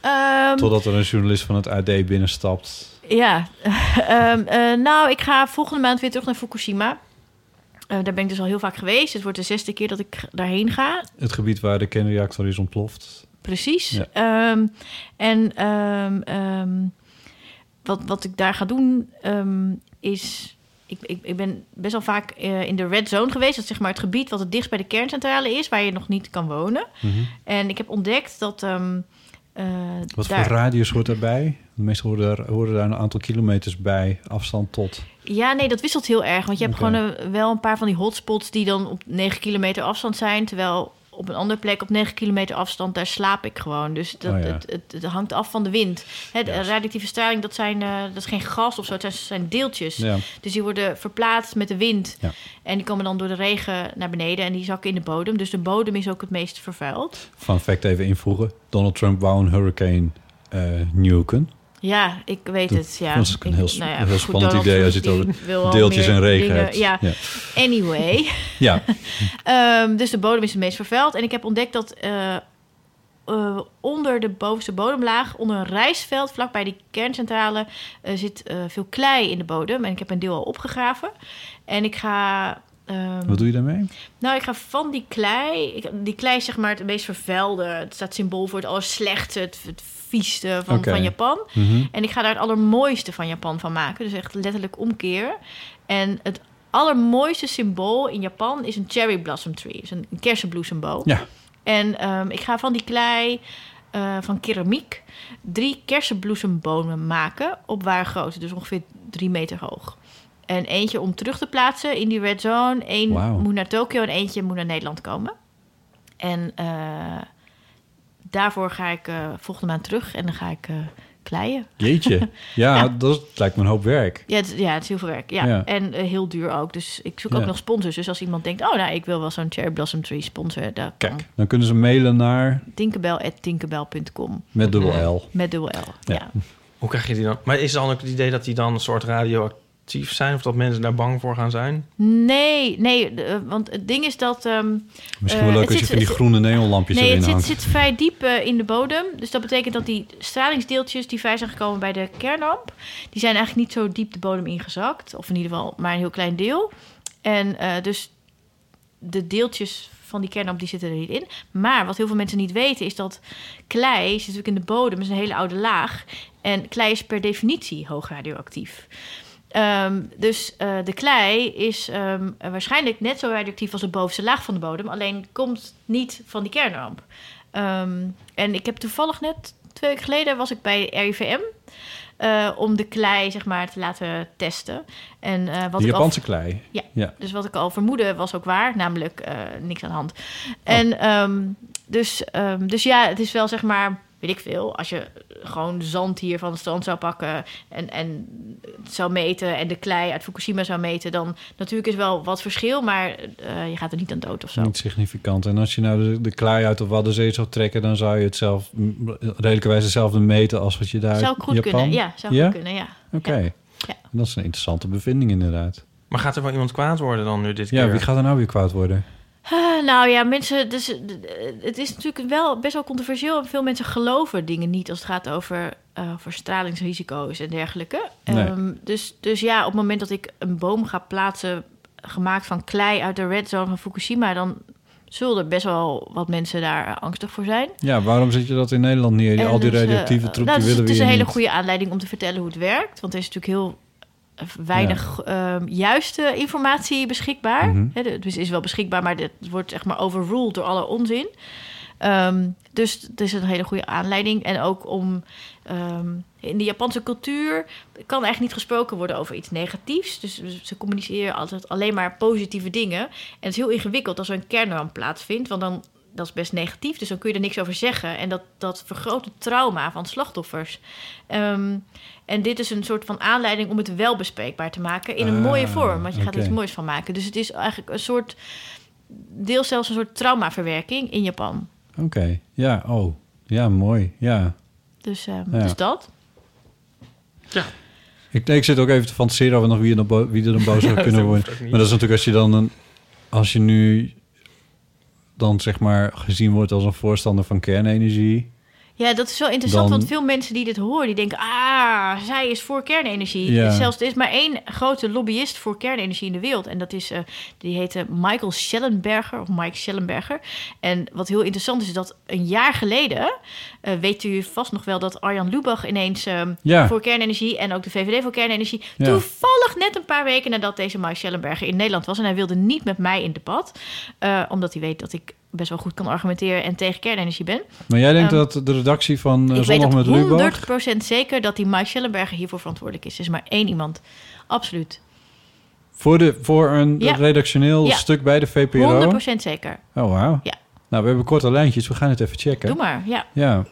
Ehm, totdat er een journalist van het AD binnenstapt? Ja, Ehm, eh, nou, ik ga volgende maand weer terug naar Fukushima. Eh, daar ben ik dus al heel vaak geweest. Het wordt de zesde keer dat ik daarheen ga. Het gebied waar de kernreactor is ontploft. Precies. Ja. Ehm, en ehm, wat, wat ik daar ga doen is... Ik, ik, ik ben best wel vaak eh, in de red zone geweest. Dat is zeg maar het gebied wat het dichtst bij de kerncentrale is... waar je nog niet kan wonen. Mhm. En ik heb ontdekt dat... Wat daar- voor radius hoort daarbij? Meestal horen daar, horen daar een aantal kilometers bij, afstand tot. Ja, nee, dat wisselt heel erg. Want je hebt gewoon een- wel een paar van die hotspots die dan op 9 kilometer afstand zijn. Terwijl op een andere plek op 9 kilometer afstand, daar slaap ik gewoon. Dus dat, Oh ja. het, het, het hangt af van de wind. Hè, de radioactieve straling, dat, zijn, eh, dat is geen gas of zo, het zijn, deeltjes. Ja. Dus die worden verplaatst met de wind. Ja. En die komen dan door de regen naar beneden en die zakken in de bodem. Dus de bodem is ook het meest vervuild. Fun fact even invoegen. Donald Trump wou een hurricane eh nuken. Ja, ik weet Dat het. Ja. was ook een Ik- heel, nou ja, heel spannend idee als je het over al deeltjes en regen dingen- hebt. Ja. Anyway. Ja. Ehm, dus de bodem is het meest vervuild. En ik heb ontdekt dat eh, eh, onder de bovenste bodemlaag, onder een rijstveld, vlakbij die kerncentrale, eh, zit veel klei in de bodem. En ik heb een deel al opgegraven. En ik ga. ehm, Wat doe je daarmee? nou, ik ga van die klei... die klei is zeg maar het meest vervuilde. Het staat symbool voor het allerslechtste, het, het vieste van, van Japan. Mhm. En ik ga daar het allermooiste van Japan van maken. Dus echt letterlijk omkeer. En het allermooiste symbool in Japan is een cherry blossom tree. Dus een, een kersenbloesemboom. Ja. En ehm, ik ga van die klei eh, van keramiek drie kersenbloesembomen maken op ware grootte. Dus ongeveer drie meter hoog. En eentje om terug te plaatsen in die red zone. Eén Wauw. moet naar Tokio en eentje moet naar Nederland komen. En eh, daarvoor ga ik eh, volgende maand terug en dan ga ik eh, kleien. Jeetje. Ja, Ja. dat lijkt me een hoop werk. Ja, het, ja, het is heel veel werk. Ja. Ja. En eh, heel duur ook. Dus ik zoek Ja. ook nog sponsors. Dus als iemand denkt, oh nou, ik wil wel zo'n Cherry Blossom Tree sponsor. Dat kan. Kijk, dan kunnen ze mailen naar Tinkerbell.tinkerbell.com. met dubbel L. Met dubbel L, ja. Hoe krijg je die dan? Maar is dan ook het idee dat die dan een soort zijn? Of dat mensen daar bang voor gaan zijn? Nee, nee, eh, want het ding is dat... ehm, Misschien eh, wel leuk het als je zit- van die groene neonlampjes Nee, erin het zit, zit vrij diep eh, in de bodem. Dus dat betekent dat die stralingsdeeltjes die vrij zijn gekomen bij de kernramp... die zijn eigenlijk niet zo diep de bodem ingezakt. Of in ieder geval maar een heel klein deel. En eh, dus de deeltjes van die kernramp die zitten er niet in. Maar wat heel veel mensen niet weten is dat klei zit natuurlijk in de bodem. is een hele oude laag. En klei is per definitie hoog radioactief. Ehm, dus eh, de klei is ehm, waarschijnlijk net zo radioactief als de bovenste laag van de bodem, alleen komt niet van die kernramp. Ehm, en ik heb toevallig net twee weken geleden was ik bij RIVM eh, om de klei zeg maar te laten testen. En eh, wat De al- Japanse klei. Ja. Ja. Dus wat ik al vermoedde was ook waar, namelijk niks aan de hand. En ehm, dus, dus ja, het is wel zeg maar, weet ik veel, als je gewoon zand hier van het strand zou pakken en, en zou meten en de klei uit Fukushima zou meten, dan natuurlijk is wel wat verschil, maar eh, je gaat er niet aan dood of zo. Niet significant. En als je nou de, de klei uit de Waddenzee zou trekken... dan zou je het zelf redelijkerwijs hetzelfde meten als wat je daar Zou goed Japan... kunnen, ja, zou goed kunnen, ja. Oké. Dat is een interessante bevinding inderdaad. Maar gaat er wel iemand kwaad worden dan nu dit Ja, keer? wie gaat er nou weer kwaad worden? Ah, nou ja, mensen, dus, eh, het is natuurlijk wel best wel controversieel. Veel mensen geloven dingen niet als het gaat over, eh, over stralingsrisico's en dergelijke. Nee. Ehm, dus, dus ja, op het moment dat ik een boom ga plaatsen gemaakt van klei uit de red zone van Fukushima, dan zullen er best wel wat mensen daar angstig voor zijn. Ja, waarom zet je dat in Nederland neer? En Al die dus, eh, radioactieve troep, nou, dus willen Het we is een hele niet. goede aanleiding om te vertellen hoe het werkt. Want er is natuurlijk heel weinig ehm, juiste informatie beschikbaar. De- dus is wel beschikbaar, maar het wordt zeg maar overruled door alle onzin. Ehm, dus het is een hele goede aanleiding. En ook om ehm, in de Japanse cultuur kan eigenlijk niet gesproken worden over iets negatiefs. Dus ze communiceren altijd alleen maar positieve dingen. En het is heel ingewikkeld als er een kernramp plaatsvindt. Want dan dat is best negatief, dus dan kun je er niks over zeggen. En dat, dat vergroot het trauma van slachtoffers. Ehm, en dit is een soort van aanleiding om het wel bespreekbaar te maken in een Ah, mooie vorm. Want je gaat er iets moois van maken. Dus het is eigenlijk een soort, deels zelfs een soort traumaverwerking in Japan. Oké, ja, oh. Ja, mooi, ja. Dus, eh, Ja. dus dat. Ik, nee, ik zit ook even te fantaseren over nog wie er dan, bo- wie er dan boos zou kunnen worden. Maar dat is natuurlijk als je dan een... Als je nu dan zeg maar gezien wordt als een voorstander van kernenergie... Ja, dat is wel interessant, Dan- want veel mensen die dit horen, die denken... ah, zij is voor kernenergie. Ja. Zelfs, er is maar één grote lobbyist voor kernenergie in de wereld. En dat is, eh, die heette Michael Schellenberger, of Mike Schellenberger. En wat heel interessant is, is dat een jaar geleden... eh, weet u vast nog wel dat Arjan Lubach ineens eh, Ja. voor kernenergie... en ook de VVD voor kernenergie... Ja. toevallig net een paar weken nadat deze Mike Schellenberger in Nederland was... en hij wilde niet met mij in debat, eh, omdat hij weet dat ik best wel goed kan argumenteren... en tegen kernenergie ben. Maar jij denkt Ehm, dat de redactie van eh, ik weet Zondag met Lubach... 100% zeker dat die Mike Schellenberger hiervoor verantwoordelijk is. Er is maar één iemand. Absoluut. Voor, de, voor een Ja. redactioneel Ja. stuk bij de VPRO? 100% zeker. Oh, wauw. Ja. Nou, we hebben korte lijntjes. We gaan het even checken. Doe maar, ja. Ja,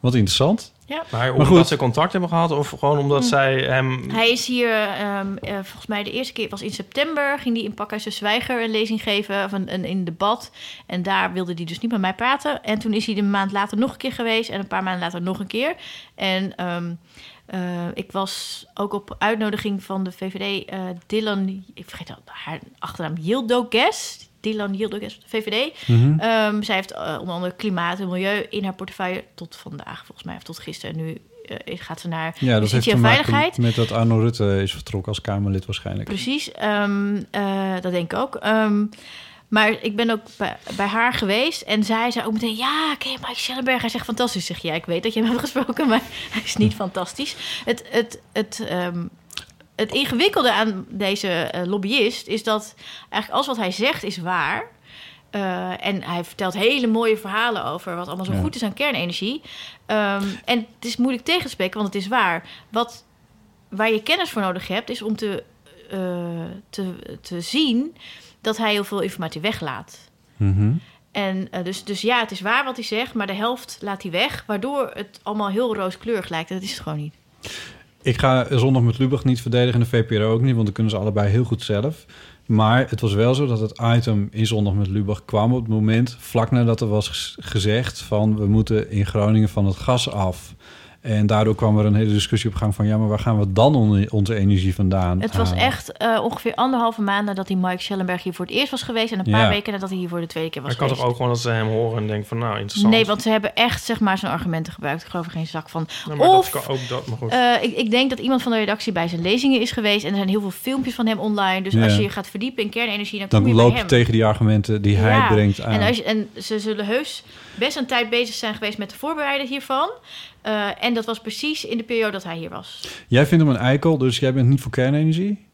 wat interessant. Ja. Maar Maar omdat goed. ze contact hebben gehad of gewoon omdat Hm. zij hem... Hij is hier, ehm, eh, volgens mij de eerste keer was in september... ging hij in Pakhuis de Zwijger een lezing geven, of een, een, een debat. En daar wilde hij dus niet met mij praten. En toen is hij een maand later nog een keer geweest... en een paar maanden later nog een keer. En ehm, eh, ik was ook op uitnodiging van de VVD... eh Dylan, ik vergeet al haar achternaam, Yildiz... Dylan Yildiz, VVD. Mhm. Ehm, zij heeft eh, onder andere klimaat en milieu in haar portefeuille... tot vandaag, volgens mij, of tot gisteren. En nu eh, gaat ze naar Ja, dat heeft te veiligheid. met dat Arno Rutte is vertrokken als Kamerlid waarschijnlijk. Precies, ehm, eh, dat denk ik ook. Ehm, maar ik ben ook bij, bij haar geweest en zij zei ook meteen... ja, ken je Mike Schellenberg? Hij zegt fantastisch. Zeg ja, ik weet dat je hem hebt gesproken, maar hij is niet fantastisch. Het, het, het, ehm, het ingewikkelde aan deze eh, lobbyist is dat eigenlijk alles wat hij zegt is waar... Eh, en hij vertelt hele mooie verhalen over wat allemaal zo Ja. goed is aan kernenergie. Ehm, en het is moeilijk tegen te spreken, want het is waar. Wat, waar je kennis voor nodig hebt, is om te, eh, te, te zien dat hij heel veel informatie weglaat. Mhm. En dus, dus ja, het is waar wat hij zegt, maar de helft laat hij weg, waardoor het allemaal heel rooskleurig lijkt. En dat is het gewoon niet. Ik ga zondag met Lubach niet verdedigen, de VPRO ook niet, want dan kunnen ze allebei heel goed zelf. Maar het was wel zo dat het item in zondag met Lubach kwam op het moment, vlak nadat er was gezegd van we moeten in Groningen van het gas af. En daardoor kwam er een hele discussie op gang van ja, maar waar gaan we dan on- onze energie vandaan? Het was echt eh, ongeveer anderhalve maand nadat die Mike Schellenberg hier voor het eerst was geweest. En een paar Ja. weken nadat hij hier voor de tweede keer was Maar ik kan geweest. toch ook gewoon dat ze hem horen en denken van nou, interessant. Nee, want ze hebben echt zeg maar zijn argumenten gebruikt. Ik geloof er geen zak van. Ja, maar of dat kan ook dat, maar goed. eh, ik, ik denk dat iemand van de redactie bij zijn lezingen is geweest. En er zijn heel veel filmpjes van hem online. Dus Ja. als je je gaat verdiepen in kernenergie, dan, Dan kom je loop je hem. tegen die argumenten die hij brengt aan. En, als je, en ze zullen heus best een tijd bezig zijn geweest met de voorbereiden hiervan. Eh, en dat was precies in de periode dat hij hier was. Jij vindt hem een eikel, dus jij bent niet voor kernenergie?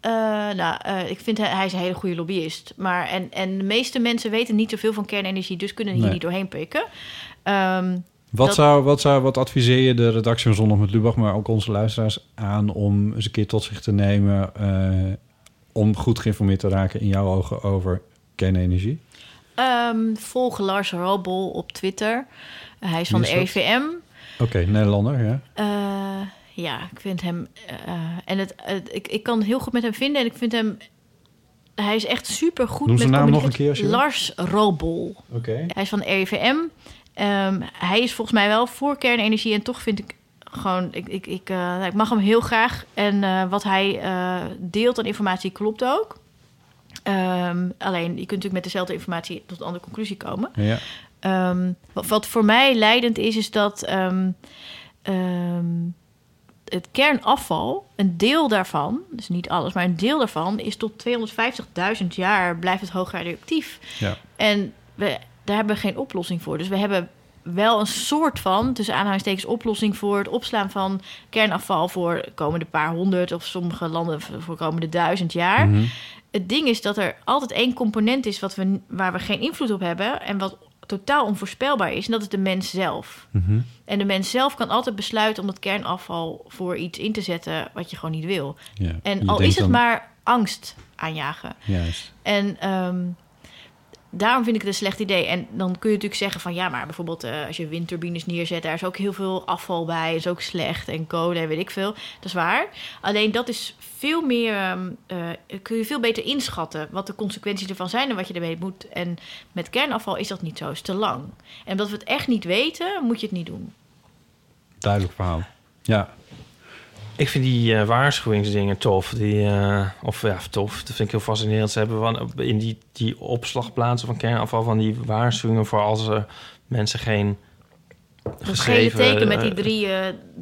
Eh, nou, eh, ik vind hij, hij is een hele goede lobbyist. Maar en, en de meeste mensen weten niet zoveel van kernenergie, dus kunnen hier Nee. niet doorheen prikken. Ehm, Wat, dat- zou, wat, zou, wat adviseer je de redactie van Zondag met Lubach, maar ook onze luisteraars aan om eens een keer tot zich te nemen om goed geïnformeerd te raken in jouw ogen over kernenergie? Ehm, volg Lars Robol op Twitter. Uh, hij is van de? RIVM. Oké, Nederlander, ja. Eh, ja, ik vind hem... eh, en het, het- ik, ik kan heel goed met hem vinden. En ik vind hem... Hij is echt super goed met zijn naam nog een keer, als je wil. Lars Robol. Oké. Hij is van de RIVM. Ehm, hij is volgens mij wel voor kernenergie. En toch vind ik gewoon... Ik, ik, ik, eh, ik mag hem heel graag. En wat hij deelt aan informatie klopt ook. Ehm, alleen, je kunt natuurlijk met dezelfde informatie tot een andere conclusie komen. Ja. Ehm, wat, voor mij leidend is, is dat ehm, ehm, het kernafval, een deel daarvan, dus niet alles, maar een deel daarvan, is tot 250.000 jaar blijft het hoog radioactief. Ja. En we, daar hebben we geen oplossing voor. Dus we hebben wel een soort van, tussen aanhalingstekens, oplossing voor het opslaan van kernafval voor de komende paar honderd of sommige landen voor de komende duizend jaar. Mhm. Het ding is dat er altijd één component is wat we, waar we geen invloed op hebben en wat totaal onvoorspelbaar is. En dat is de mens zelf. Mhm. En de mens zelf kan altijd besluiten om dat kernafval voor iets in te zetten wat je gewoon niet wil. Ja, En al is het dan- maar angst aanjagen. Juist. En ehm, daarom vind ik het een slecht idee. En dan kun je natuurlijk zeggen van ja, maar bijvoorbeeld eh, als je windturbines neerzet, daar is ook heel veel afval bij, is ook slecht en kolen en weet ik veel. Dat is waar. Alleen dat is veel meer, ehm, eh, kun je veel beter inschatten wat de consequenties ervan zijn en wat je ermee moet. En met kernafval is dat niet zo, is te lang. En omdat we het echt niet weten, moet je het niet doen. Duidelijk verhaal. Ja. Ik vind die eh, waarschuwingsdingen tof. Die, eh, of ja, tof. Dat vind ik heel fascinerend. Ze hebben van, in die, die opslagplaatsen van kernafval... van die waarschuwingen voor als er mensen geen Dat gele geschreven... teken met die eh, drie...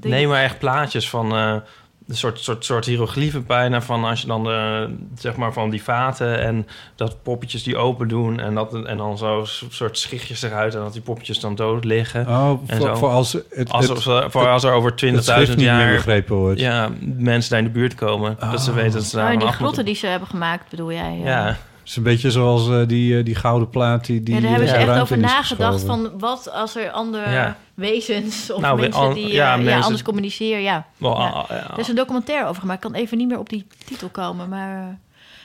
drie- Nee, maar echt plaatjes van... eh, een soort, soort, soort hieroglyphen bijna van als je dan de, zeg maar van die vaten en dat poppetjes die open doen en, dat, en dan zo soort schichtjes eruit en dat die poppetjes dan dood liggen. Oh, en voor- zo. voor als het- als, het- er- voor als er over het schrift 20.000 niet meer jaar begrepen wordt. Ja, mensen daar in de buurt komen. Dat ze weten dat ze daar Oh, die grotten die ze hebben gemaakt, bedoel jij? eh? Ja. Het is een beetje zoals eh, die, eh, die gouden plaat die, die ja, daar hebben ze echt over nagedacht van wat als er andere Ja. wezens of Nou, mensen al- die ja, eh, ja, mensen- anders communiceren. Ja. Wel, ja. ja. Er is een documentaire over gemaakt. Ik kan even niet meer op die titel komen, maar... eh,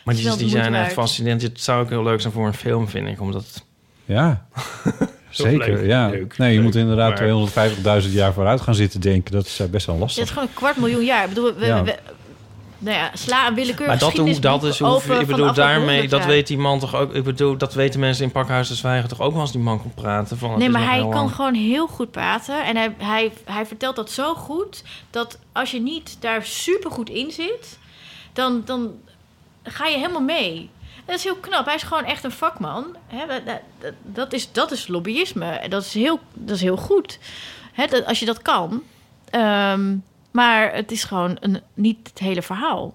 Maar die, die zijn echt fascinerend. Het zou ook heel leuk zijn voor een film, vind ik. Omdat... Ja, zeker. leuk, ja. leuk, nee, je leuk, moet inderdaad maar- 250.000 jaar vooruit gaan zitten denken. Dat is best wel Het lastig. is gewoon een kwart miljoen jaar. Ik bedoel, we, Ja. we- nou ja, sla een willekeurig Maar dat, hoe, dat is hoe, ik bedoel, daarmee, 100 dat weet die man toch ook. Ik bedoel, dat weten mensen in Pakhuis de Zwijgen toch ook wel als die man kon praten. Van, Nee, maar hij kan lang. gewoon heel goed praten. En hij, hij, hij vertelt dat zo goed... dat als je niet daar super goed in zit... dan, dan ga je helemaal mee. Dat is heel knap. Hij is gewoon echt een vakman. Dat, is, dat is lobbyisme. En Dat is heel, dat is heel goed. Als je dat kan. Ehm, maar het is gewoon een, niet het hele verhaal.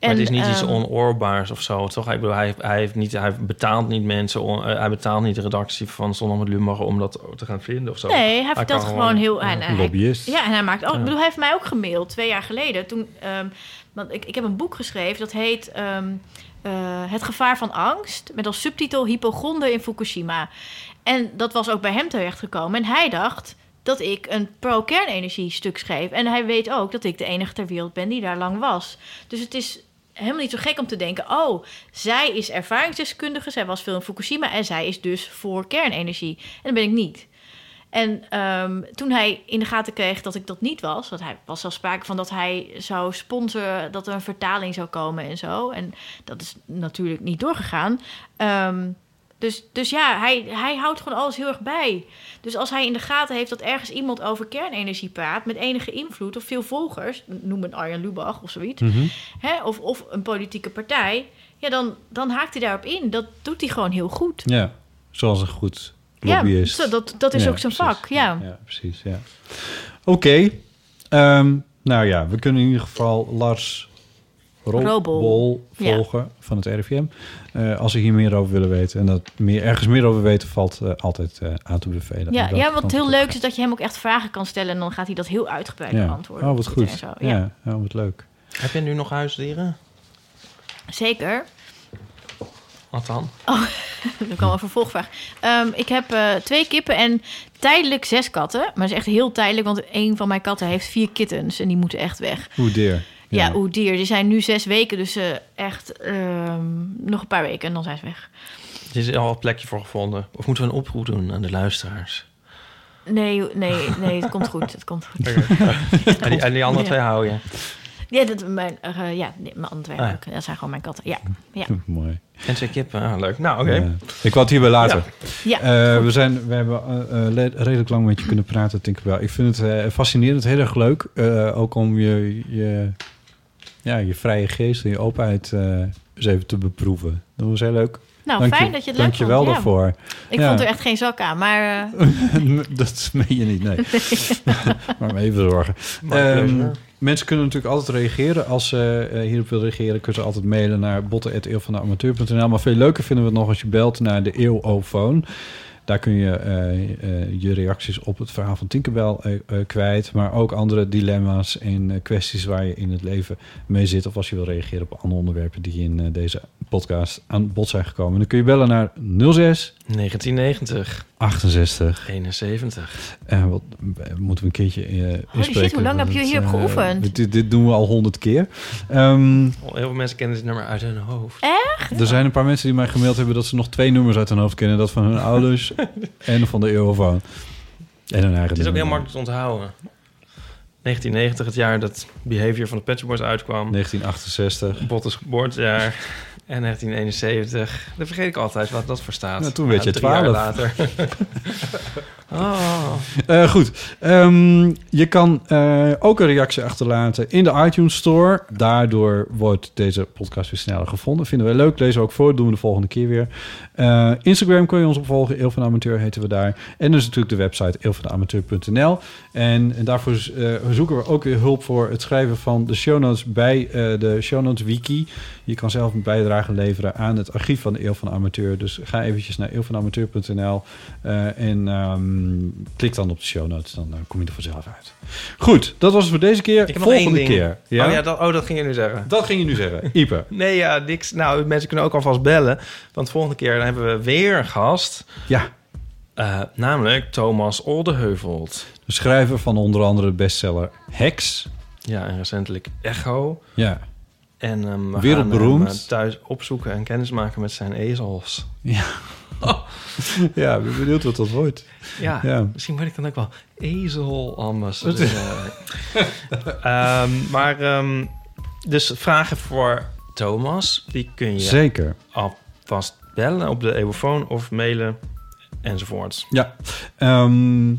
Maar het is niet iets ehm, onoorbaars of zo, toch? Ik bedoel, hij, hij, heeft niet, hij betaalt niet mensen... on- eh, hij betaalt niet de redactie van Zondag met Lummer om dat te gaan vinden of zo. Nee, hij vertelt kan gewoon heel... en hij- lobbyist. ja, en hij maakt ook... Ja. Ik bedoel, hij heeft mij ook gemaild twee jaar geleden. Toen, ehm, want ik, ik heb een boek geschreven dat heet... ehm, eh, het gevaar van angst. Met als subtitel Hypochonder in Fukushima. En dat was ook bij hem terechtgekomen. En hij dacht dat ik een pro-kernenergie stuk schreef. En hij weet ook dat ik de enige ter wereld ben die daar lang was. Dus het is helemaal niet zo gek om te denken... oh, zij is ervaringsdeskundige, zij was veel in Fukushima... en zij is dus voor kernenergie. En dat ben ik niet. En ehm, toen hij in de gaten kreeg dat ik dat niet was, want hij was zelfs sprake van dat hij zou sponsoren, dat er een vertaling zou komen en zo. En dat is natuurlijk niet doorgegaan. Ehm, dus, dus ja, hij, hij houdt gewoon alles heel erg bij. Dus als hij in de gaten heeft dat ergens iemand over kernenergie praat met enige invloed of veel volgers, noem een Arjen Lubach of zoiets, Mhm. hè, of, of een politieke partij, ja, dan, dan haakt hij daarop in. Dat doet hij gewoon heel goed. Ja, zoals een goed Ja, lobbyist. zo, dat- dat is Ja, ook zijn precies. vak, ja. Ja, precies, ja. Oké. Ehm, nou ja, we kunnen in ieder geval Lars Robol, volgen van het RIVM. Eh, als ze hier meer over willen weten en dat meer, ergens meer over weten valt, eh, altijd eh, aan te bevelen. Ja, ja, wat heel leuk is dat je hem ook echt vragen kan stellen... en dan gaat hij dat heel uitgebreid Ja. beantwoorden. Oh, wat goed. En zo. Ja. Ja, wat leuk. Heb je nu nog huisdieren? Zeker. Wat dan? Oh, dan kan een vervolgvraag. Ehm, ik heb eh, twee kippen en tijdelijk zes katten. Maar dat is echt heel tijdelijk, want een van mijn katten heeft vier kittens... en die moeten echt weg. Hoe deer. Ja, hoe dier. Die zijn nu zes weken, dus eh, echt ehm, nog een paar weken en dan zijn ze weg. Er is al een plekje voor gevonden. Of moeten we een oproep doen aan de luisteraars? Nee, nee, nee, het komt goed. Het komt goed. En die, en die andere Ja. twee hou je? Ja, dat, mijn, eh, ja nee, mijn andere twee Ah, ja. ook. Dat zijn gewoon mijn katten. Ja, ja. Mooi. En twee kippen, ah, leuk. Nou, oké. Ja. Ik wou het hierbij laten. Ja. Ja, Eh, we, zijn, we hebben redelijk lang met je kunnen praten, denk ik wel. Ik vind het eh, fascinerend, heel erg leuk. Eh, ook om je, je, ja, je vrije geest en je openheid eh, eens even te beproeven. Dat was heel leuk. Nou, fijn dat je het leuk Dank je vond, wel ja. daarvoor. Ik Ja. vond er echt geen zak aan, maar... eh, dat meen je niet, nee. maar me even zorgen. Ehm, mensen kunnen natuurlijk altijd reageren. Als ze eh, hierop willen reageren, kunnen ze altijd mailen naar botten.eeuwvandeamateur.nl. Maar veel leuker vinden we het nog als je belt naar de eeuwofoon. Daar kun je eh, eh, je reacties op het verhaal van Tinkerbell eh, eh, kwijt. Maar ook andere dilemma's en eh, kwesties waar je in het leven mee zit. Of als je wil reageren op andere onderwerpen die in eh, deze podcast aan bod zijn gekomen. Dan kun je bellen naar 06 1990. 68 71. Eh, wat, moeten we een keertje eh shit, inspreken, hoe lang heb je hierop geoefend? dit, dit doen we al honderd keer. Ehm, Heel veel mensen kennen dit nummer uit hun hoofd. Echt? er zijn een paar mensen die mij gemaild hebben dat ze nog twee nummers uit hun hoofd kennen. Dat van hun ouders en van de Eurofoon. En hun eigen Het is ook heel makkelijk te onthouden. 1990, het jaar dat Behavior van de Shop Boys uitkwam. 1968. Bottes geboortejaar. En 1971. Dat vergeet ik altijd wat dat voor staat. Nou, toen werd je drie jaar 12. later. oh. Eh, goed. Ehm, je kan eh, ook een reactie achterlaten in de iTunes Store. Daardoor wordt deze podcast weer sneller gevonden. Vinden wij leuk. Lezen we ook voor. Doen we de volgende keer weer. Eh, Instagram kun je ons opvolgen. Eel van de Amateur heten we daar. En dus natuurlijk de website eelvandeamateur.nl. En, en daarvoor zoeken we ook weer hulp voor het schrijven van de show notes bij de show notes wiki. Je kan zelf een bijdrage leveren aan het archief van de Eel van Amateur. Dus ga eventjes naar eelvandeamateur.nl eh, en ehm, klik dan op de show notes. Dan eh, kom je er vanzelf uit. Goed, dat was het voor deze keer. Volgende keer. Ja? Oh ja, dat, oh, dat ging je nu zeggen. Dat ging je nu zeggen. Ipe. Nee, ja, niks. Nou, mensen kunnen ook alvast bellen. Want volgende keer dan hebben we weer een gast. Ja. Eh, namelijk Thomas Oldeheuvelt. De schrijver van onder andere de bestseller Hex. Ja, en recentelijk Echo. Ja. En ehm, we Wereldberoemd. gaan hem, eh, thuis opzoeken en kennismaken met zijn ezels. Ja. ja, ik ben benieuwd wat dat wordt. Ja, Ja. misschien word ik dan ook wel ezelambassadeur. Ehm maar, ehm, dus vragen voor Thomas, die kun je Zeker. alvast bellen op de eeuwofoon of mailen enzovoort. Ja. Ehm,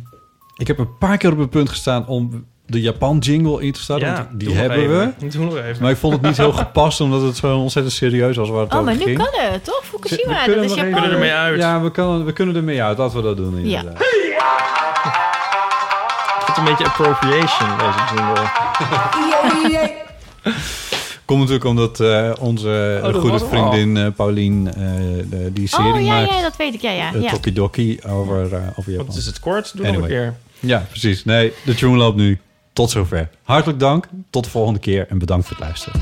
ik heb een paar keer op het punt gestaan om de Japan-jingle in te starten. Ja, want die hebben even. we. Doe nog even. Maar ik vond het niet heel gepast, omdat het zo ontzettend serieus was waar het Oh, over maar nu ging. kan het, toch? Fukushima, dat kunnen is Japan. even- ermee uit. Ja, we, kunnen, we kunnen ermee uit. Laten we dat doen, Ja. inderdaad. Het een beetje appropriation, deze jingle. Komt natuurlijk omdat eh, onze Oh, goede vriendin eh, Paulien eh, de- die serie Oh, ja, maakt. ja, dat weet ik. Ja, ja. Uh, ja. Tokidoki over, over Japan. Wat is het kort? Doe nog een keer. Ja, precies. Nee, de tune loopt nu. Tot zover. Hartelijk dank. Tot de volgende keer en bedankt voor het luisteren.